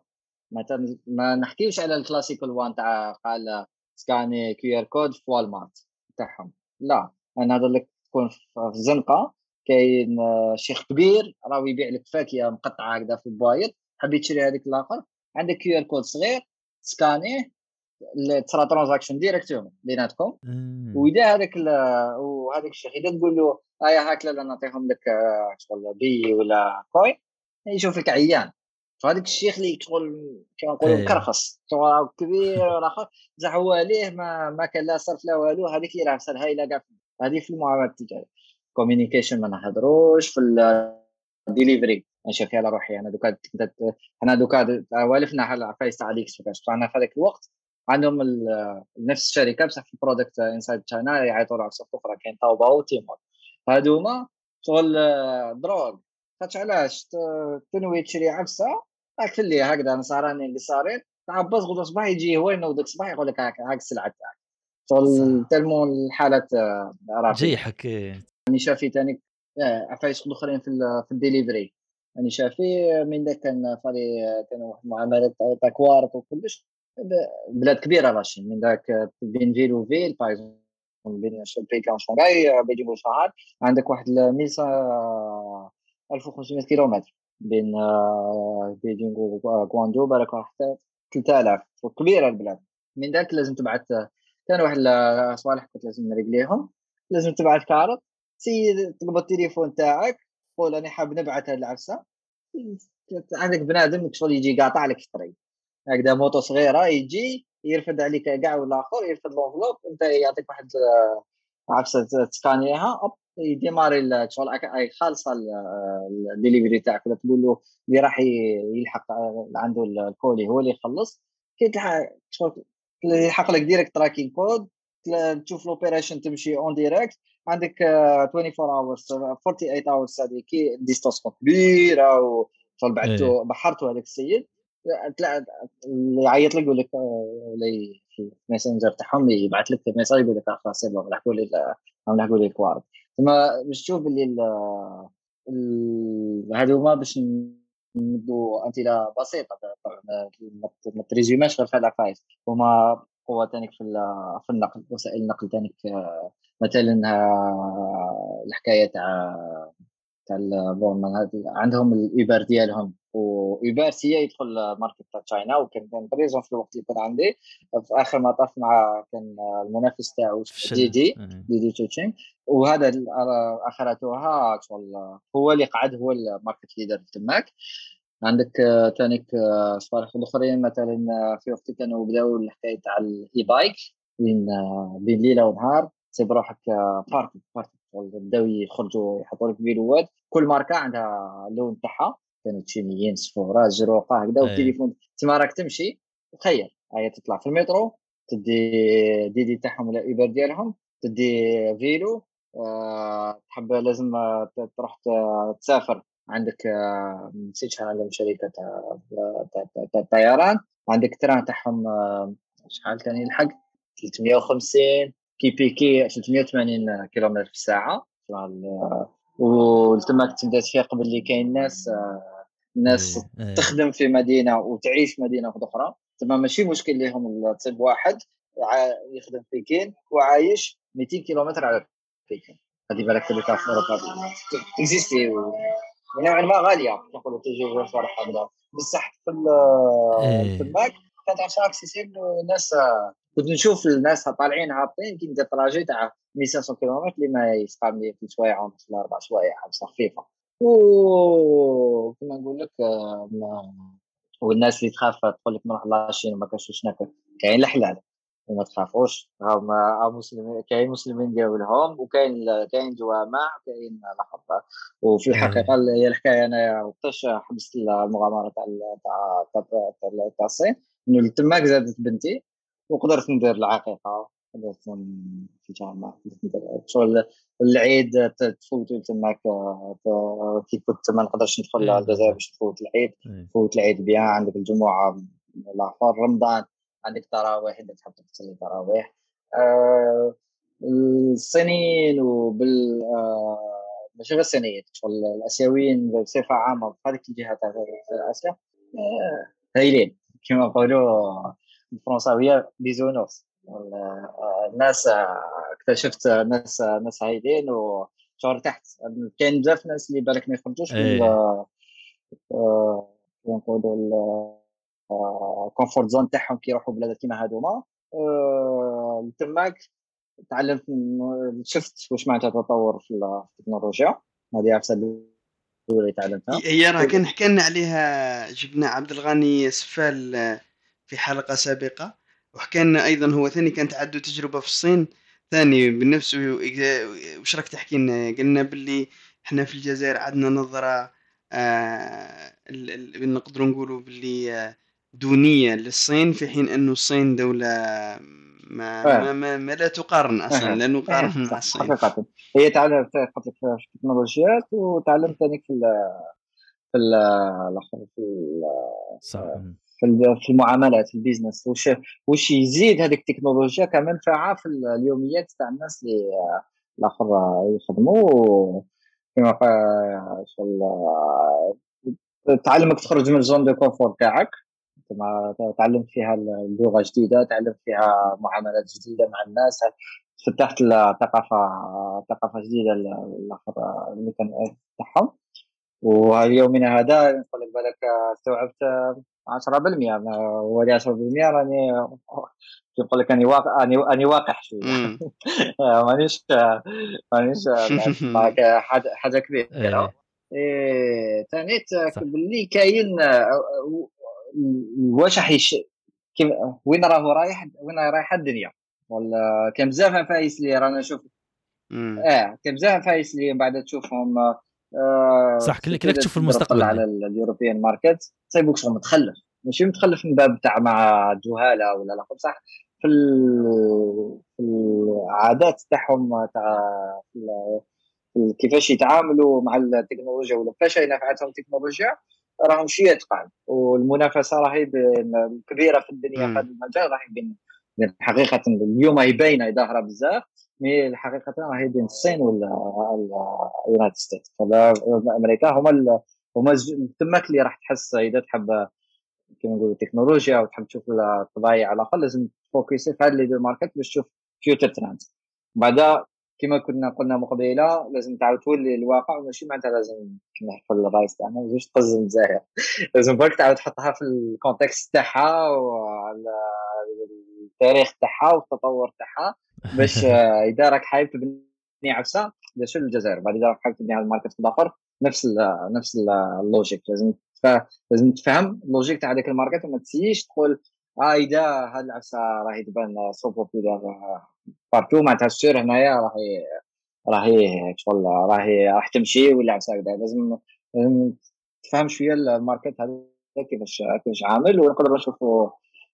[SPEAKER 3] مثلا ما نحكيوش على ال classical one تاع قال سكاني QR code في Walmart تاعهم. لا أنا هذا اللي تكون في الزنقه كاين آه، شيخ كبير راه يبيع لك فاكهة مقطعة هكذا في البايض حبيت تشري هذيك الآخر عندك كيو آر كود صغير سكانيه تصرا ترانزاكشن ديريكتومون بيناتكم وإذا هذاك وهذاك الشيخ إذا تقول له هيا هاك لا نعطيهم لك آه، شغل بي ولا كوين يشوف لك عيان. فهذاك الشيخ اللي شغل كما نقولوا إيه. مكرفص شغل كبير والاخر بصح هو ليه ما ما كان لا صرف لا والو هذيك اللي راه هاي لا كاع هذه في المعاملات التجارية. كوميونيكيشن ما نهضروش في الديليفري نشوف على روحي أنا دوكا أنا دوكا والفنا العفايس تاع AliExpress أنا في هذاك الوقت عندهم نفس الشركة بصح في ال product inside China يعيطوا على صفقه أخرى كاين Taobao و Tmall. هادوما شغل drogue. خاطش علاش؟ تنوي تشري عفسة راك في هكذا نصاراني قصارين تعبس غدوه صباح يجي هو ينوضك الصباح يقول لك هاك السلعة تاعك. tellement الحالات
[SPEAKER 1] راه جي
[SPEAKER 3] يعني شافي ثاني عفايس اخرين في في الديليفري. يعني شافي من ذاك كان فالي كانوا واحد المعاملات تاع كوارت وكلش بلاد كبيرة ماشي. من ذاك بين ville و ville par بين بيكان شونغاي بيجينغ وشانغاي عندك واحد 1500 كيلومتر. بين آه، بيجينغ وكواندو بالك حتى 3000 كبيره البلاد. من ذاك لازم تبعث كان واحد الصوالح كنت لازم نريقليهم. لازم تبعث كارت. سيد تقبض التليفون تاعك قول أنا حاب نبعث هذه العفسة. عندك بنادم شغل يجي قاطع لك الطريق. هكذا moto صغيرة يجي يرفد عليك كاع والآخر يرفد l'enveloppe أنت يعطيك واحد عفسة تسكانيها hop يديماري شغل خالصة الدليفري تاعك. ولا تقول له اللي راح يلحق عنده ال colis هو اللي يخلص. كي شغل يلحق لك direct tracking code تشوف ال operation تمشي en direct عندك 24 hours 48 hours هذه كي distance كبيرة وشغل بعثته إيه. بحرته هذاك السيد. اللي يعيط لك يقول لك ولا في Messenger تاعهم يبعث لك message يقول لك خلاص يلا لحقوا لي لحقوا لي الكوارط ثم باش تشوف اللي هذوما باش نمدوا أمثلة بسيطة ما تريزيماش غير في العفايس هما قوة تانيك في في النقل وسائل النقل تانيك مثلا الحكاية تاع تاع عندهم ال Uber ديالهم و Uber سي يدخل market تاع China وكان كان présent في الوقت اللي كان عندي. في آخر مطاف مع كان المنافس تاعو DiDi DiDi Chuxing وهذا اخرتها شغل هو اللي قعد هو ال market leader تماك. عندك ثاني صوالح الأخرين مثلا في وقت كانوا بدأوا الحكاية تاع ال e-bike بين بين ليلة ونهار تسيب روحك partout partout بداو يخرجوا يحطوا لك فيديوهات كل ماركة عندها اللون تاعها كانوا تشينيين صفورات زروقه هكذا والتليفون تما راك تمشي تخيل هي تطلع في المترو تدي DiDi تاعهم ولا Uber ديالهم تدي vélo أه تحب لازم تروح تسافر. عندك نسيت شحال عندهم شركه تاع الطيران عندك train تاعهم أه شحال كان يلحق؟ 350 كي بيكي 380 كيلومتر في الساعة. وتماك تبدا تفيق باللي كاين ناس الناس إيه، إيه. تخدم في مدينة وتعيش مدينة أخرى. تما ماشي مشكل لهم تصيب واحد يخدم في بكين وعايش 200 كيلومتر على بكين هذه بالك اللي في أوروبا. اكزيستي نوعا ما غالية نقولوا تجي فرح هكذا بصح في إيه. في الماك كانت عشان اكسيسيبل الناس كنت نشوف الناس طالعين هابطين كي ندير تراجي تاع 1500 كيلومتر اللي ما يسقى لي في سوايع ونص أربع سوايع خمسه خفيفة. وكما نقول لك والناس اللي تخاف تقول لك نروح لاشين وما كاش ناكل كاين الحلال. وما تخافوش راهم مسلمين كاين مسلمين ديالو لهم وكاين كاين جوامع كاين الآخر وفي
[SPEAKER 1] إيه.
[SPEAKER 3] الحقيقة هي الحكاية أنا وقتاش حبست المغامرة تاع تاع تاع الصين انه تماك زادت بنتي وقدرت ندير العقيقة قدرت في جامع شغل العيد تفوتوا تماك كي كنت ما نقدرش ندخل
[SPEAKER 1] إيه.
[SPEAKER 3] الجزائر باش نفوت العيد
[SPEAKER 1] إيه.
[SPEAKER 3] فوت العيد bien عندك الجمعة الآخر رمضان عندك تراويح إذا تحب تصلي تراويح آه الصينيين وبال آه ماشي غير الصينيين شغل الآسيويين بصفة عامة في هذيك الجهه تاع آسيا. آه هايلين كما نقولوا الفرنساوية besogneux. الناس اكتشفت ناس ناس هايلين وشهر تحت. كاين بزاف ناس اللي بالك ما يخرجوش من
[SPEAKER 1] إيه.
[SPEAKER 3] نقولوا ال comfort zone تاعهم كيروحوا بلادات كيما هذوما آه، تماك تعلمت شفت واش معناتها تطور في التكنولوجيا. هذه عفسة الأولى تعلمتها.
[SPEAKER 2] هي راه كان حكى لنا عليها جبنا عبد الغني سفال في حلقة سابقة. وحكى لنا أيضا هو ثاني كانت عنده تجربة في الصين. ثاني بنفسه وش راك تحكي لنا؟ قلنا باللي إحنا في الجزائر عندنا نظرة آه نقدروا نقولوا باللي آه دونية للصين في حين انه الصين دولة ما. ما, ما, ما لا تقارن أصلا لا نقارن مع الصين.
[SPEAKER 3] حقيقة. هي تعلمت في التكنولوجيات وتعلمت ثاني في ال في الأخر في في المعاملات في ال business. وش وش يزيد هذيك التكنولوجيا كمنفعه في اليوميات تاع الناس اللي الأخر يخدموا. كما قال تعلمك تخرج من ال zone de confort تاعك. تعلمت فيها اللغة جديدة تعلمت فيها معاملات جديدة مع الناس فتحت ثقافة ثقافة جديدة اللي كان تاعهم. ويومنا هذا نقول لك بالك استوعبت 10% ولي 10% راني [laughs] نقول لك أني واقع أني أني واقع شوية. [laughs] مانيش مانيش [laughs] حاجة حاجة كبيرة. ثاني إيه باللي كاين واش حيش وين راهو رايح وين رايحة الدنيا؟ ولا كان بزاف نفايس اللي رانا نشوف. آه كان بزاف نفايس اللي بعد تشوفهم
[SPEAKER 1] آه صح كلك تشوف المستقبل.
[SPEAKER 3] على اليوروبيان ماركت. تصيبوك شغل متخلف. ماشي متخلف من باب تاع مع الجهاله ولا لا بصح في, في العادات تاعهم تاع كيفاش يتعاملوا مع التكنولوجيا ولا كيفاش نفعتهم التكنولوجيا. راهم شوية تقال والمنافسة راهي كبيرة في الدنيا في هذا المجال راهي بين حقيقة اليوم هي باينة ظاهرة بزاف mais الحقيقة راهي بين الصين وال United States أمريكا هما هما تماك اللي راح تحس إذا تحب كما نقولوا التكنولوجيا وتحب تشوف الطبيعه على الأقل لازم تفوكسي في هذا les markets باش تشوف future trend بعدا كما كنا قلنا مقبله لازم تعاود تولي الواقع وماشي معناتها لازم كما نحكوا الرايس تاعنا لازمش تقز الجزائر. [laughs] لازم برك تعاود تحطها في ال contexte تاعها والتاريخ تاعها والتطور تاعها باش [laughs] اذا راك حابب تبني عفسه chez الجزائر بعد اذا راك حابب تبني على ال market الآخر نفس ال نفس ال logique لازم لازم تفهم اللوجيك تاع هذاك ال market وما تسيش تقول آه إذا هاد العفسة راهي تبان so populaire partout معناتها c'est sûr هنايا راهي راهي شغل راهي راح تمشي ولا هكذا لازم لازم تفهم شوية ال market هذا كيفاش كيفاش عامل ونقدروا نشوفوا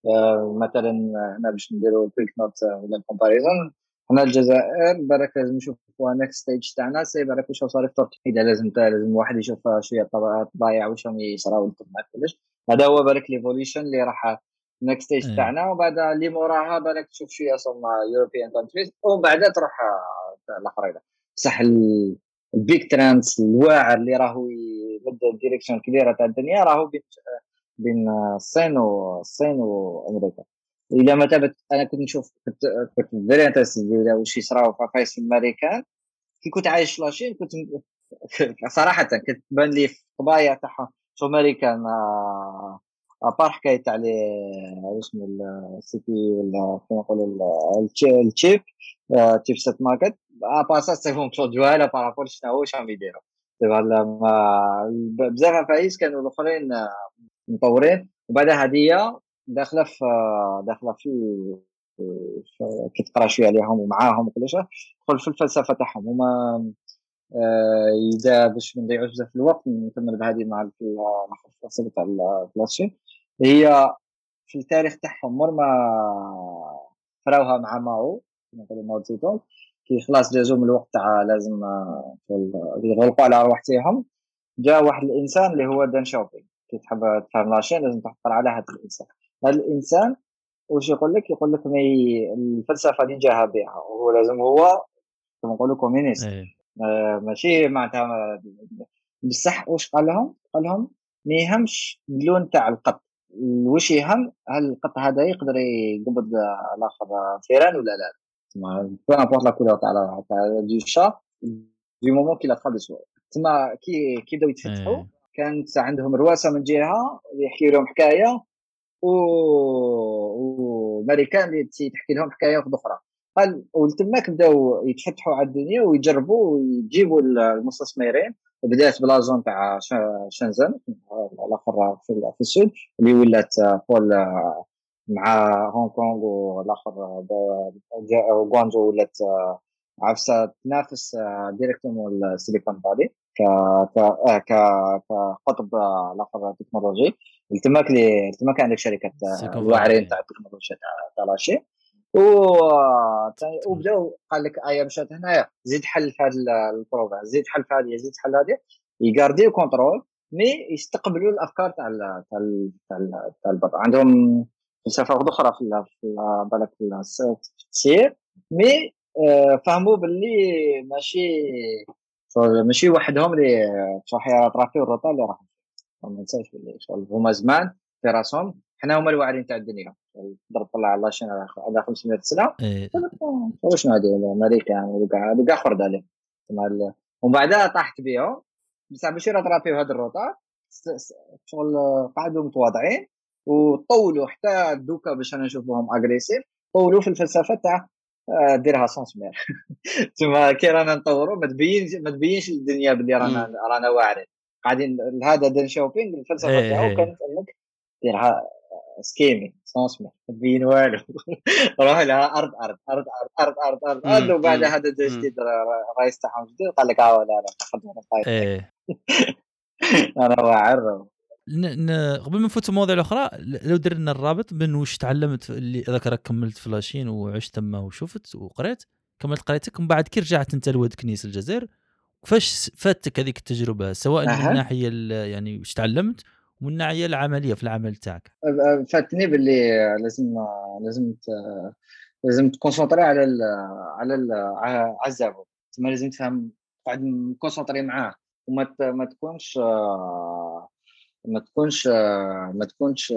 [SPEAKER 3] آه، مثلا هنا باش نديروا ال quick note ولا ال comparaison هنا الجزائر بالك لازم نشوفوا next stage تاعنا. c'est بالك واش صار في تركيا إذا لازم لازم واحد يشوف شوية الطبايع واش راهم يصراو كلش. هذا هو بالك l'évolution اللي راح next stage تاعنا وبعد اللي موراها بالك تشوف شوية صرنا European countries ومن بعد تروح الاخرين بصح ال big trends الواعر اللي راهو يبدا ال direction الكبيره تاع الدنيا راهو بين بين الصين والصين وامريكا اذا ما تابت أنا كنت نشوف كنت كنت very interested واش يصراو في عفايس الامريكان كي كنت عايش في la Chine كنت صراحة كنت تبان لي في الطبايع تاعهم chez américains à part حكاية تاع اسمه السي بي ولا كيما نقولوا التشيب تشيب سيت ماركت. ابار سا سي فون كلود جواله بارابور شنو واش راهم يديروا بزاف عفايس كانوا الأخرين مطورين. وبعد هدية داخلة في داخلة في كي تقرا شوية عليهم ومعاهم وكل شيء في الفلسفة تاعهم. هما آه، إذا باش ما نضيعوش بزاف الوقت نكمل بهذه مع الفلسفه تاع الكلاسيك هي في التاريخ تاعهم مر ما فراوها مع ماو نقولوا ماو زيدونغ كي خلاص جازو من الوقت تاع لازم آه، يغلقوا على ارواحهم جاء واحد الإنسان اللي هو دان شاوبينغ كي تحب تفهم la Chine لازم تحضر على هذا الإنسان. هذا الإنسان واش يقول لك؟ يقول لك mais الفلسفة اللي جاها بها وهو لازم هو كما نقولوا communiste إيه. آه ماشي معناتها بصح واش قال لهم؟ قال لهم ما يهمش اللون تاع القط. واش يهم؟ هل القط هذا يقدر يقبض الآخر فيران ولا لا؟ peu importe la couleur تاع تاع des chats du moment qu'il attrape des souris تما كي كي بداو يتفتحوا إيه. كانت عندهم رواسة من جهة يحكي لهم حكاية و وماريكان اللي تحكي لهم حكاية أخرى. قال وتماك بداو يتفتحوا على الدنيا ويجربوا ويجيبوا المستثمرين بدات ب la zone تاع شنزن الآخر في ال sud اللي ولات pôle مع هونغ كونغ والآخر غوانجو ولات عفسه تنافس directement ال Silicon Valley ك ك كقطب الآخر تكنولوجي تماك لي تماك عندك شركة الواعرين تاع التكنولوجيا تاع la Chine. و وبداو قال لك ايا مشات هنايا زيد حل في هذا ال province زيد حل في هذه زيد حل هذه يقارديو contrôle mais يستقبلوا الأفكار تاع تاع تاع البر. عندهم فلسفه أخرى في بالك في التسيير mais آه، فهموا باللي ماشي ماشي وحدهم اللي صح يطرافيو الروطا اللي راح ما ننساش باللي هما زمان في راسهم حنا هما الواعرين تاع الدنيا. تقدر تطلع على la Chine على 500 سنه إيه. واش هذه أمريكا يعني كاع خرد عليه ومن بعدها طاحت بيهم بصح باش يطرافيو هذا الروطا شغل قعدوا متواضعين. وطولوا حتى دوكا باش أنا نشوفوهم agressifs طولوا في الفلسفة تاع آه، ديرها سونسمير [laughs] تما كي رانا نطوروا ما تبينش ما تبينش للدنيا بلي رانا رانا واعرين. قاعدين هذا دين شوبينج الفلسفة إيه، تاعو إيه. كانت انك ديرها سكيمي ما تبين والو روح لها أرض أرض أرض أرض أرض أرض أرض. وبعد هذا جديد رئيس تاعهم جديد قال لك آه لا لا خذونا [laughs] أنا واعر
[SPEAKER 1] قبل ما نفوت المواضيع الأخرى لو درنا الرابط بين واش تعلمت اللي ذكرك كملت ف la Chine وعشت تما وشفت وقريت كملت قريتك ومن بعد كي رجعت أنت لواد كنيس الجزائر كيفاش فاتك هذيك التجربة سواء أه. من الناحية يعني واش تعلمت ومن الناحيه العملية في العمل تاعك.
[SPEAKER 3] فاتني باللي لازم لازم لازم تكونسونطري على ال على ال على الزابو تما لازم تفهم قاعد مكونسونطري معاه. وما ما تكونش ما تكونش ما تكونش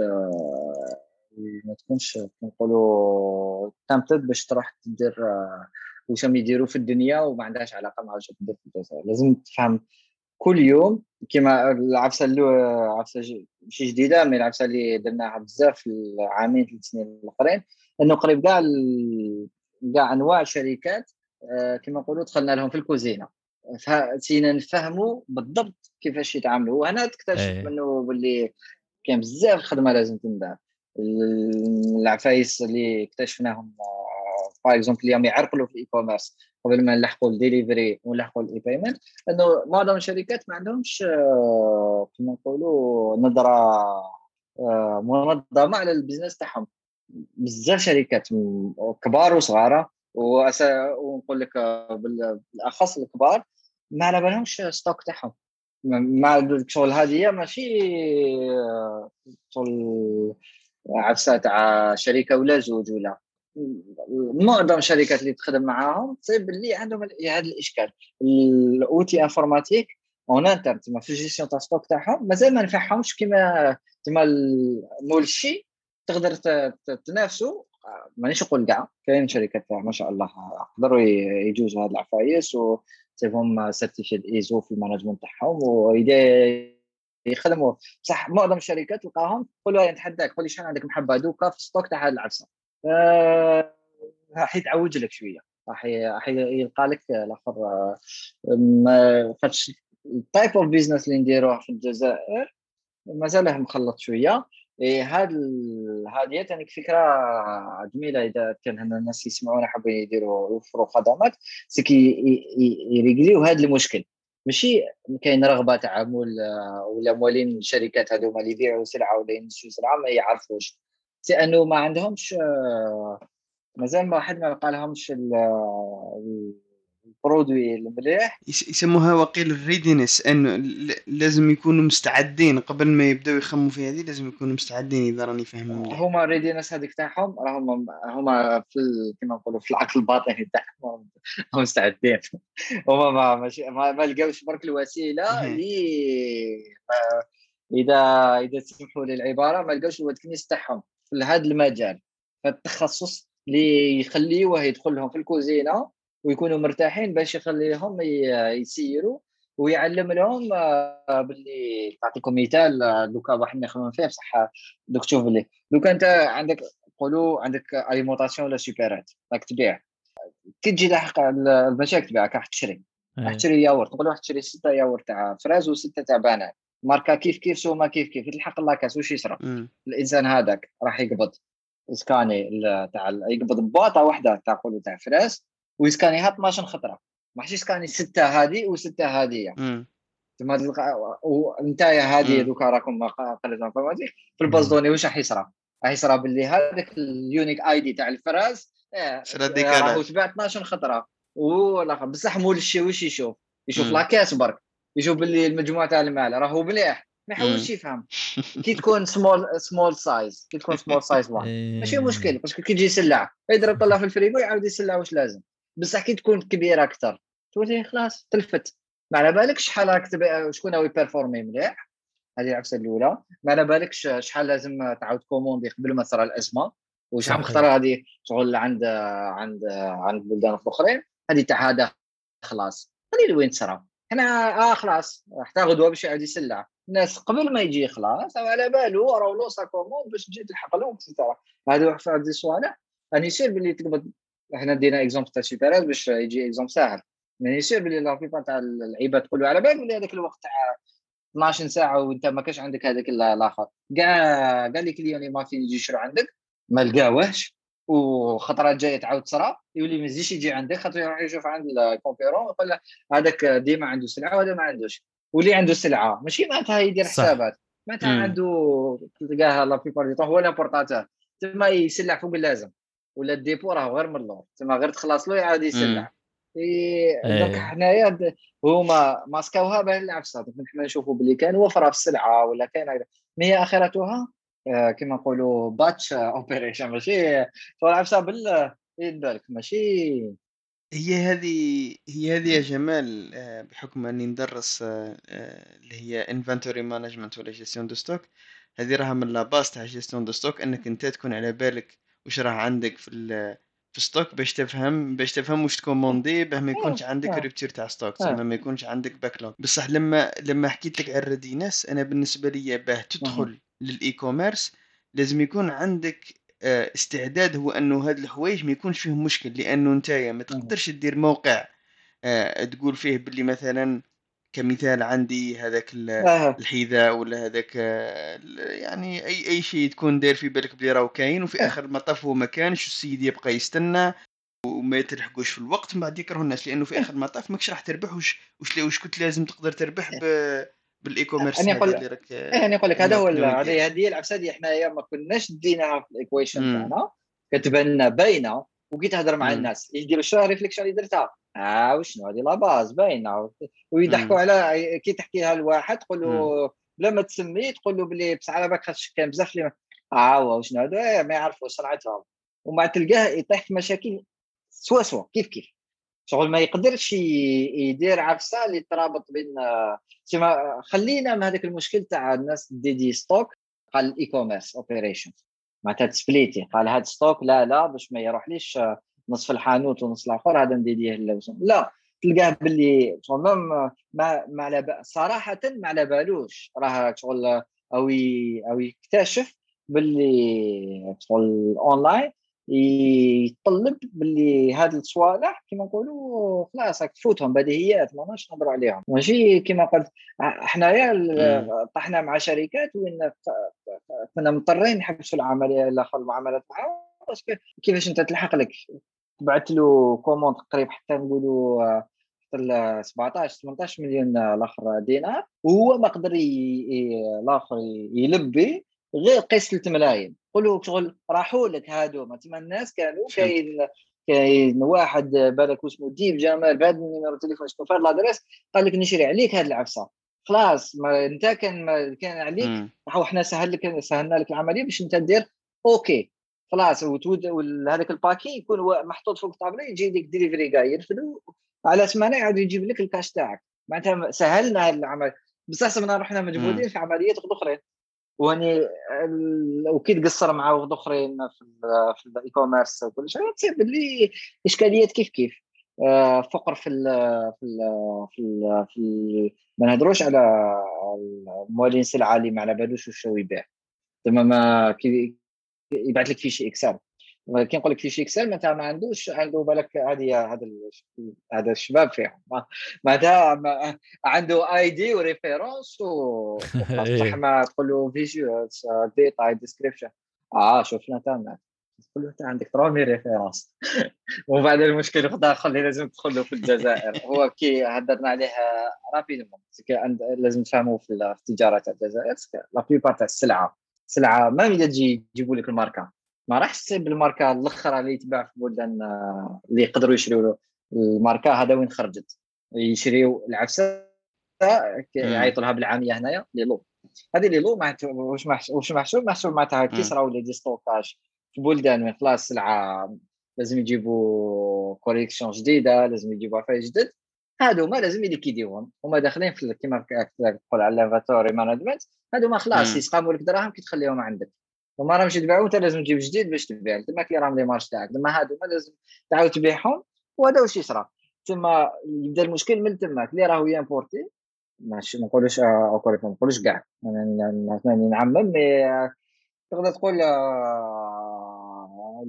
[SPEAKER 3] ما تكونش نقولوا تامتد باش تروح تدير واش راهم يديروا في الدنيا وما عندهاش علاقة مع واش تدير في الجزائر. لازم تفهم كل يوم كما العفسة اللي عفسة ماشي جديدة mais العفسة اللي درناها بزاف في العامين ثلاث سنين الأخرين إنه قريب كاع كاع أنواع الشركات آه، كما نقولوا دخلنا لهم في الكوزينة. فسينا نفهموا بالضبط كيفاش يتعاملوا وهنا تكتشف. منه باللي كاين بزاف خدمه لازم تندار. العفايس اللي اكتشفناهم par exemple اليوم يعرقلوا في ال e-commerce قبل ما نلحقوا الديليفري ونلحقوا ال e-payment انه معظم الشركات ما عندهمش آه، كما نقولوا نظره آه، منظمه على ال business تاعهم بزاف شركات كبار وصغار ونقول لك آه، بالاخص الكبار ما على بالهمش stock تاعهم مع شغل هذه ماشي شغل عفسه تاع شركه ولا زوج ولا معظم الشركات اللي تخدم معاهم تصيب اللي عندهم هذا الإشكال. ال outil informatique on entre تما في ال gestion تاع stock تاعهم مازال ما نفعهمش كيما تما مول الشيء تقدر تنافسوا مانيش نقول كاع كاين شركات ما شاء الله يقدروا يجوزوا هذه العفايس وتصيبهم certified ISO في ال management تاعهم يخدموا. بصح معظم الشركات تلقاهم قول نتحداك قول لي شحال عندك من حبة دوكا في stock تاع هذه العفسة. راح يتعوج لك شوية. راح راح يلقى لك الأخر فاش ال type of business اللي نديروه في الجزائر مازال مخلط شوية. إيه هاد هذه ثاني فكرة جميله إذا كان الناس يسمعونا حابين يديروا يوفروا خدمات ce qui يريجليو هذا المشكل. ماشي كاين رغبة تعامل آه، ولا مولين الشركات هذوما اللي يبيعوا سلعه ولا ينشروا سلعة ما يعرفوش. لأنه ما عندهمش آه، مازال ما واحد ما يلقى لهمش ال produit المليح.
[SPEAKER 2] يسموها وقيل ال readiness إنه لازم يكونوا مستعدين قبل ما يبداو يخموا في هذه لازم يكونوا مستعدين إذا راني فاهم
[SPEAKER 3] هما ال readiness هذيك تاعهم راهم هما في كما نقولوا في العقل الباطني تاعهم هم [laughs] مستعدين. هما ما ماشي ما, ما لقاوش برك الوسيلة اللي إذا إذا تسمحوا لي العباره ما لقاوش الوتكنيس تاعهم. في هذا المجال. في التخصص اللي يخليوه يدخل لهم في الكوزينة ويكونوا مرتاحين باش يخليهم يسيروا ويعلم لهم آه، باللي نعطيكم مثال آه، دوكا واحد يخدم فيه بصح دوك تشوف باللي دوكا انت عندك قولوا عندك اليمونطاسيون ولا سوبرات راك تبيع. كي تجي لاحق المشاكل تبيعك راح تشري. راح تشري ياورت. نقول واحد تشري ستة ياورت تاع fraise وستة تاع banane ماركا كيف كيف سوما كيف كيف تلحق la caisse واش يصرى الإنسان هذاك راح يقبض سكاني تاع يقبض بواطه واحدة تاع قولوا تاع fraise ويسكانيها 12 خطرة؟ ما راحش يسكاني ستة هذه وستة هذه تما تلقى وانت هذه دوكا راكم قلت informatique في ال base de données واش راح يصرى؟ راح يصرى باللي هذاك ال unique ID تاع ال fraise راهو تباع 12 خطرة. ولا بصح مول الشي واش يشوف؟ يشوف la caisse برك. يشوف باللي المجموعة تاع المال راهو مليح. ما يحاولش يفهم. [laughs] كي تكون small small size كي تكون small size ماشي مشكل parce que كي تجي يسلع يضرب طلع في الفريغو يعاود يسلع واش لازم. بصح كي تكون كبيره أكثر تولي خلاص تلفت. ما على بالكش شحال راك شكون هو يبرفورمي مليح؟ هذه العفسه الأولى. ما على بالكش شحال لازم تعاود كوموندي قبل ما تصرى الأزمة؟ وشحال مخطره هذه شغل عند عند عند بلدان أخرين؟ هذه تاع هذا خلاص. هذه وين تصرى؟ إحنا آه خلاص حتى غدوه باش يعاود يسلع الناس قبل ما يجي خلاص على بالو راهو لوصا كوموند باش تجي تلحق لهم هذه واحد هذه الصوالح راني يصير باللي تقبض إحنا دينا اكزومبل تاع سوبرات باش يجي اكزومبل ساهل. يعني يصير باللي لا تاع اللعيبه تقولوا على بالك بلي هذاك الوقت تاع 12 ساعة وانت ما كاش عندك هذاك الآخر. كاع كاع les clients اللي ما فين يجي يشرو عندك؟ ما لقاوهش. وخطرات جاية تعاود تصرا يولي ما يزيدش يجي عندك خاطر يروح يشوف عند ال concurrent يقول هذاك ديما عنده سلعة وهذا ما عندوش. واللي عنده سلعة ماشي معناتها يدير حسابات معناتها عنده تلقاها la plupart des هو l'importateur تما يسلع فوق اللازم ولا ال dépôt راه غير من اللور تما غير تخلص له يعاود يسلع. إيه. donc حنايا هما ماسكاوها بان العفسه حنا نشوفوا باللي كان وفرة في السلعة ولا كان ما هي آخرتها؟ آه كما نقولوا batch [laughs] operation ماشي؟ شغل عفسه بال بالك؟ ماشي؟
[SPEAKER 2] هي هذه هي هذه يا جمال آه، بحكم أني ندرس آه، آه، اللي هي inventory management ولا gestion de stock هذه راها من la base تاع gestion de stock أنك أنت تكون على بالك وش راه عندك في في stock باش تفهم باش تفهم واش تكوموندي باه ما يكونش عندك rupture تاع stock تسمى ما يكونش عندك backlog بصح لما لما حكيت لك على ال readiness أنا بالنسبة لي باه تدخل لل e-commerce لازم يكون عندك آه، استعداد هو أنه هاد الحوايج ما يكونش فيهم مشكل لأنه نتايا ما تقدرش دير موقع آه، تقول فيه باللي مثلا كمثال عندي هذاك الحذاء ولا هذاك يعني أي أي شيء تكون داير في بالك بلي راهو كاين وفي آخر المطاف هو ما كانش السيد يبقى يستنى وما تلحقوش في الوقت من بعد يكرهوا الناس لأنه في آخر المطاف ماكش راح تربح وش وش, وش كنت لازم تقدر تربح ب بال e-commerce
[SPEAKER 3] أنا نقول لك أنا نقول لك هذا هو هذه هذه العفسه إحنا ما كناش ديناها في ال equation تاعنا كتبان لنا باينة وكي تهضر مع الناس. يديروا شنو réflexion اللي درتها؟ آه وشنو؟ هذه la base باينة. ويضحكوا على كي تحكيها لواحد تقول له بلا ما تسميه تقول له بلي بصح على بالك كان بزاف اللي آه وشنو هذا؟ إيه، ما يعرفوا صنعتها ومع تلقاه يطيح في مشاكل سوا سوا كيف كيف؟ شغل ما يقدرش يدير عفسة اللي ترابط بين تما خلينا من هذاك المشكل تاع الناس دي دي ستوك قال الاي كوميرس أوبريشن. معناتها تسبليتي قال هاد ستوك لا لا باش ما يروحليش نصف الحانوت ونصف الآخر هذا نديديه لا. تلقاه باللي ما ما على صراحة ما على بالوش. راه شغل أو أو يكتشف باللي شغل أونلاين يطلب باللي هاد الصوالح كما نقولوا خلاص راك تفوتهم بديهيات ما نقدرش نهضروا عليهم. ماشي كما قلت حنايا طحنا مع شركات وين كنا مضطرين نحبسوا العملية الآخر المعاملات معاهم كيفاش أنت تلحق لك؟ بعثت له كوموند قريب حتى نقولوا 17 18 مليون الآخر دينار وهو ما قدر الآخر يلبي غير قيس 3 ملايين قولوا شغل راحوا لك هادو. تما الناس كانوا كاين كاين واحد بالك اسمه ديب جمال بهذا ال numéro تليفون شنو فهاد l'adresse قال لك نشري عليك هاد العفسة. خلاص ما انت كان ما كان عليك. وحنا سهل لك سهلنا لك العملية باش انت دير OK خلاص هذاك ال paquet يكون محطوط فوق الطابله يجي لك ديليفري كاع يرفدو على ثمانية يعاود يجيب لك الكاش تاعك. معناتها سهلنا هذا العمل. بصح منا رحنا مجهودين في عمليات أخرين. واني وكي تقصر مع وغد اخرين في في ال e-commerce وكل شيء تصير باللي إشكاليات كيف كيف؟ آه، فقر في ال في ال في ال في ال ما نهضروش على المولين السلعة اللي ما على بالوش وش يبيع. تما ما يبعث لك fichier Excel كي نقول لك fichier Excel معناتها ما عندوش عنده بالك هذه هذا هذا الشباب فيهم معناتها عنده ID و référence و بصح [laughs] ما تقول له visual data description آه شوفنا تمام تقول له أنت عندك 3000 référence [laughs] ومن بعد المشكل داخل اللي لازم تدخل في الجزائر. هو كي هدرنا عليها rapidement لازم تفهموا في التجارة تاع الجزائر. la plupart تاع السلعة. سلعة ما تجي يجيبوا لك الماركة. ما راحش تصيب الماركة الأخرى اللي يتباع في بلدان آه، اللي يقدروا يشريوا الماركة هذا وين خرجت؟ يشريوا العفسة يعيطوا لها بالعامية هنايا لي لو هذه لي لو واش واش محسوب محسوب معناتها كيسرا ولا déstockage في بلدان وين خلاص سلعه لازم يجيبوا collection جديدة لازم يجيبوا عفايس جدد هادو ما لازم ي liquider وهم. هما داخلين في كيما تقول على ال inventory management هادو ما خلاص يسقاموا لك دراهم كي تخليهم عندك. وما راهمش يتباعوا أنت لازم تجيب جديد باش تبيع. تما كي راهم les marges تاعك تما هادو ما لازم تعاود تبيعهم وهذا واش يصرى تما يبدا المشكل من تماك. اللي راهو ي importer ماشي ما نقولوش أوكوري ما نقولوش كاع. نعمم mais تقدر تقول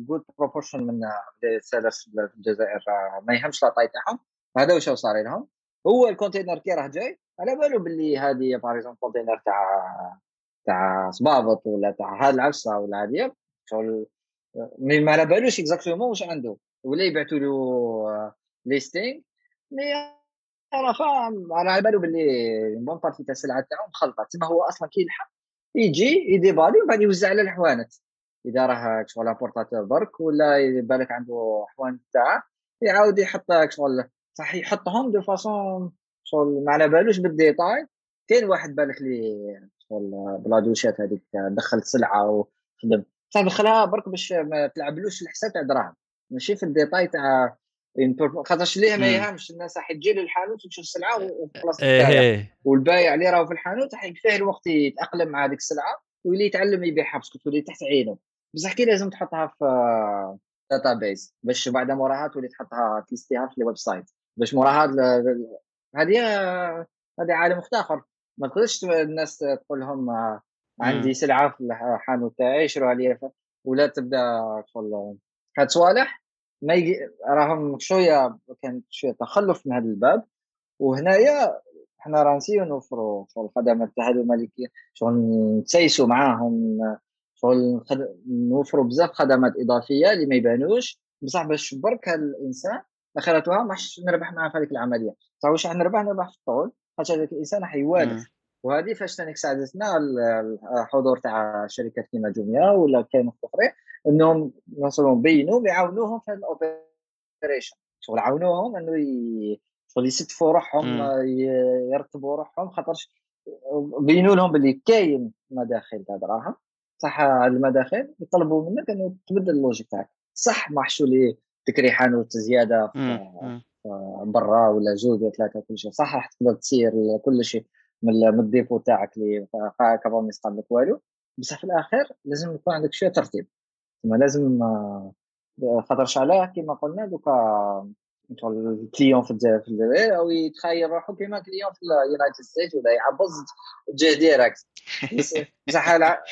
[SPEAKER 3] good proportion من ال sellers في الجزائر ما يهمش la taille تاعهم. هذا واش صار لهم. هو ال container كي راه جاي على بالو باللي هذه par exemple container تاع تاع صبابط ولا تاع هاد العفسة ولا هذه شغل mais ما على بالوش exactement واش عنده ولا يبعثوا له listing mais راه فاهم على بالو باللي bonne partie تاع السلعة تاعو مخلطة. تما هو أصلا كي يلحق يجي ي déballer وبعد يوزع على الحوانت. إذا راه شغل importateur برك ولا بالك عنده حوان تاعه يعاود يحط شغل صح يحطهم de façon شغل ما على بالوش بال détail كاين واحد بالك لي شغل بلا دوشات هذيك دخلت سلعة وخدم. تدخلها برك باش ما تلعبلوش الحساب تاع دراهم. ماشي في ال détail تاع خاطرش ليه ما يهمش. الناس راح تجي للحانوت وتشوف السلعة وخلاص إيه. والبايع اللي راهو في الحانوت راح يكفيه الوقت يتأقلم مع هذيك السلعة ويولي يتعلم يبيعها parce que تولي تحت عينه. بصح كي لازم تحطها في database باش بعد موراها تولي تحطها ت lister ها في ال website باش موراها هذه هذه عالم آخر. ما تقدرش الناس تقول لهم عندي سلعة في الحانوت تاعي شروها لي ولا تبدأ تقول هاد صوالح. ما يجي راهم شوية كان شوية تخلف من هذا الباب. وهنايا حنا راه نسيو نوفروا الخدمات تاع هذو الملكية شغل نتسيسوا معاهم شغل نوفروا بزاف خدمات إضافية اللي ما يبانوش. بصح باش برك الإنسان اخرتها ما نربح معاه في هذيك العملية. صح واش نربح؟ نربح في الطول. خاطر هذاك الإنسان حيوالف. وهذه فاش ثاني ساعدتنا الحضور تاع شركات كيما جوميا ولا كاين أخرين إنهم مثلا بينوا يعاونوهم في ال operation. شغل عاونوهم إنه شغل يستفوا روحهم يرتبوا روحهم خاطرش بينوا لهم باللي كاين مداخل تاع دراهم. صح المداخل يطلبوا منك إنه تبدل ال logique تاعك. صح ما لي تكري حانوت زياده في برا ولا جوج ولا ثلاثة كل شيء صح راح تقدر تصير كل شيء من الديفو تاعك اللي كابا ما يسقط لك والو بصح في الاخير لازم يكون عندك شوية ترتيب ثم لازم خاطر علاه كما قلنا دوكا الكليون في الجزائر أو يتخيل روحه كيما كليون في اليونايتد ستيت ولا يعبز جهه ديريكت بصح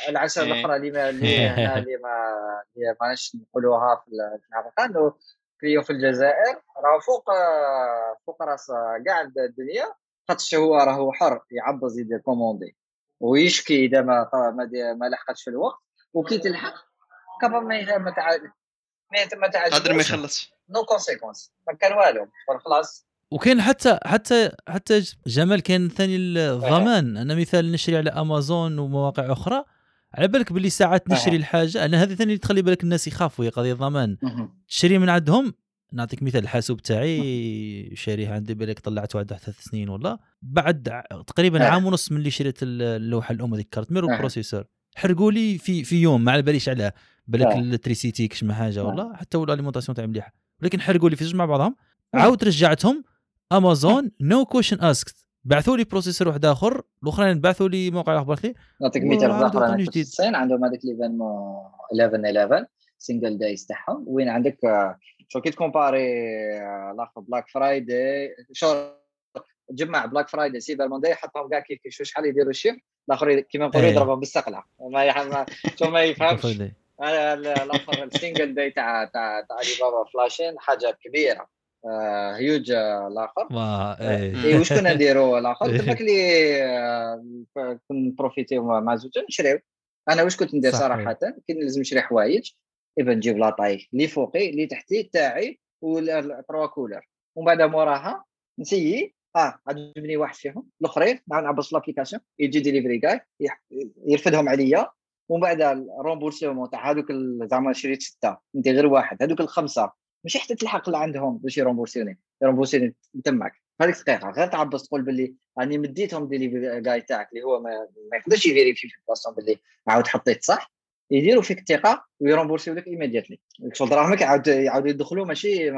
[SPEAKER 3] العشره
[SPEAKER 2] إيه.
[SPEAKER 3] الاخرى اللي ما اللي ما اللي ماناش نقولوها في الحقيقة انه client في الجزائر راه فوق فوق راس كاع الدنيا خاطش هو راهو حر يعبز يدير commande ويشكي إذا ما ما, ما لحقتش في الوقت وكي تلحق قبل ما ما ما تعاد
[SPEAKER 2] قادر ما يخلص
[SPEAKER 3] no consequence ما كان والو. خلاص.
[SPEAKER 1] وكاين حتى حتى حتى جمال كاين ثاني الضمان. أنا مثال نشري على امازون ومواقع أخرى. على بالك باللي ساعات نشري الحاجة؟ أنا هذه ثاني تخلي بالك الناس يخافوا هي قضيه ضمان تشري من عندهم؟ نعطيك مثال الحاسوب تاعي شاريه عندي بالك طلعته بعد ثلاث سنين ولا؟ بعد تقريبا عام ونص من اللي شريت اللوحة الأم هذيك carte mère وال processeur حرقوا لي في في يوم ما على باليش علاه بالك l'électricité كش ما حاجة ولا؟ حتى ال alimentation تاعي مليحه ولكن حرقوا لي في زوج مع بعضهم عاود رجعتهم. امازون no question asked بعثوا لي processeur واحد آخر الأخرين بعثوا لي موقع أخبار لي
[SPEAKER 3] نعطيك مثال آخر في الصين عندهم هذاك l'événement 11 11 Singles Days تاعهم. وين عندك؟ شو كي ت comparer الآخر Black Friday شو جمع Black Friday Cyber Monday حطهم كاع كيف كيف شحال يديروا ال chiffre الآخر كيما نقولوا إيه. يضربهم بالسقلة. ما شو ما يفهمش. الآخر ال Singles Day تاع تاع تاع علي بابا فلاشين حاجة كبيرة. آه هيوج الآخر.
[SPEAKER 1] اي
[SPEAKER 3] إيه. واش كنا نديروا الآخر؟ [laughs] تماك اللي آه، كنا ن profiter و مع زوجين نشريو. أنا واش كنت ندير صراحة؟ كي لازم نشري حوايج. اذا نجيب la taille اللي فوقي اللي تحتي تاعي وال trois couleurs. ومن بعد موراها ن essayer. آه عجبني واحد فيهم الأخرين نعبس l'application يجي ديليفري جاي يرفدهم عليا. ومن بعد ال remboursement تاع هذوك زعما شريت ستة. أنت غير واحد. هذوك الخمسة. مش حتى تلحق لعندهم باش يرومبورسيوني يرومبورسيوني تماك. هذيك الدقيقه غير تعفس تقول باللي راني مديتهم delivery guy تاعك اللي هو ما, ما يقدرش يفيريفي في بلاصتهم باللي عاود حطيت صح؟ يديروا فيك الثقه ويرومبورسيو لك immediately شغل دراهمك يعاود يعاودوا يدخلوا ماشي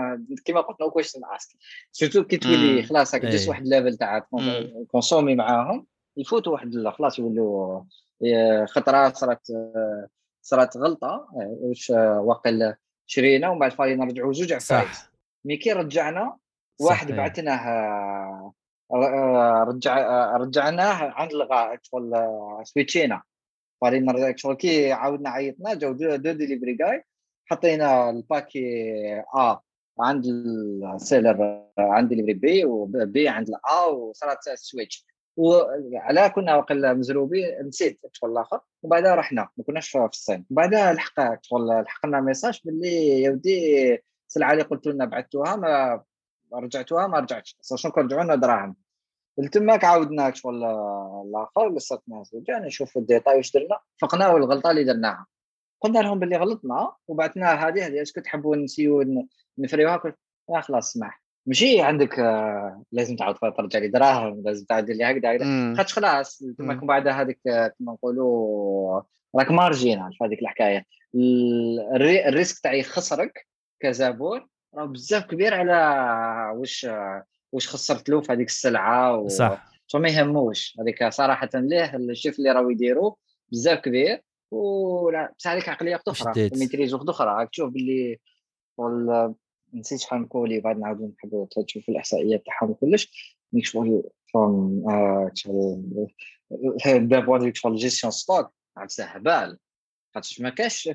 [SPEAKER 3] كيما قلت no question asked surtout كي تولي خلاص هاك ديس واحد level تاع consommer معاهم يفوتوا واحد خلاص يولوا خطرة صارت صارت غلطة واش واقل شرينا ومن بعد فاي نرجعوا. زوج عفايس. مي كي رجعنا واحد بعثناه رجع رجعناه عند الغاء سويتشينا. فالي نرجع شغل كي عاودنا عيطنا جاو دو, دو ديليفري جاي حطينا الباكي آ عند السيلر عند ديليفري بي وبي عند الا وصارت سويتش. وعلى كنا وقل مزروبين نسيت شغل الآخر وبعدها رحنا ما كناش في الصين. بعدها لحق شغل لحقنا message باللي يا ودي السلعه اللي قلت لنا بعثتوها ما رجعتوها ما رجعتش. شنو رجعوا لنا دراهم. تماك عاودنا شغل الآخر قصتنا زوجة نشوفوا الديتاي واش درنا فقناو الغلطه اللي درناها. قلنا لهم باللي غلطنا وبعثناها هذه هذه est-ce que تحبوا نسيو نفريوها آه خلاص سمح ماشي عندك آه لازم تعاود ترجع لي دراهم لازم تعاود لي هكذا خاطش خلاص تما من بعد هذيك كما نقولوا راك marginal في هذيك الحكاية. ال risque تاع يخسرك كزبون راه بزاف كبير على واش واش خسرت له في هذيك السلعة و...
[SPEAKER 1] صح.
[SPEAKER 3] ما يهموش. هذيك صراحة le chiffre اللي راهو يديرو بزاف كبير ولا بصح هذيك عقلية أخرى و maîtrise أخرى. راك تشوف باللي. نسيت شحال نقول لي بعد نعاودو نحبوا تشوف الاحصائيات تاعهم وكلش. ميك شغل فون شغل دا بوان شغل جيستيون ستوك عبسه هبال خاطرش ما كاش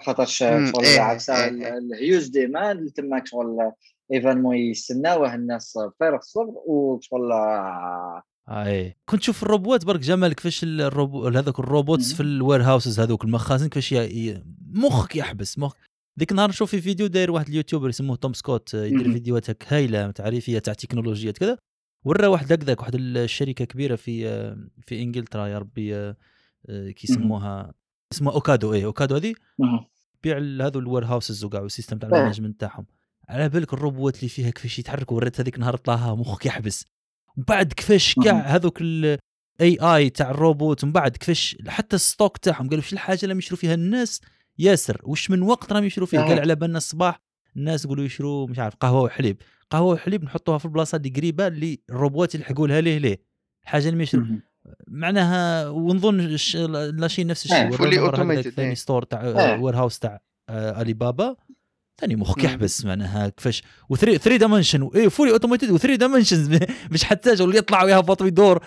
[SPEAKER 3] خاطرش شغل
[SPEAKER 2] إيه،
[SPEAKER 3] عبسه
[SPEAKER 2] إيه، إيه.
[SPEAKER 3] الهيوز ديماند تماك شغل ايفينمون يستناوه الناس بفارغ الصبر وشغل
[SPEAKER 1] اي كنت تشوف الروبوت برك جمال كيفاش الروبو هذوك الروبوتس في الوير هاوسز هذوك المخازن كيفاش مخك يحبس مخ ديك النهار نشوف في فيديو داير واحد ال YouTuber اسمه توم سكوت يدير فيديوهات هك هايلة تعريفية تاع تكنولوجيا كذا. ورا واحد هكذاك واحد الشركة كبيرة في في إنجلترا يا ربي كيسموها اسمها أوكادو اي أوكادو هذه؟ بيع هذو ال warehouses وكاع وال system تاع ال management تاعهم. على بالك الروبوت اللي فيها كيفاش يتحركوا وريت هذيك نهار طلاها مخك يحبس. ومن بعد كيفاش كاع هذوك ال AI تاع الروبوت ومن بعد كيفاش حتى ال stock تاعهم قالوا وش الحاجة اللي يشروا فيها الناس ياسر وش من وقت راهم يشروا فيه؟ قال على بالنا الصباح الناس يقولوا يشروا مش عارف قهوة وحليب. قهوة وحليب نحطوها في البلاصة اللي قريبه اللي الروبوت يلحقوا لها ليه ليه؟ الحاجة اللي يشروا. معناها ونظن la Chine نفس الشيء
[SPEAKER 2] fully automated
[SPEAKER 1] ثاني store تاع warehouse تاع علي بابا ثاني مخك. يحبس معناها كيفاش؟ و 3 3 dimension اي fully automated و 3 dimensions مش واللي يطلع ويهبط ويدور.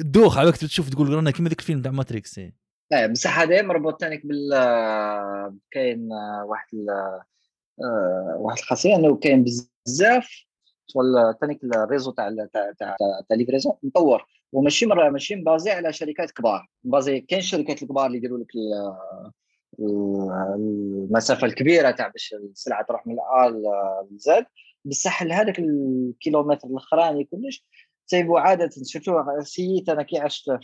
[SPEAKER 1] دوخ على وقت تشوف تقول رانا كيما ذاك الفيلم تاع
[SPEAKER 3] Matrix بصح هذا مربوط ثاني بال كاين واحد ال... آه، واحد الخاصية إنه كاين بزاف شغل ثاني ال réseau تاع تاع تاع تاع livraison مطور. وماشي مرة ماشي basé على شركات كبار. basé كاين الشركات الكبار اللي يديروا لك ال- ال- المسافة الكبيرة تاع باش السلعة تروح من ال A ل Z بصح هذاك الكيلومتر الأخراني كلش تيبوا عادة شفتوا سيت أنا كي عشت في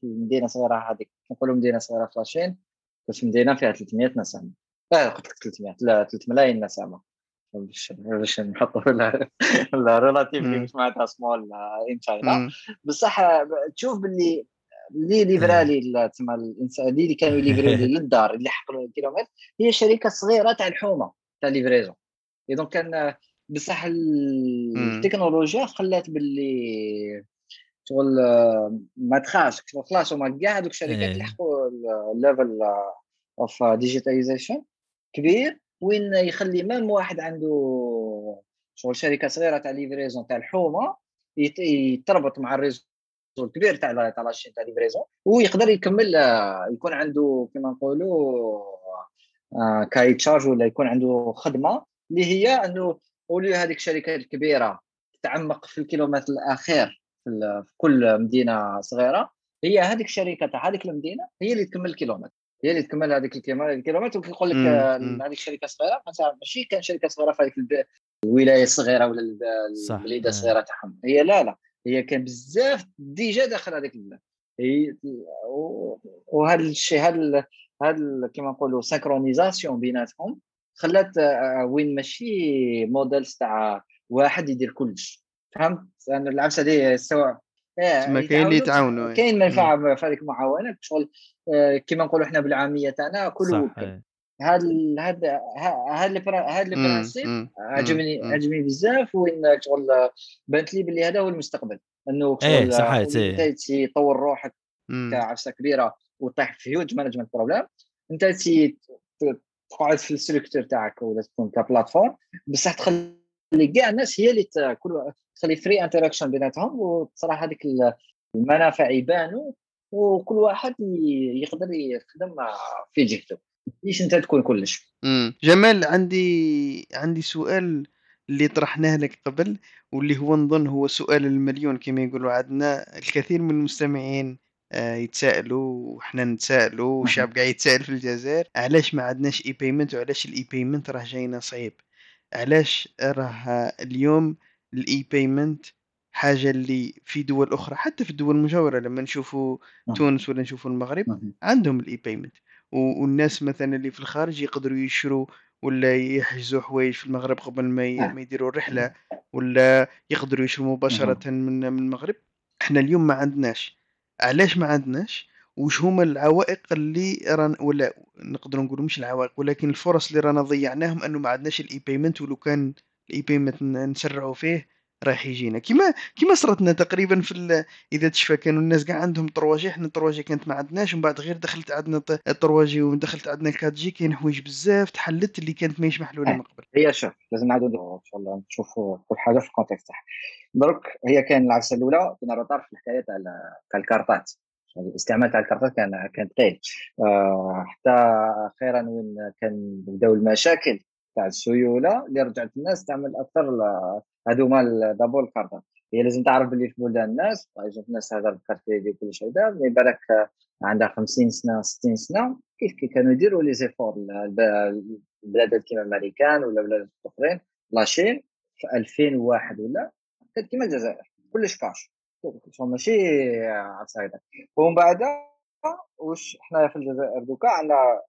[SPEAKER 3] في المدينة الصغيره هذيك نقولوا مدينة صغيرة كنت في مدينة فيها 300 نسمة. لا قلت لك 300 لا 3 ملايين نسمة. باش باش نحطوا في ال relatively
[SPEAKER 2] مم.
[SPEAKER 3] مش معناتها small in
[SPEAKER 2] China.
[SPEAKER 3] بصح تشوف باللي اللي ليفرا لي ال- تسمى الإنسان اللي كانوا يليفروا لي [laughs] للدار اللي حقلوا الكيلومتر هي شركة صغيرة تاع الحومة تاع livraison donc كان بصح. التكنولوجيا خلات باللي شغل آه، ما تخافش خلاص هما كاع هذوك الشركات
[SPEAKER 1] إيه.
[SPEAKER 3] اللي حقوا ال level of digitalization كبير وين يخلي même واحد عنده شغل شركة صغيرة تاع livraison تاع الحومة يت- يتربط مع ال réseau الكبير تاع تاع la chaîne تاع livraison ويقدر يكمل آه، يكون عنده كما نقولوا آه، كاي تشارج ولا يكون عنده خدمة اللي هي أنه اولي هذيك الشركات الكبيرة تتعمق في الكيلومتر الأخير في كل مدينة صغيرة. هي هذيك الشركة تاع هذيك المدينة هي اللي تكمل الكيلومتر. هي اللي تكمل هذيك الكيلومتر ويقول لك. هذيك الشركة صغيرة مثلا ماشي كان شركة صغيرة في هذيك الولايه الصغيره ولا البليده. الصغيره تاعهم. هي لا لا. هي كان بزاف déjà داخل هذيك البلاد وهذا الشيء هذا هذا كما نقولوا synchronisation بيناتهم. خلات آه، وين ماشي models تاع واحد يدير كلش فهمت لأن العفسة دي سواء إيه،
[SPEAKER 2] تسمى كاين اللي
[SPEAKER 3] يتعاونوا،
[SPEAKER 2] إيه.
[SPEAKER 3] كاين منفعه هذيك المعاونات شغل آه، كما نقولوا إحنا بالعامية تاعنا كل
[SPEAKER 1] إيه.
[SPEAKER 3] هذا ال- هذا هذا البرا- هذا
[SPEAKER 2] مم،
[SPEAKER 3] ال
[SPEAKER 2] principe
[SPEAKER 3] عجبني. عجبني بزاف وين شغل بانت لي باللي هذا هو المستقبل
[SPEAKER 1] إنه
[SPEAKER 3] شغل
[SPEAKER 1] صحيت، إيه.
[SPEAKER 3] أنت تطور روحك. كعفسة كبيرة وتطيح في huge management problem أنت تقعد في ال structure تاعك ولا تكون ك platform بصح تخلي كاع الناس هي اللي كل تخلي free interaction بيناتهم وتصراحه هذيك ال- المنافع يبانوا وكل واحد يقدر يخدم في جهته. ليش أنت تكون كلش.
[SPEAKER 2] جمال عندي عندي سؤال اللي طرحناه لك قبل واللي هو نظن هو سؤال المليون كما يقولوا عندنا الكثير من المستمعين. آه، يتساءلوا وحنا نتساءلوا [laughs] والشعب قاعد يتساءل في الجزائر علاش ما عندناش e-payment وعلاش ال e-payment راه جاينا صعيب؟ علاش راه اليوم ال e-payment حاجة اللي في دول أخرى حتى في الدول المجاورة لما نشوفوا
[SPEAKER 3] نعم.
[SPEAKER 2] تونس ولا نشوفوا المغرب عندهم ال e-payment والناس مثلا اللي في الخارج يقدروا يشروا ولا يحجزوا حوايج في المغرب قبل ما
[SPEAKER 3] نعم.
[SPEAKER 2] ما يديروا الرحلة ولا يقدروا يشروا مباشرة من من المغرب. إحنا اليوم ما عندناش. علاش ما عندناش؟ وش هما العوائق اللي ران ولا نقدروا نقولوا مش العوائق ولكن الفرص اللي رانا ضيعناهم أنه ما عندناش ال e-payment ولو كان ال e-payment نسرعوا فيه راح يجينا. كيما كيما صرتنا تقريبا في إذا تشفى كانوا الناس كاع عندهم trois G إحنا ال trois G كانت ما عندناش ومن بعد غير دخلت عندنا ط- ال trois G ودخلت عندنا ال quatre G كاين حوايج بزاف تحلت اللي كانت ماهيش محلولة من قبل.
[SPEAKER 3] هي شوف لازم نعاودوا إن شاء الله نشوفوا كل حاجة في ال contexte تاعها درك هي كان العفسه الأولى كنا retard في الحكاية تاع تاع الكارتات يعني الاستعمال تاع الكارتات كان كان ثقيل آه حتى أخيرا وين كان بداو المشاكل تاع السيولة اللي رجعت الناس تعمل أكثر هذوما d'abord الكارتات هي لازم تعرف باللي في بلدان الناس par الناس هذا الكارت يدير كل شيء هذا mais بالك عندها 50 سنة 60 سنة كيف كي كانوا يديروا les efforts البلاد كيما الأمريكان ولا بلاد أخرين La Chine في 2001 ولا كانت كيما الجزائر كلش كاش. ماشي هكذا ومن بعد واش حنا في الجزائر دوكا عندنا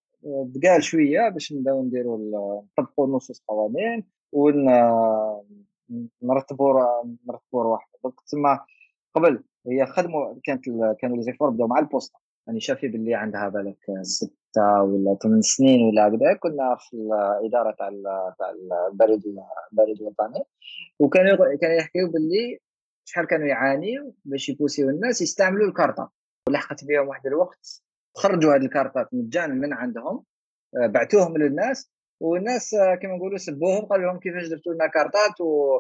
[SPEAKER 3] تقال شوية باش نبداو نديروا ال- نطبقوا النصوص القوانين ونرتبوا نرتبوا رواحنا. donc تما قبل هي خدموا كانت كانوا les efforts بداو مع البوسطة. يعني شافي باللي عندها بالك ستة ولا ثمان سنين ولا هكذا كنا في الاداره تاع تاع البريد البريد الوطني. وكانوا كانوا يحكيو باللي شحال كانوا يعانيوا باش يبوسيو الناس يستعملوا الكارطة. ولحقت بهم واحد الوقت خرجوا هذه الكارطات مجانا من عندهم آه، بعتوهم للناس والناس كما نقولوا سبوهم قالوا لهم كيفاش درتوا لنا كارتات و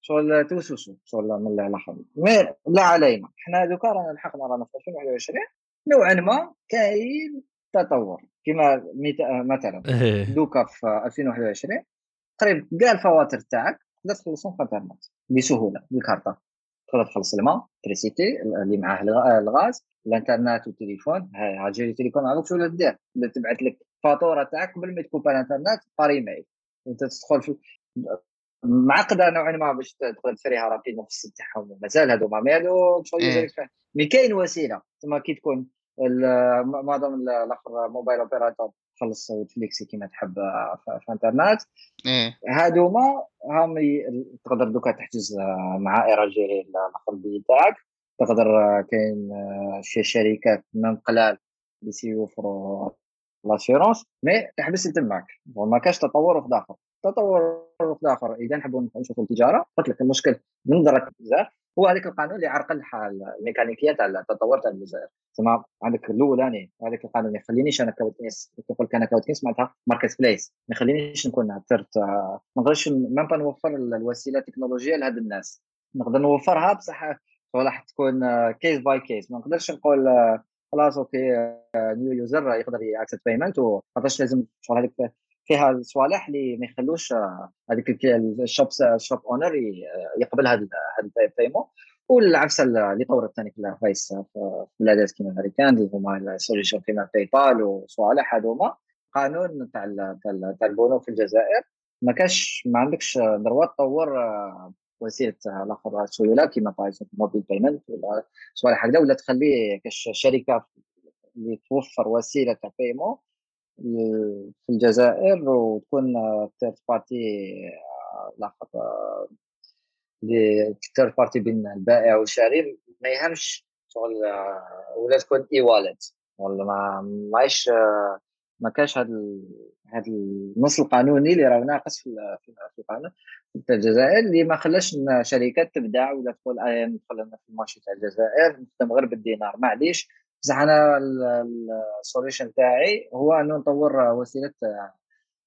[SPEAKER 3] شغل توسوسوا شغل من الآخر مي لا علينا. حنا دوكا رانا لحقنا رانا في 2021 نوعا ما كاين تطور. كما مثلا
[SPEAKER 1] إيه.
[SPEAKER 3] دوكا في 2021 قريب كاع الفواتير تاعك تقدر تخلصهم في الإنترنت بسهولة بالكارطه تقدر تخلص الماء تريسيتي اللي معاه الغاز الانترنت والتليفون ها جيري التليفون هذوك شو دير؟ تبعث لك الفاتوره تاعك قبل ما تكون الانترنت بار إيميل. انت تدخل في معقدة نوعا ما باش تقدر تشريها رابيد في السيت تاعهم. مازال هذو ما هذو
[SPEAKER 2] إيه.
[SPEAKER 3] مي كاين وسيلة. ثم كي تكون معظم الأخر موبايل اوبيراتور تخلص نتفليكس كيما تحب في الإنترنت.
[SPEAKER 2] إيه.
[SPEAKER 3] هادوما هم تقدر دوكا تحجز مع ايراجيري الآخر تاعك تقدر كاين شي شركات من قلال اللي سيوفروا لاسيرونس مي تحبس تماك ما كاش تطور في داخل تطور في داخل إذا نحبوا نشوفوا التجارة قلت لك المشكل من نظرك بزاف. هو هذاك القانون اللي عرقل الميكانيكية تاع التطور تاع الجزائر تمام عندك الأولاني هذاك القانون ما يخلينيش أنا كوتنيس نقول لك أنا كوتنيس معناتها marketplace ما يخلينيش نكون third ما نقدرش même pas نوفر الوسيلة التكنولوجية لهاد الناس. نقدر نوفرها بصح راح تكون case by case ما نقدرش نقول خلاص okay new user يقدر ي access payment وخاطرش لازم شغل هذيك فيها صوالح اللي ما يخلوش هذيك ال shop ال shop owner يقبل هذا هذا ال paiement والعفسة اللي طورت ثاني في الرئيس في البلادات كيما الأمريكان اللي هما ال solution كيما PayPal وصوالح هذوما قانون تاع تاع البنوك في الجزائر. ما كاش ما عندكش ضروات تطور وسيلة الآخر سيولة كيما par mobile payment ولا صوالح هكذا. ولا تخلي كاش شركة اللي توفر وسيلة تاع paiement في الجزائر وتكون third party الآخر third party بين البائع والشاري. ما يهمش شغل ولا تكون e-wallet ولا ما مايش ما كاش هذا هذا النص القانوني اللي راه ناقص في القانون. في الجزائر اللي ما خلاش شركات تبدع ولا تقول أنا ندخل في ال marché تاع الجزائر نخدم غير بالدينار. معليش بصح أنا ال solution تاعي هو أنه نطور وسيلة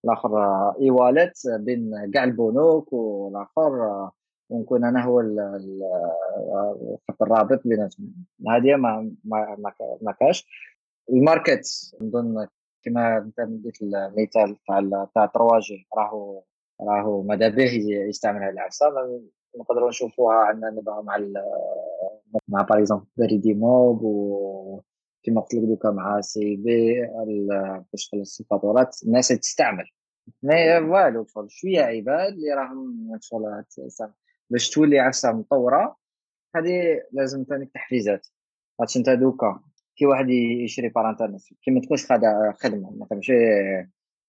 [SPEAKER 3] الآخر e-wallet بين كاع البنوك والآخر ونكون أنا هو الخط الرابط بيناتهم. هذه ما ما ما كاش. ال market نظن كما أنت مديت المثال تاع تاع trois G راهو راهو ماذا به يستعمل هذه العفسة. نقدروا نشوفوها عندنا نبغى مع مع par exemple BaridiMob و كما قلت لك دوكا مع CIB باش تخلص الفاتورات الناس تستعمل. ما والو شوية عباد اللي راهم شغل باش تولي عفسه مطورة هذه لازم ثاني تحفيزات. خاطش انت دوكا كي واحد يشري par internet كي ما تكونش خدمة ما تمشي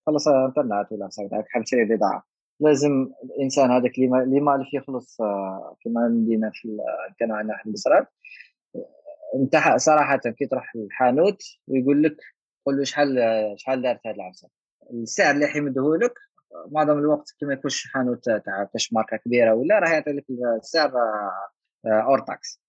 [SPEAKER 3] خلص انترنت ولا حاب تشري بضاعة. لازم الإنسان هذاك اللي مالف يخلص كما ندينا في كان عندنا في البصرات انت صراحة كي تروح الحانوت ويقول لك قول له شحال شحال دارت هذه العفسة. السعر اللي حيمده لك معظم الوقت كما يكونش حانوت تاع كاش ماركة كبيرة ولا راه يعطي لك السعر hors taxe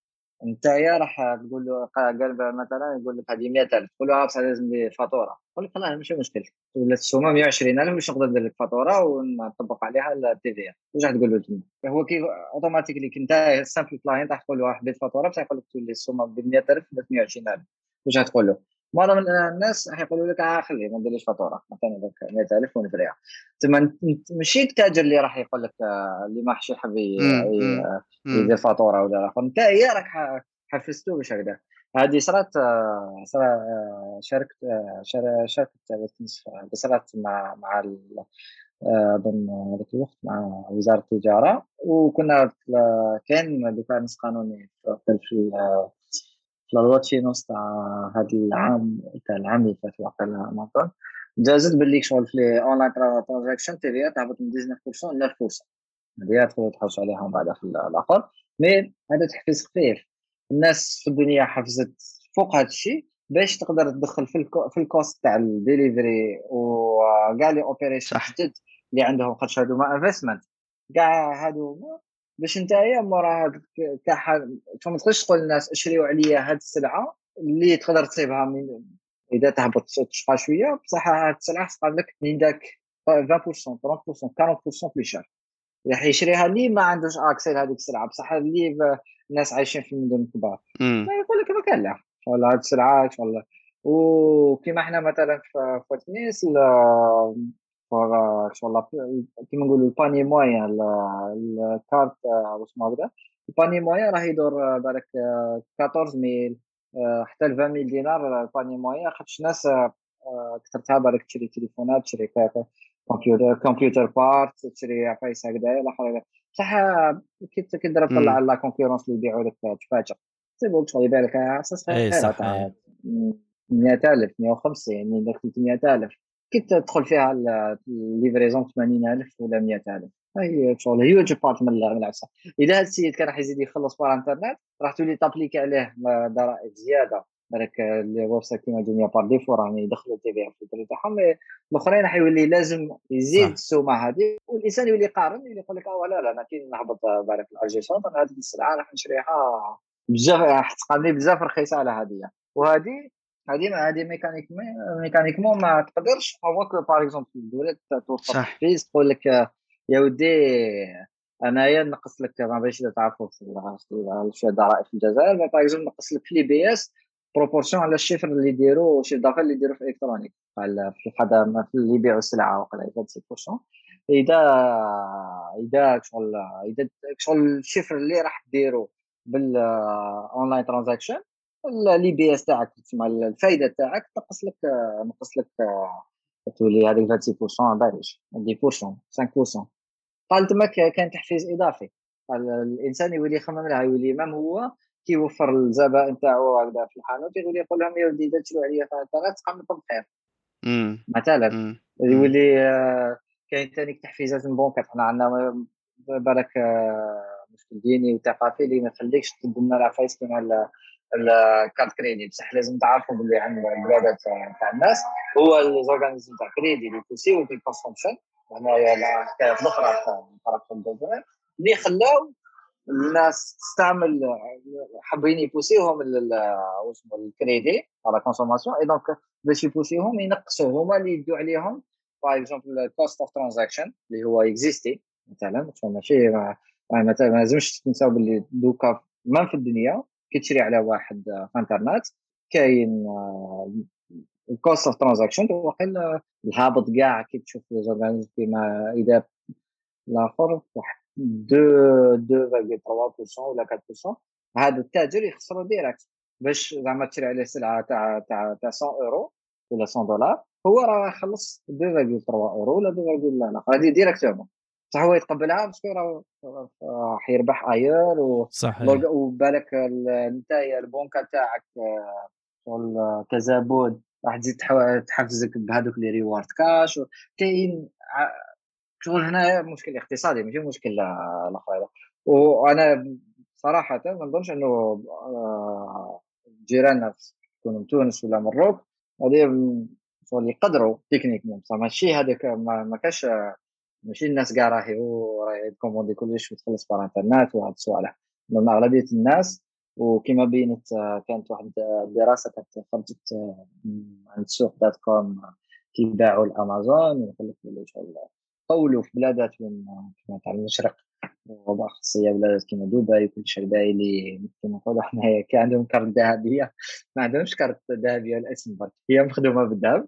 [SPEAKER 3] انت يا راح تقول له قال مثلا يقول لك هذه 100000 تقول له بصح لازم لي فاتوره يقول لك خلاص ماشي مشكل ولا السومة 120000 باش نقدر ندير لك فاتورة ونطبق عليها ال TVA واش راح تقول له تما هو كي automatically كنت simple client راح تقول له حبيت فاتورة بصح يقول لك تولي السومة ب 100000 ولا 120000 واش راح تقول له؟ معظم الناس راح يقولوا لك آه خليه ما نديرليش فاتورة مثلا 100000 ونفريها تما ماشي التاجر اللي راح يقول لك آه، اللي ما حش يحب يدير فاتورة ولا اخر انت هي راك حفزته باش هكذا هذه صارت آه، آه، شاركت شاركت صارت مع مع اظن هذاك الوقت مع وزارة التجارة. وكنا كان دوكا نص قانوني في في finance تاع هذا العام تاع العام اللي فات واقيلا ما جازت باللي شغل في online transaction TVA تهبط من 19% ل 9% هذه تقدروا تحوسوا عليها من بعد في الآخر. mais هذا تحفيز خفيف. الناس في الدنيا حفزت فوق هذا الشيء باش تقدر تدخل في الكو في ال cost تاع الديليفري وكاع les operations جدد اللي عندهم خاطر هادو ما investment كاع هادو باش نتايا مورا تاع ما تقدرش تقول للناس اشريوا عليا هاد السلعة اللي تقدر تصيبها من إذا تهبط تشقى شوية بصح هاد السلعة تبقى لك من داك 20% 30% 40% بلي شار راح يشريها اللي ما عندوش accès لهذيك السلعة بصح اللي الناس عايشين في المدن الكبار. ما يقول لك ما كان لا. ولا هذه السلعة الله وكما إحنا مثلا في تونس شاء الله كيما نقولوا الباني موين الكارت واش ما هكذا الباني موين راه يدور بالك 14000 حتى ل 20000 دينار الباني موين خاطش الناس كثرتها بالك تشري تليفونات تشري كمبيوتر كمبيوتر بارت تشري عفايس هكذايا الآخر بصح كي تضرب طلع لا كونكورونس اللي يبيعوا لك تفاجئ تبغى شغل يبيع لك أساس
[SPEAKER 1] إي صح
[SPEAKER 3] 100000 150 ولا 300000 كي تدخل فيها الليفريزون 80000 ولا 100000 هي شغل هيوج بارت من العصا إذا هذا السيد كان راح يزيد يخلص بار إنترنت راح تولي تابليكي عليه ضرائب زيادة. بالك الويب سايت كيما الدنيا بار ديفو راهم يدخلوا تي في البري تاعهم. الأخرين راح يولي لازم يزيد السومة هذه والإنسان يولي يقارن يقول لك آه لا لا أنا كي نهبط بالك الارجيسون هذه السلعة راح نشريها بزاف راح تقابلني بزاف رخيصة على هذه وهذه هذه هذه mécanique mécaniquement ما تقدرش هو par exemple الدولة توفر فيز تقول لك يا ودي انايا نقص لك ما باش تعرفوا في ضرائب في الجزائر par exemple نقص لك في l'IBS proportion على ال chiffre اللي يديروا ال chiffre d'affaires اللي يديروا في الالكترونيك في الخدمات اللي يبيعوا السلعه وقيلا 26% اذا اذا شغل اذا شغل ال chiffre اللي راح ديروا بال online transaction l'IBS تاعك تسمى الفائده تاعك تنقص لك نقص لك تولي هذيك 26% بالاك 10% 5% قال تما كان تحفيز إضافي. الإنسان يولي يخمم لها يولي même هو كيوفر الزبائن تاعو هكذا في الحانوت يقول يقول لهم يا إذا تشرو عليا الانترنت تقام بخير. مثلا. يولي كاين ثاني تحفيزات من بونكات حنا عندنا آه، مشكل ديني وثقافي اللي ما يخليكش تدنا لنا العفايس كيما ال carte crédit بصح لازم تعرفوا باللي عند البلاد تاع الناس. هو les organismes تاع كريدي اللي يبوسيو في ال consumption هنايا الحكايات الأخرى في الجزائر اللي خلاو الناس تستعمل حابين يبوسيوهم اسمه ال crédit à la consommation et donc باش يبوسيوهم ينقصوا. هما اللي يدوا عليهم par exemple ال cost of transaction اللي هو اكزيستي مثلا. ماشي ما لازمش تنساو باللي دوكا ما في الدنيا. كي تشري على واحد في انترنت كاين ال cost of transaction وقيل الهابط كاع كي تشوف كيما إذا الآخر واحد 2.3% ولا 4% هذا التاجر يخسروا direct باش زعما تشري عليه سلعة تاع تاع تاع 100 إورو ولا 100 دولار هو راه يخلص 2.3 إورو ولا 2. لا هذه directement صح هو يتقبلها parce que راه راح يربح اير و
[SPEAKER 1] صحيح.
[SPEAKER 3] وبالك انت البونكا تاعك شغل كزبون راح تزيد تحفزك بهذوك les rewards كاش كاين شغل هنا مشكل اقتصادي ماشي مشكل الآخر وأنا صراحة ما نظنش انه آه، جيراننا يكونوا من تونس ولا هذه شغل يقدروا تكنيك بصح ماشي هذاك ما كاش ماشي الناس كاع راهي راهي كوموندي كلش وتخلص par internet وهاد الصوالح من أغلبية الناس وكما بينت آه، كانت واحد الدراسة كانت خرجت آه، عند سوق dot com كي باعوا لأمازون ويقول لك طولوا في بلادات من كما تاع المشرق وباخصية بلادات كيما دبي كل شيء باي اللي كيما نقولوا [laughs] حنايا كان عندهم كارت ذهبية. ما عندهمش كارت ذهبيه الاسم برك. هي مخدومة بالذهب.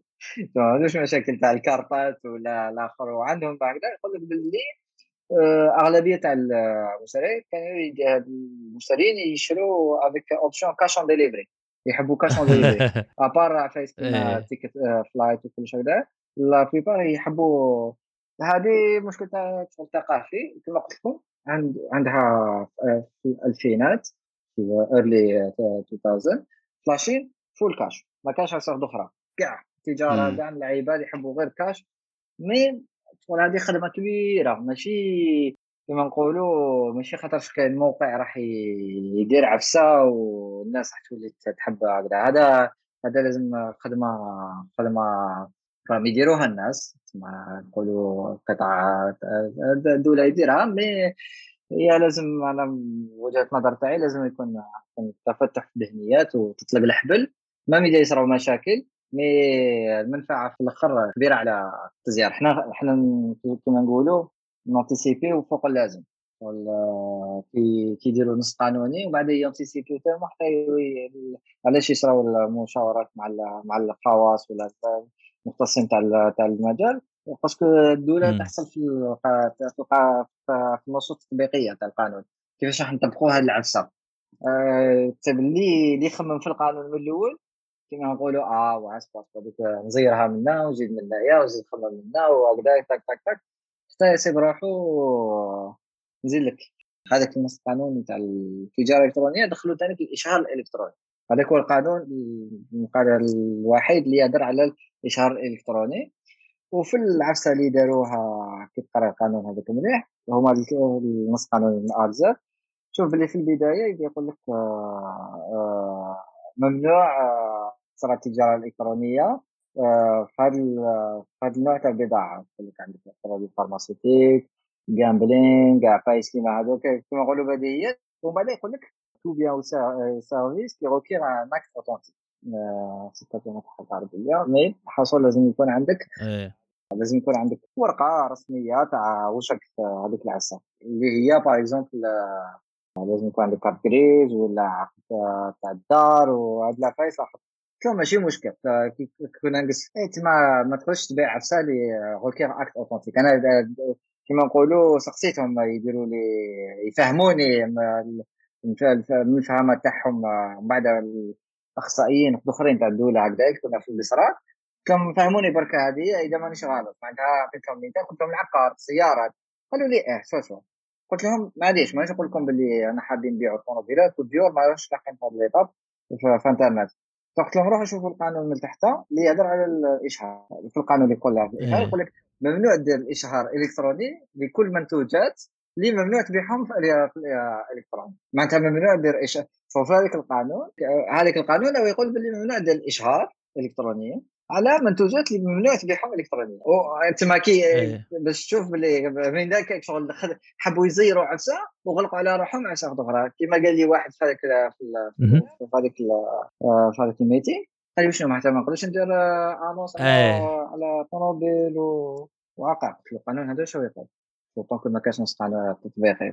[SPEAKER 3] ما عندهمش مشاكل تاع الكارتات ولا الآخر. وعندهم بعد يقول لك باللي آه، أغلبية تاع المشترين كانوا المشترين يشروا avec option cash on delivery يحبوا cash on delivery à part عفايس ticket flight وكل شيء la plupart يحبوا هذه مشكل ثقافي كما قلت لكم عند عندها في الألفينات في early 2000 ف la Chine full cash ما كانش عفسة أخرى. كاع تجارة كاع العباد يحبوا غير كاش مي تقول هذه خدمة كبيرة ماشي كما نقولوا ماشي خاطر كاين موقع راح يدير عفسة والناس راح تولي تحب هكذا. هذا هذا لازم خدمه خدمة راهم يديروها الناس ما نقولوا قطاع الدولة يديرها مي هي لازم أنا وجهة نظر تاعي لازم يكون تفتح في الذهنيات وتطلق الحبل même إذا يصراو مشاكل mais المنفعة في الأخر كبيرة على التزيار حنا حنا كما نقولوا نونتيسيبيو فوق اللازم. كي كيديروا نص قانوني وبعد يونتيسيبيو تاعهم حتى علاش يصراو المشاورات مع مع الخواص ولا المختصين تاع تاع المجال parce que الدولة تحصل في في النصوص التطبيقيه تاع القانون. كيفاش راح نطبقوا هذه العفسة؟ أه اللي اللي يخمم في القانون من الأول كيما نقولوا آه وعس هذيك نزيرها منا ونزيد من هنايا ونزيد نخمم منا وهكذا تاك تاك تاك. حتى يسيب روحو نزيد لك. هذاك النص القانوني تاع التجارة الإلكترونية دخلوا ثاني في الإشهار الإلكتروني. هذاك هو القانون القانون الوحيد اللي يهدر على الإشهار الإلكتروني. وفي العفسة اللي داروها كي تقرأ القانون هذاك مليح هما النص قانون ارزات شوف اللي في البداية يقول لك آه، آه، ممنوع آه، صنع التجارة الإلكترونية في هذا النوع تاع البضاعة. يقول لك عندك ال pharmaceutique gambling عفايس كيما هذوك كيما نقولوا بديهيات. ومن بعد يقول لك tout bien service qui requiert un acte authentique c'est pas العربيه mais حصل لازم يكون عندك إيه. لازم يكون عندك ورقة رسمية تاع واش هذيك العفسة اللي هي par exemple لازم يكون عندك carte grise ولا عقد تاع الدار وهاد العفايس كون ماشي مشكل. كي كون ناقص إيه، تما ما تقدرش تبيع عفسة اللي requiert acte authentique أنا كما نقولوا سقسيتهم يديروا لي يفهموني المفهمه تاعهم من بعد الأخصائيين الأخرين تاع الدولة هكذاك كنا في البصرات كانوا فهموني بركة هذه إذا مانيش غلط. معناتها قلت لهم مثال قلت لهم العقار سيارات قالوا لي آه شو شو. قلت لهم معليش مانيش نقول لكم باللي أنا حابين نبيعوا الطوموبيلات والديور ما راهش لاقين في هذا l'étape في انترنت قلت لهم روحوا شوفوا القانون من تحت اللي يهضر على الإشهار في القانون اللي يقول إيه. يقول لك ممنوع دير الاشهار إلكتروني لكل منتوجات اللي ممنوع تبيعهم في الالكترون معناتها ممنوع دير اشهار ففي هذاك القانون هذاك القانون يقول باللي ممنوع دير الإشهار الالكترونيه على منتوجات اللي ممنوع تبيعهم الكترونيا. وانت كي إيه. باش تشوف باللي من ذاك شغل حبوا يزيروا عفسة وغلقوا على روحهم عفسة أخرى. كما قال لي واحد في هذاك في هذاك في هذاك ال meeting قال لي شنو معناتها ما نقدرش ندير annonce على, طوموبيل وواقع القانون هذا شو يقول؟ donc ما كانش قانون تطبيقي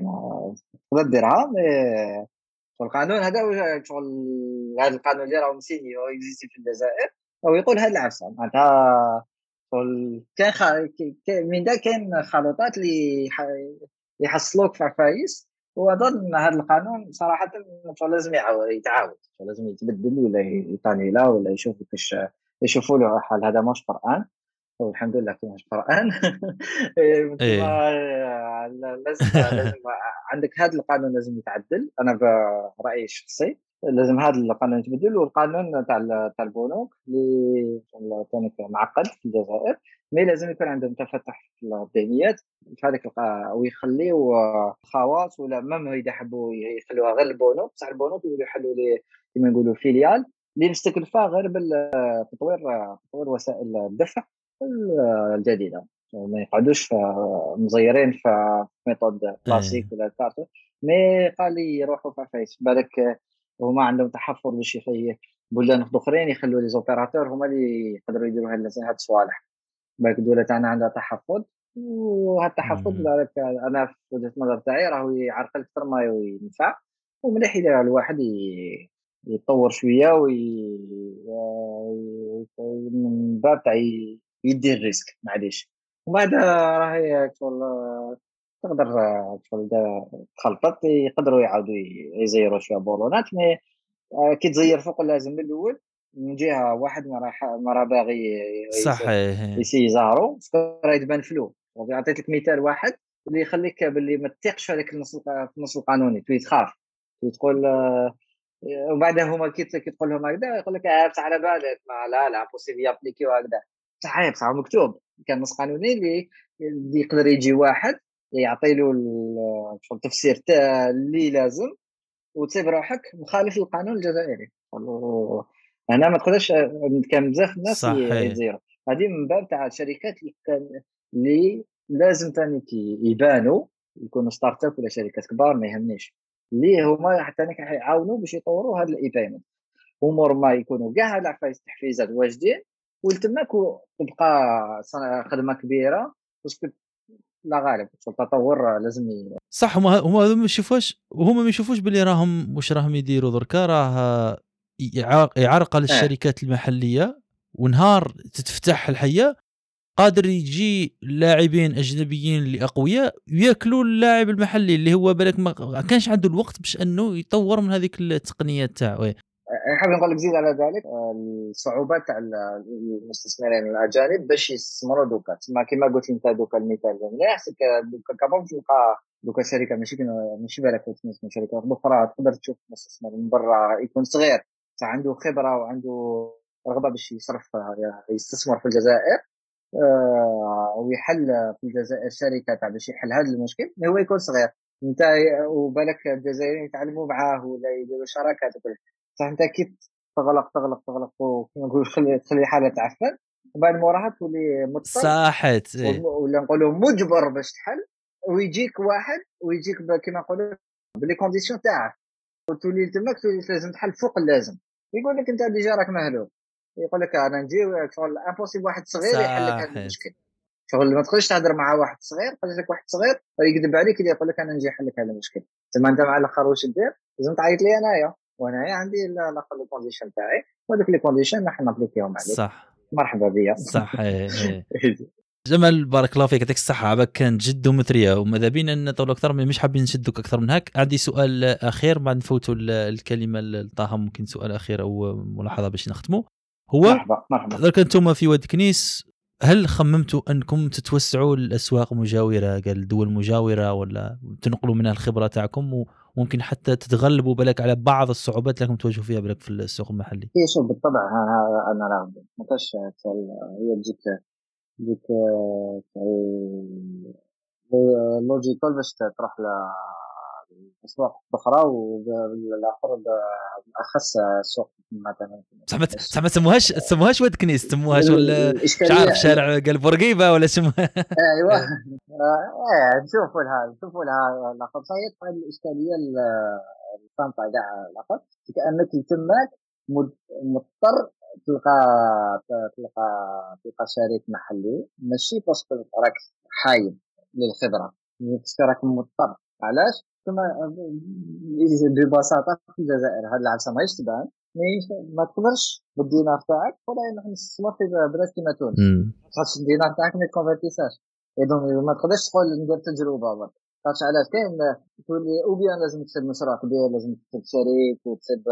[SPEAKER 3] تقدر ديرها مي القانون هذا شغل هذا القانون اللي راه مسيني اكزيستي في الجزائر أو يقول هذا العفسه معناتها كان. من دا كاين خلطات اللي يحصلوك في عفايس واظن هذا القانون صراحة لازم يتعاود لازم يتبدل ولا يطاني لا ولا يشوف كيفاش يشوفوا له حال هذا مش قران والحمد لله كاين قرآن. [laughs] إيه. لازم لازم عندك هذا القانون لازم يتعدل. أنا برايي الشخصي لازم هذا القانون يتبدل والقانون تاع تاع البنوك اللي ثاني معقد في الجزائر مي لازم يكون عندهم تفتح في الذهنيات في هذاك ويخليو خواص ولا مام إذا حبوا يخلوها غير البنوك. بصح البنوك يولوا يحلوا لي كما نقولوا فيليال. اللي مستكلفه غير بالتطوير تطوير وسائل الدفع. الجديدة. ما يقعدوش مزيرين في méthode classique ولا كارتو. mais قال لي يروحوا في عفايس بالك هما عندهم تحفظ باش بلدان أخرين يخلوا les opérateurs هما اللي يقدروا يديروا هاد الصوالح بالك الدولة تاعنا عندها تحفظ وهذا التحفظ أنا في وجهة النظر تاعي راهو يعرقل أكثر ما ينفع. ومليح إذا الواحد يتطور شوية وي من باب تاع يدي ال risque معليش. ومن بعد راهي تقدر تخلطت يقدروا يعاودوا يزيروا شوية بولونات mais آه، كي تزير فوق اللازم من الأول من جهة واحد ما راح ما راه باغي
[SPEAKER 1] صحيح.
[SPEAKER 3] يسي يزارو راه تبان فلو عطيت لك مثال واحد اللي يخليك باللي ما تثقش في هذاك النص النص القانوني تولي تخاف. تقول آه، وبعدها هما كي تقول لهم هكذا يقول لك آه بصح على بالك ما لا لا بوسيبل يابليكي وهكذا. صحيح بصح مكتوب كان نص قانوني اللي يقدر يجي واحد يعطي له التفسير اللي لازم وتسيب روحك مخالف للقانون الجزائري. هنا ما تقدرش كان بزاف الناس يزيروا هذه من باب تاع الشركات اللي كان اللي لازم ثاني يبانوا يكونوا start-up ولا شركات كبار ما يهمنيش. اللي هما حتى يعاونوا باش يطوروا هذا ال e-payment امور ما يكونوا كاع العفايس تحفيزات واجدين ولتماك تبقى خدمة كبيرة parce que لا غالب التطور لازم ي...
[SPEAKER 1] صح هما هما ما يشوفوش وهما ما يشوفوش باللي راهم واش راهم يديروا دركا راه يعرقل
[SPEAKER 3] إيه.
[SPEAKER 1] الشركات المحلية ونهار تتفتح الحية قادر يجي لاعبين أجنبيين اللي أقوياء وياكلوا اللاعب المحلي اللي هو بالك ما كانش عنده الوقت باش أنه يطور من هذيك التقنيات تاعو
[SPEAKER 3] حاب نقول لك زيد على ذلك الصعوبات تاع المستثمرين الأجانب باش يستثمروا دوكا. تسمى كما قلت أنت دوكا المثال مليح دوكا كابون تلقى دوكا شركة ماشي ماشي بالك شركات أخرى تقدر تشوف مستثمر من برا يكون صغير. عنده خبرة وعنده رغبة باش يصرف يستثمر في الجزائر آه، ويحل في الجزائر شركه تاع باش يحل هذا المشكل هو يكون صغير. أنت وبالك الجزائريين يتعلموا معاه ولا يديروا شراكات فأنت كي تغلق تغلق تغلق وكما نقول تخلي تخلي حالة تعفن وبعد موراها تولي
[SPEAKER 1] مضطر. صاحت
[SPEAKER 3] إيه. ولا نقولوا مجبر باش تحل. ويجيك واحد ويجيك كما نقولوا ب les conditions تاعك. وتولي تماك تولي لازم تحل فوق اللازم يقول لك أنت déjà راك مهلوك يقول لك أنا نجي شغل impossible واحد صغير يحل لك هذا المشكل. شغل ما تقدرش تهضر مع واحد صغير قال لك واحد صغير يكذب عليك اللي يقول لك أنا نجي نحل لك هذا المشكل. تما أنت مع الآخر واش دير؟ لازم تعيط لي أنايا. وانايا عندي الآخر les conditions تاعي وهذوك les conditions نحن نابليكيهم عليك.
[SPEAKER 1] صح.
[SPEAKER 3] مرحبا بيا.
[SPEAKER 1] صح. إيه، إيه. [laughs] جمال بارك الله فيك. يعطيك الصحة. عباك كانت جد مثرية وماذا بينا نطول أكثر مش حابين نشدك أكثر من هيك عندي سؤال أخير بعد نفوتوا الكلمة لطه ممكن سؤال أخير أو ملاحظة باش نختموا. هو
[SPEAKER 3] مرحبا مرحبا.
[SPEAKER 1] ذلك أنتم في واد كنيس. هل خممتوا أنكم تتوسعوا لاسواق مجاورة؟ قال دول مجاورة ولا تنقلوا منها الخبرة تاعكم؟ وممكن حتى تتغلبوا بالك على بعض الصعوبات اللي تواجهوا فيها بالك في السوق المحلي؟
[SPEAKER 3] اي شوف بالطبع أنا راغب ما هي تجيك تجيك لوجيكال باش تروح أسواق أخرى وبالاخر بالاخص سوق مثلا.
[SPEAKER 1] صح صح ما تسموهاش تسموهاش واد كنيس تسموها شغل مش عارف شارع قال بورقيبه ولا شو
[SPEAKER 3] أيوه. [laughs] إيه نشوفوا لها نشوفوا لها لقب صحيح الإشكالية الصامته كاع لقب كأنك تماك مضطر تلقى تلقى تلقى شريك محلي. ماشي parce que راك حاب للخبرة. parce que راك مضطر. علاش؟ ثم ببساطه في الجزائر هاد العفسه ماهيش تبان ما تقدرش بالدينار تاعك. ولا نحن نستثمر في بلاد كيما تونس. خاطر الدينار تاعك ما ي convertisse اش. اذا ما تقدرش تقول ندير تجربة برك. خاطش علاش؟ كاين تولي ou bien لازم تسد مشروع كبير لازم تسد شريك وتسد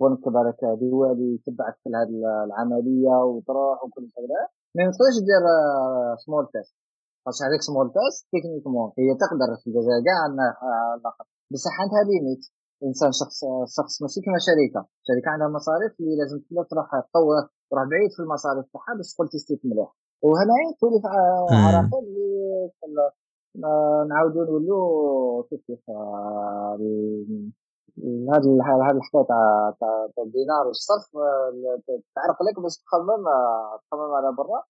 [SPEAKER 3] بنك برك دولي يتبعك في هذه العملية وتروح وكل هذا ما تقدرش دير small test خاطش هذيك small test techniquement هي تقدر في الجزائر كاع عندنا بصح عندها limite الانسان شخص شخص ماشي كما شركه شركه عندها مصاريف اللي لازم تروح تطور تروح بعيد في المصاريف تاعها باش تقول test يت مليح. وهنا تولي عراقيل اللي نعاودوا نولوا كيف كيف هذا هذا الحكاية تاع تاع الدينار والصرف تعرق لك باش تخمم تخمم على برا.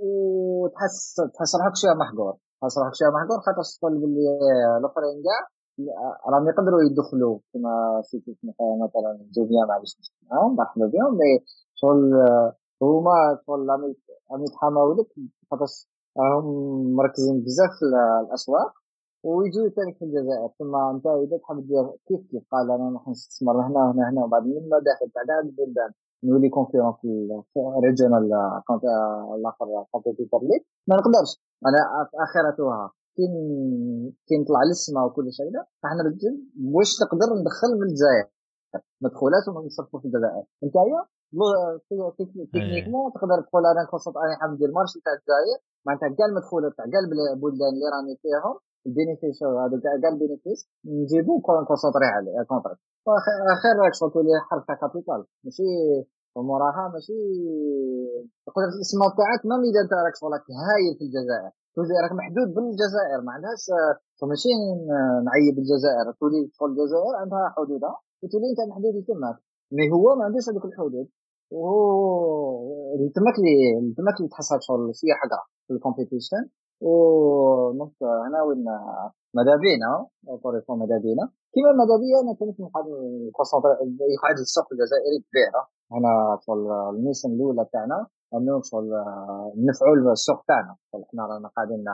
[SPEAKER 3] وتحس تحس روحك شوية محقور. تحس روحك شوية محقور خاطر تقول باللي الاخرين كاع راهم يقدروا يدخلوا كما في مثلا جميع معليش مرحبا بهم مي شغل هما شغل راهم يتحاموا لك خاطر راهم مركزين بزاف في الأسواق. ويجوا ثاني في الجزائر. ثم أنت إذا تحب دير كيف كيف؟ قال أنا نروح نستثمر هنا هنا هنا وبعد من المداخل تاع البلدان نولي كونكورون في الريجونال الآخر كومبيتيتور ليك ما نقدرش. أنا آخرتها كي كي نطلع للسما وكل شيء لا إحنا رجل واش تقدر ندخل من الجزائر. مدخولات ونصرفوا في الجزائر. أنت تكنيكمون تقدر تقول أنا كونسونت أنا حاب ندير مارشي تاع الجزائر معناتها كاع المدخولات تاع كاع البلدان اللي راني فيهم. البينيفيس هذا كاع البينيفيس نجيبو كونسونطري عليه كونتري خير راك تولي حرف تاع capital ماشي وموراها ماشي تقدر الاسم تاعك ما اذا انت راك شغلك هايل في الجزائر. تولي راك محدود بالجزائر ما عندهاش ماشي نعيب الجزائر. تولي شغل الجزائر عندها حدودها وتولي انت محدود تماك mais هو ما عندوش هذوك الحدود. وهو تماك لي تماك لي تحس شغل شوية حقرة في ال competition و donc هنا وين ماذا بينا طريقه ماذا بينا كيما بيا أنا كنت يقعد السوق الجزائري كبيره هنا ال mission الأولى تاعنا أنه نفعوا السوق تاعنا. إحنا رانا قاعدين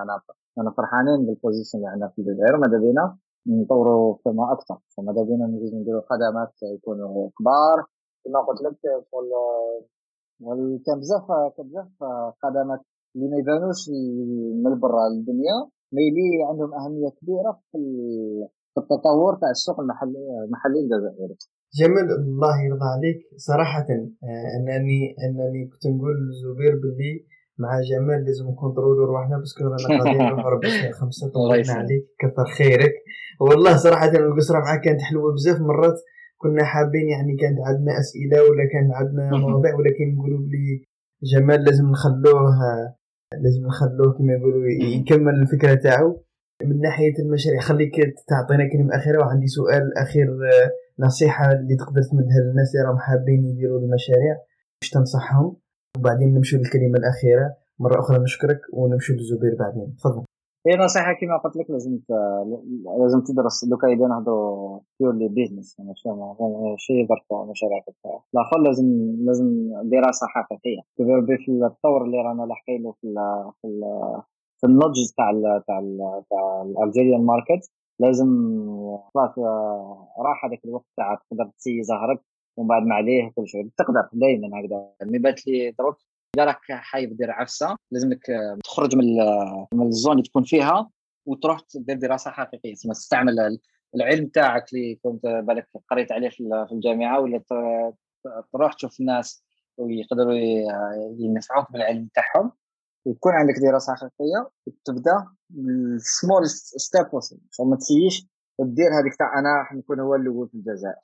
[SPEAKER 3] أنا فرحانين بال position اللي عندنا في الجزائر. ماذا بينا نطوروا فيما أكثر. فماذا بينا نديروا خدمات يكونوا كبار. كما قلت لك كان بزاف بزاف خدمات اللي ما يبانوش من برا الدنيا. mais لي عندهم أهمية كبيرة في التطور تاع السوق المحلي المحلي الجزائري
[SPEAKER 2] جمال الله يرضى عليك. صراحة آه، انني أنني كنت نقول لزبير باللي مع جمال لازم ن contrôler و روحنا parce que رانا غادي نروحو ربع خمسة طولنا عليك. كثر خيرك. والله صراحة القصرة معاك كانت حلوة بزاف. مرات كنا حابين يعني كانت عندنا أسئلة ولا كان عندنا [laughs] مواضيع ولكن نقولوا بلي جمال لازم نخلوه لازم نخلوه كما يقولوا يكمل الفكرة تاعو. من ناحية المشاريع خليك تعطينا كلمة أخيرة وعندي سؤال أخير آه، نصيحة اللي تقدر تمدها للناس اللي راهم حابين يديروا المشاريع باش تنصحهم. وبعدين نمشوا للكلمة الأخيرة. مرة أخرى نشكرك ونمشوا للزبير بعدين. تفضل.
[SPEAKER 3] هي نصيحة كما قلت لك لازم لازم تدرس. دوكا إذا نهضروا بيورلي بيزنس ماشي برك مشاريع الآخر لازم لازم دراسة حقيقية. في التطور اللي رانا لاحقين له في في في النضج تاع تاع تاع ال Algerian market لازم خلاص راح هذاك الوقت تاع تقدر ت essayer زهرك ومن بعد ما عليه كل شيء. تقدر دائما هكذا. mais بات لي دروك إذا راك حاب دير عفسة لازم لك تخرج من من ال zone اللي تكون فيها وتروح دير دراسة حقيقية. تسمى تستعمل العلم تاعك اللي كنت بالك قريت عليه في الجامعة ولا تروح تشوف الناس ويقدروا ينفعوك بالعلم تاعهم. ويكون عندك دراسة حقيقية وتبدأ بالسمول ستيب ما تسيش دير هذيك تاع أنا راح نكون هو الأول في الجزائر.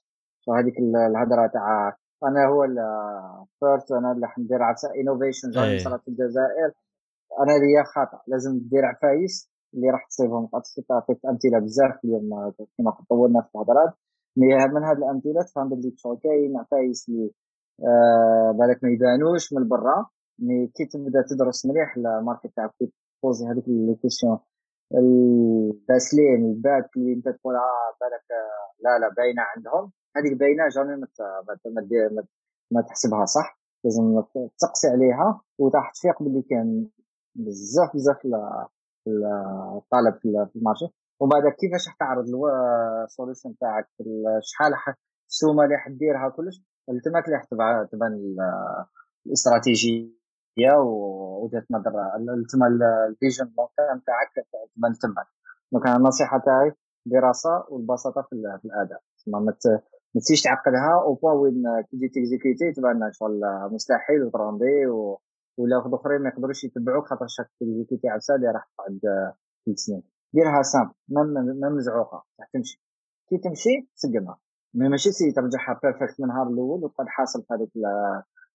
[SPEAKER 3] فهذيك الهضره تاع أنا هو ال first أنا اللي حندير عفسة innovation زي صارت في الجزائر. أنا ليا خطا لازم دير عفايس اللي راح تصيبهم. عطيت أمثلة بزاف اليوم كما طولنا في الهضرات من هذه الأمثلة تفهم باللي كاين عفايس اللي آه بالك ما يبانوش من برا مي كي تبدأ تدرس مليح الماركت تاعك كي تبوزي هذيك لي كيسيون الباسلين الباك اللي انت تقول آه بالك لا لا باينة عندهم. هذيك باينه جامي ما ما, تحسبها صح. لازم تقسي عليها. وراح تفيق باللي كان بزاف بزاف الطلب في ال marché. ومن بعد كيفاش راح تعرض ال solution تاعك؟ شحال السومة اللي حديرها كلش؟ تماك اللي تبان الاستراتيجية. ووجهة نظر تما ال vision تاعك تبان تماك donc النصيحة تاعي دراسة والبساطة في الأداء. ما ما ت essayer ش تعقدها أو بوا وين تجي ت exécuter تبان شغل مستحيل وتروندي و... ولا واحد أخرين ما يقدروش يتبعوك خاطر شاك تيكزيكيتي عفسه اللي راح تقعد ثلاث سنين. ديرها سامبل ما مزعوقة راح تمشي. كي تمشي سقمها. ماشي سي ترجعها بيرفكت من النهار الأول وتقعد حاصل في هذيك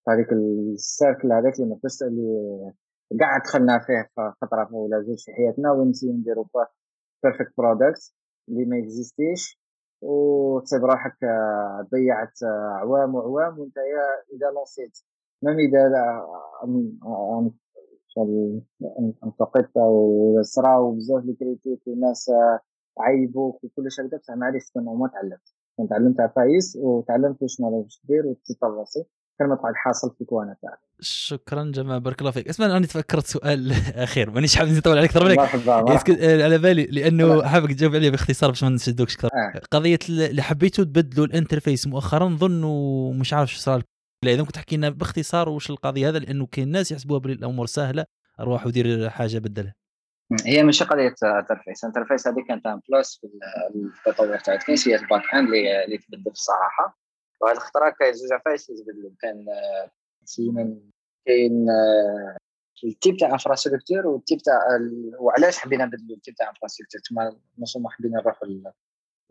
[SPEAKER 3] هذيك السيركل هذاك اللي اللي قاعد دخلنا فيه فترة ولا زوج في حياتنا وين نديرو بيرفكت برودكت اللي ما اكزيستيش وتصيب روحك آه، ضيعت آه، اعوام وعوام وأنت إذا لونسيت même إذا أنتقدت وصراو بزاف les critiques والناس آه، عيبوك وكل شيء هكذا بصح معليش تكون ما تعلمت. كنت تعلمت عفايس وتعلمت واش ما دير وتطور راسي تقعد حاصل في coin تاعك
[SPEAKER 1] شكرا جماعة بارك الله فيك. اسمع أنا تفكرت سؤال [laughs] أخير. مانيش حاب نطول عليك أكثر منك مرحبا على بالي لأنه حابك تجاوب عليه باختصار باش ما نشدوكش أكثر آه. قضية اللي حبيتوا تبدلوا ال interface مؤخرا نظن مش عارف إيش صار لا إذا كنت تحكي لنا باختصار وش القضية هذا لأنه كاين ناس يحسبوها بالامور سهلة أروح ودير حاجة بدلها
[SPEAKER 3] هي ماشي قضية interface. ال interface هذه كانت un plus في التطور تاع كيس هي ال back-end اللي تبدل الصراحه وهذه الخطرة كاين زوج عفايس تبدلوا كان كاين ال type تاع infrastructure وال type تاع وعلاش حبينا نبدلوا ال type تاع infrastructure تما ما حبينا نروحوا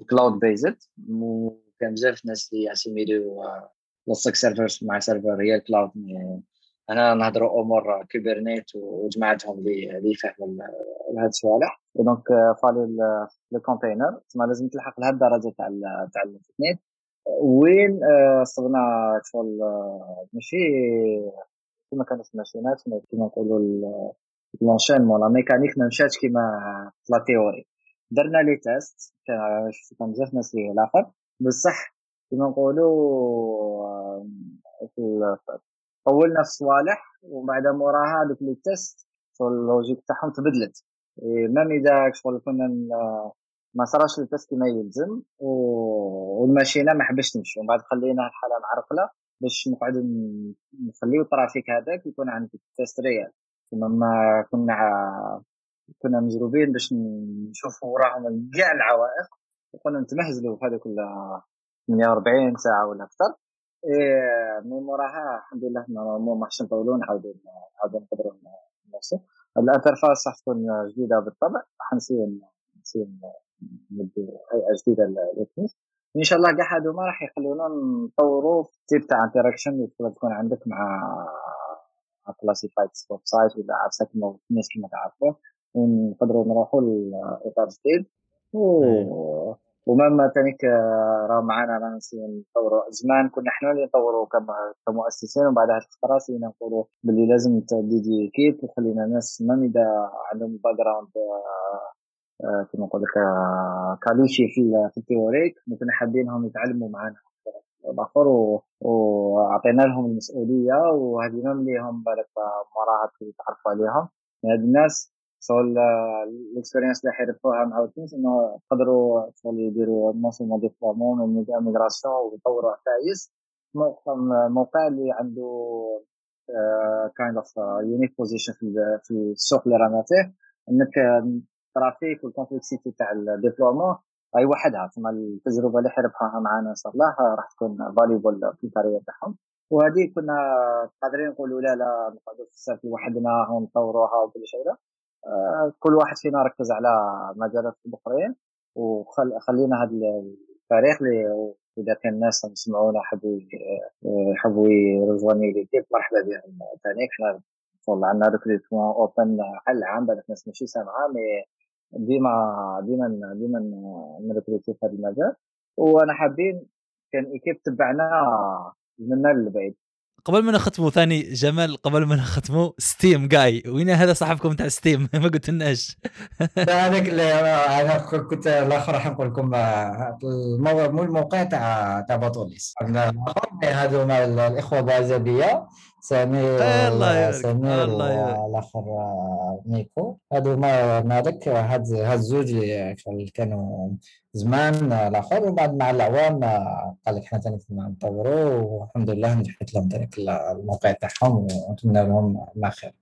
[SPEAKER 3] الكلاود بيزد وكان بزاف ناس اللي يعتمدوا لصق سيرفرز مع سيرفر هي الكلاود أنا نهضروا امور كوبرنيت وجماعتهم اللي يفهموا هاد الصوالح دونك فالي الكونتينر تما لازم تلحق لهاد الدرجة تاع تاع الانترنت وين صرنا شغل ماشي كما كانت الماشينات كما نقولوا لونشينمون لا ميكانيك ما مشاتش كيما في la théorie. درنا les tests كان بزاف ناس ليه الآخر. بصح كيما نقولوا طولنا في صوالح ومن بعد موراها دوك les tests ال logique تاعهم تبدلت. même إذا شغل كنا ما صراش ال test كما يلزم والماشينة ما حبش تمشي. ومن بعد خلينا الحالة معرقلة باش نقعد نخليو ال trafic هذاك يكون عندك test réel. كما كنا كنا مجروبين باش نشوفوا وراهم كاع العوائق وكنا نتمهزلوا في هذوك 48 ساعة ولا أكثر. إيه من موراها الحمد لله ما ماحش نطولوا نعاودوا نعاودوا نقدروا نوصل. ال interface راح تكون جديدة بالطبع حنصير نصير ندي هيئة جديدة للتنس إن شاء الله كاع هذوما راح يخلونا نطوروا في تاع interaction اللي تكون عندك مع كلاسيفايد ويب سايت ولا عفسه الناس كما تعرفوا ونقدروا نروحوا لإطار جديد. و... ومما تانيك راه معنا رانا نطوروا زمان كنا إحنا اللي نطوروا كمؤسسين ومن بعد هذه الفترة سينا نقولوا باللي لازم تديدي كيت وخلينا ناس مام اذا عندهم باك جراوند كما نقول لك كاليشي في التيوريك كنا حابينهم يتعلموا معنا الآخر وعطينا لهم المسؤولية وهذه اللي هم بالك مراهق يتعرفوا عليهم. هاد الناس شغل ال expérience اللي حيربحوها مع ال teams إنه يقدروا شغل يديروا un déploiement migration ويطوروا عفايس. موقع اللي عنده kind of unique position في السوق اللي رانا فيه. إنك ال trafic وال complexity تاع ال déploiement اي وحدها. ثم التجربة اللي حيربحوها معنا إن شاء الله راح تكون valuable في ال carrière تاعهم. وهذه كنا قادرين نقولوا لا لا نقعدوا في ال cercle لوحدنا ونطوروها وكل شيء لا. آه، كل واحد فينا ركز على مجالات اخرين وخلينا هذا التاريخ اللي إذا كان الناس يسمعونا حبوا يحبوا ي rejoindre l'équipe مرحبا بهم ثاني إحنا عندنا recrutement open على العام بالك الناس ماشي سامعة مي ديما ديما ديما نريكروتي في هذا المجال. وأنا حابين كان إيكيب تبعنا من للبعيد.
[SPEAKER 1] قبل ما نختموا ثاني جمال قبل ما نختموا ستيم جاي. وين هذا صاحبكم تاع ستيم؟ [laughs] ما قلت لناش
[SPEAKER 4] هذاك أنا كنت الآخر راح نقول لكم مو الموقع تاع تاع بطوليس. هذوما الإخوة بازابيه سمير
[SPEAKER 1] الله
[SPEAKER 4] سمير والاخر نيكو هذوما مالك هاد هاد الزوج اللي كانوا زمان الآخر وبعد مع الأعوام قال لك إحنا ثاني نطوروا والحمد لله نجحت لهم ذلك الموقع تاعهم ونتمنى لهم ما خير.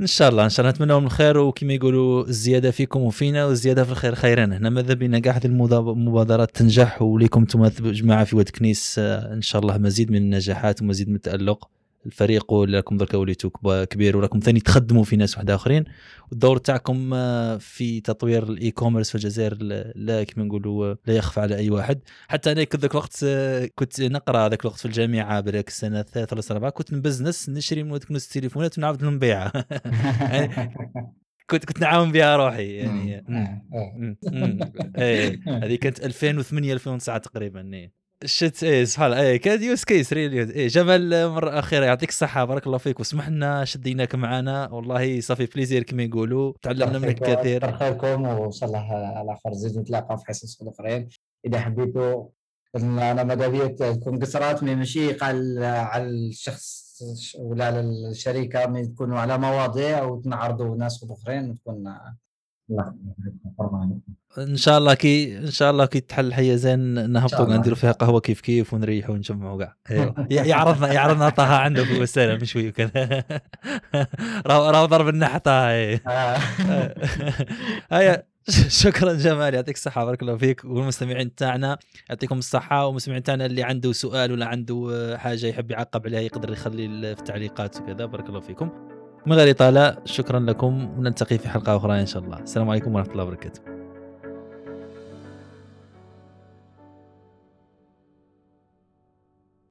[SPEAKER 1] إن شاء الله إن شاء الله نتمنى لهم الخير وكما يقولوا الزيادة فيكم وفينا والزيادة في الخير خيرنا. إحنا ماذا بينا؟ كاع هذه المبادرات تنجح وليكم أنتم جماعة في واد كنيس إن شاء الله مزيد من النجاحات ومزيد من التألق. الفريق اللي راكم دركا وليتو كبير وراكم ثاني تخدموا في ناس واحد آخرين. والدور تاعكم آه، في تطوير ال e-commerce في الجزائر لا كما نقولوا لا يخفى على أي واحد. حتى أنا كنت ذاك الوقت آه، كنت نقرأ ذاك الوقت في الجامعة بالك السنة الثالثه ولا الرابعه كنت ن business نشري من ذوك التليفونات ونعاود نبيعها [laughs] يعني كنت كنت نعاون بها روحي يعني. إيه. [laughs] هذه كانت 2008 2009 تقريبا إيه. شت إيه سبحان الله إيه كان يوز كيس ريلي إيه جمال مرة أخيرة يعطيك الصحة بارك الله فيك. واسمح لنا شديناك معنا. والله صافي بليزير كما يقولوا. تعلمنا منك كثير.
[SPEAKER 4] خيركم وان شاء الله على خير زيد نتلاقاو في حصص أخرين. إذا حبيتوا أنا ماذا تكون قصرات ماشي قال على الشخص ولا على الشركة من تكونوا على مواضيع وتنعرضوا ناس أخرين وتكون
[SPEAKER 1] إن شاء الله كي إن شاء الله كي تحل الحيه زين نهبطوا نديروا فيها قهوة كيف كيف ونريحوا ونجمعوا كاع [laughs] أيوه يعرضنا يعرضنا طه عنده في الوسائل شوي وكذا راه راه ضرب النحة طه إيه. [laughs] آه. هيا [laughs] شكرا جمال يعطيك الصحة بارك الله فيك. والمستمعين تاعنا يعطيكم الصحة. والمستمعين تاعنا اللي عنده سؤال ولا عنده حاجة يحب يعقب عليها يقدر يخلي في التعليقات وكذا. بارك الله فيكم. من غير إطالة شكرا لكم. ونلتقي في حلقة أخرى إن شاء الله. السلام عليكم ورحمة الله وبركاته.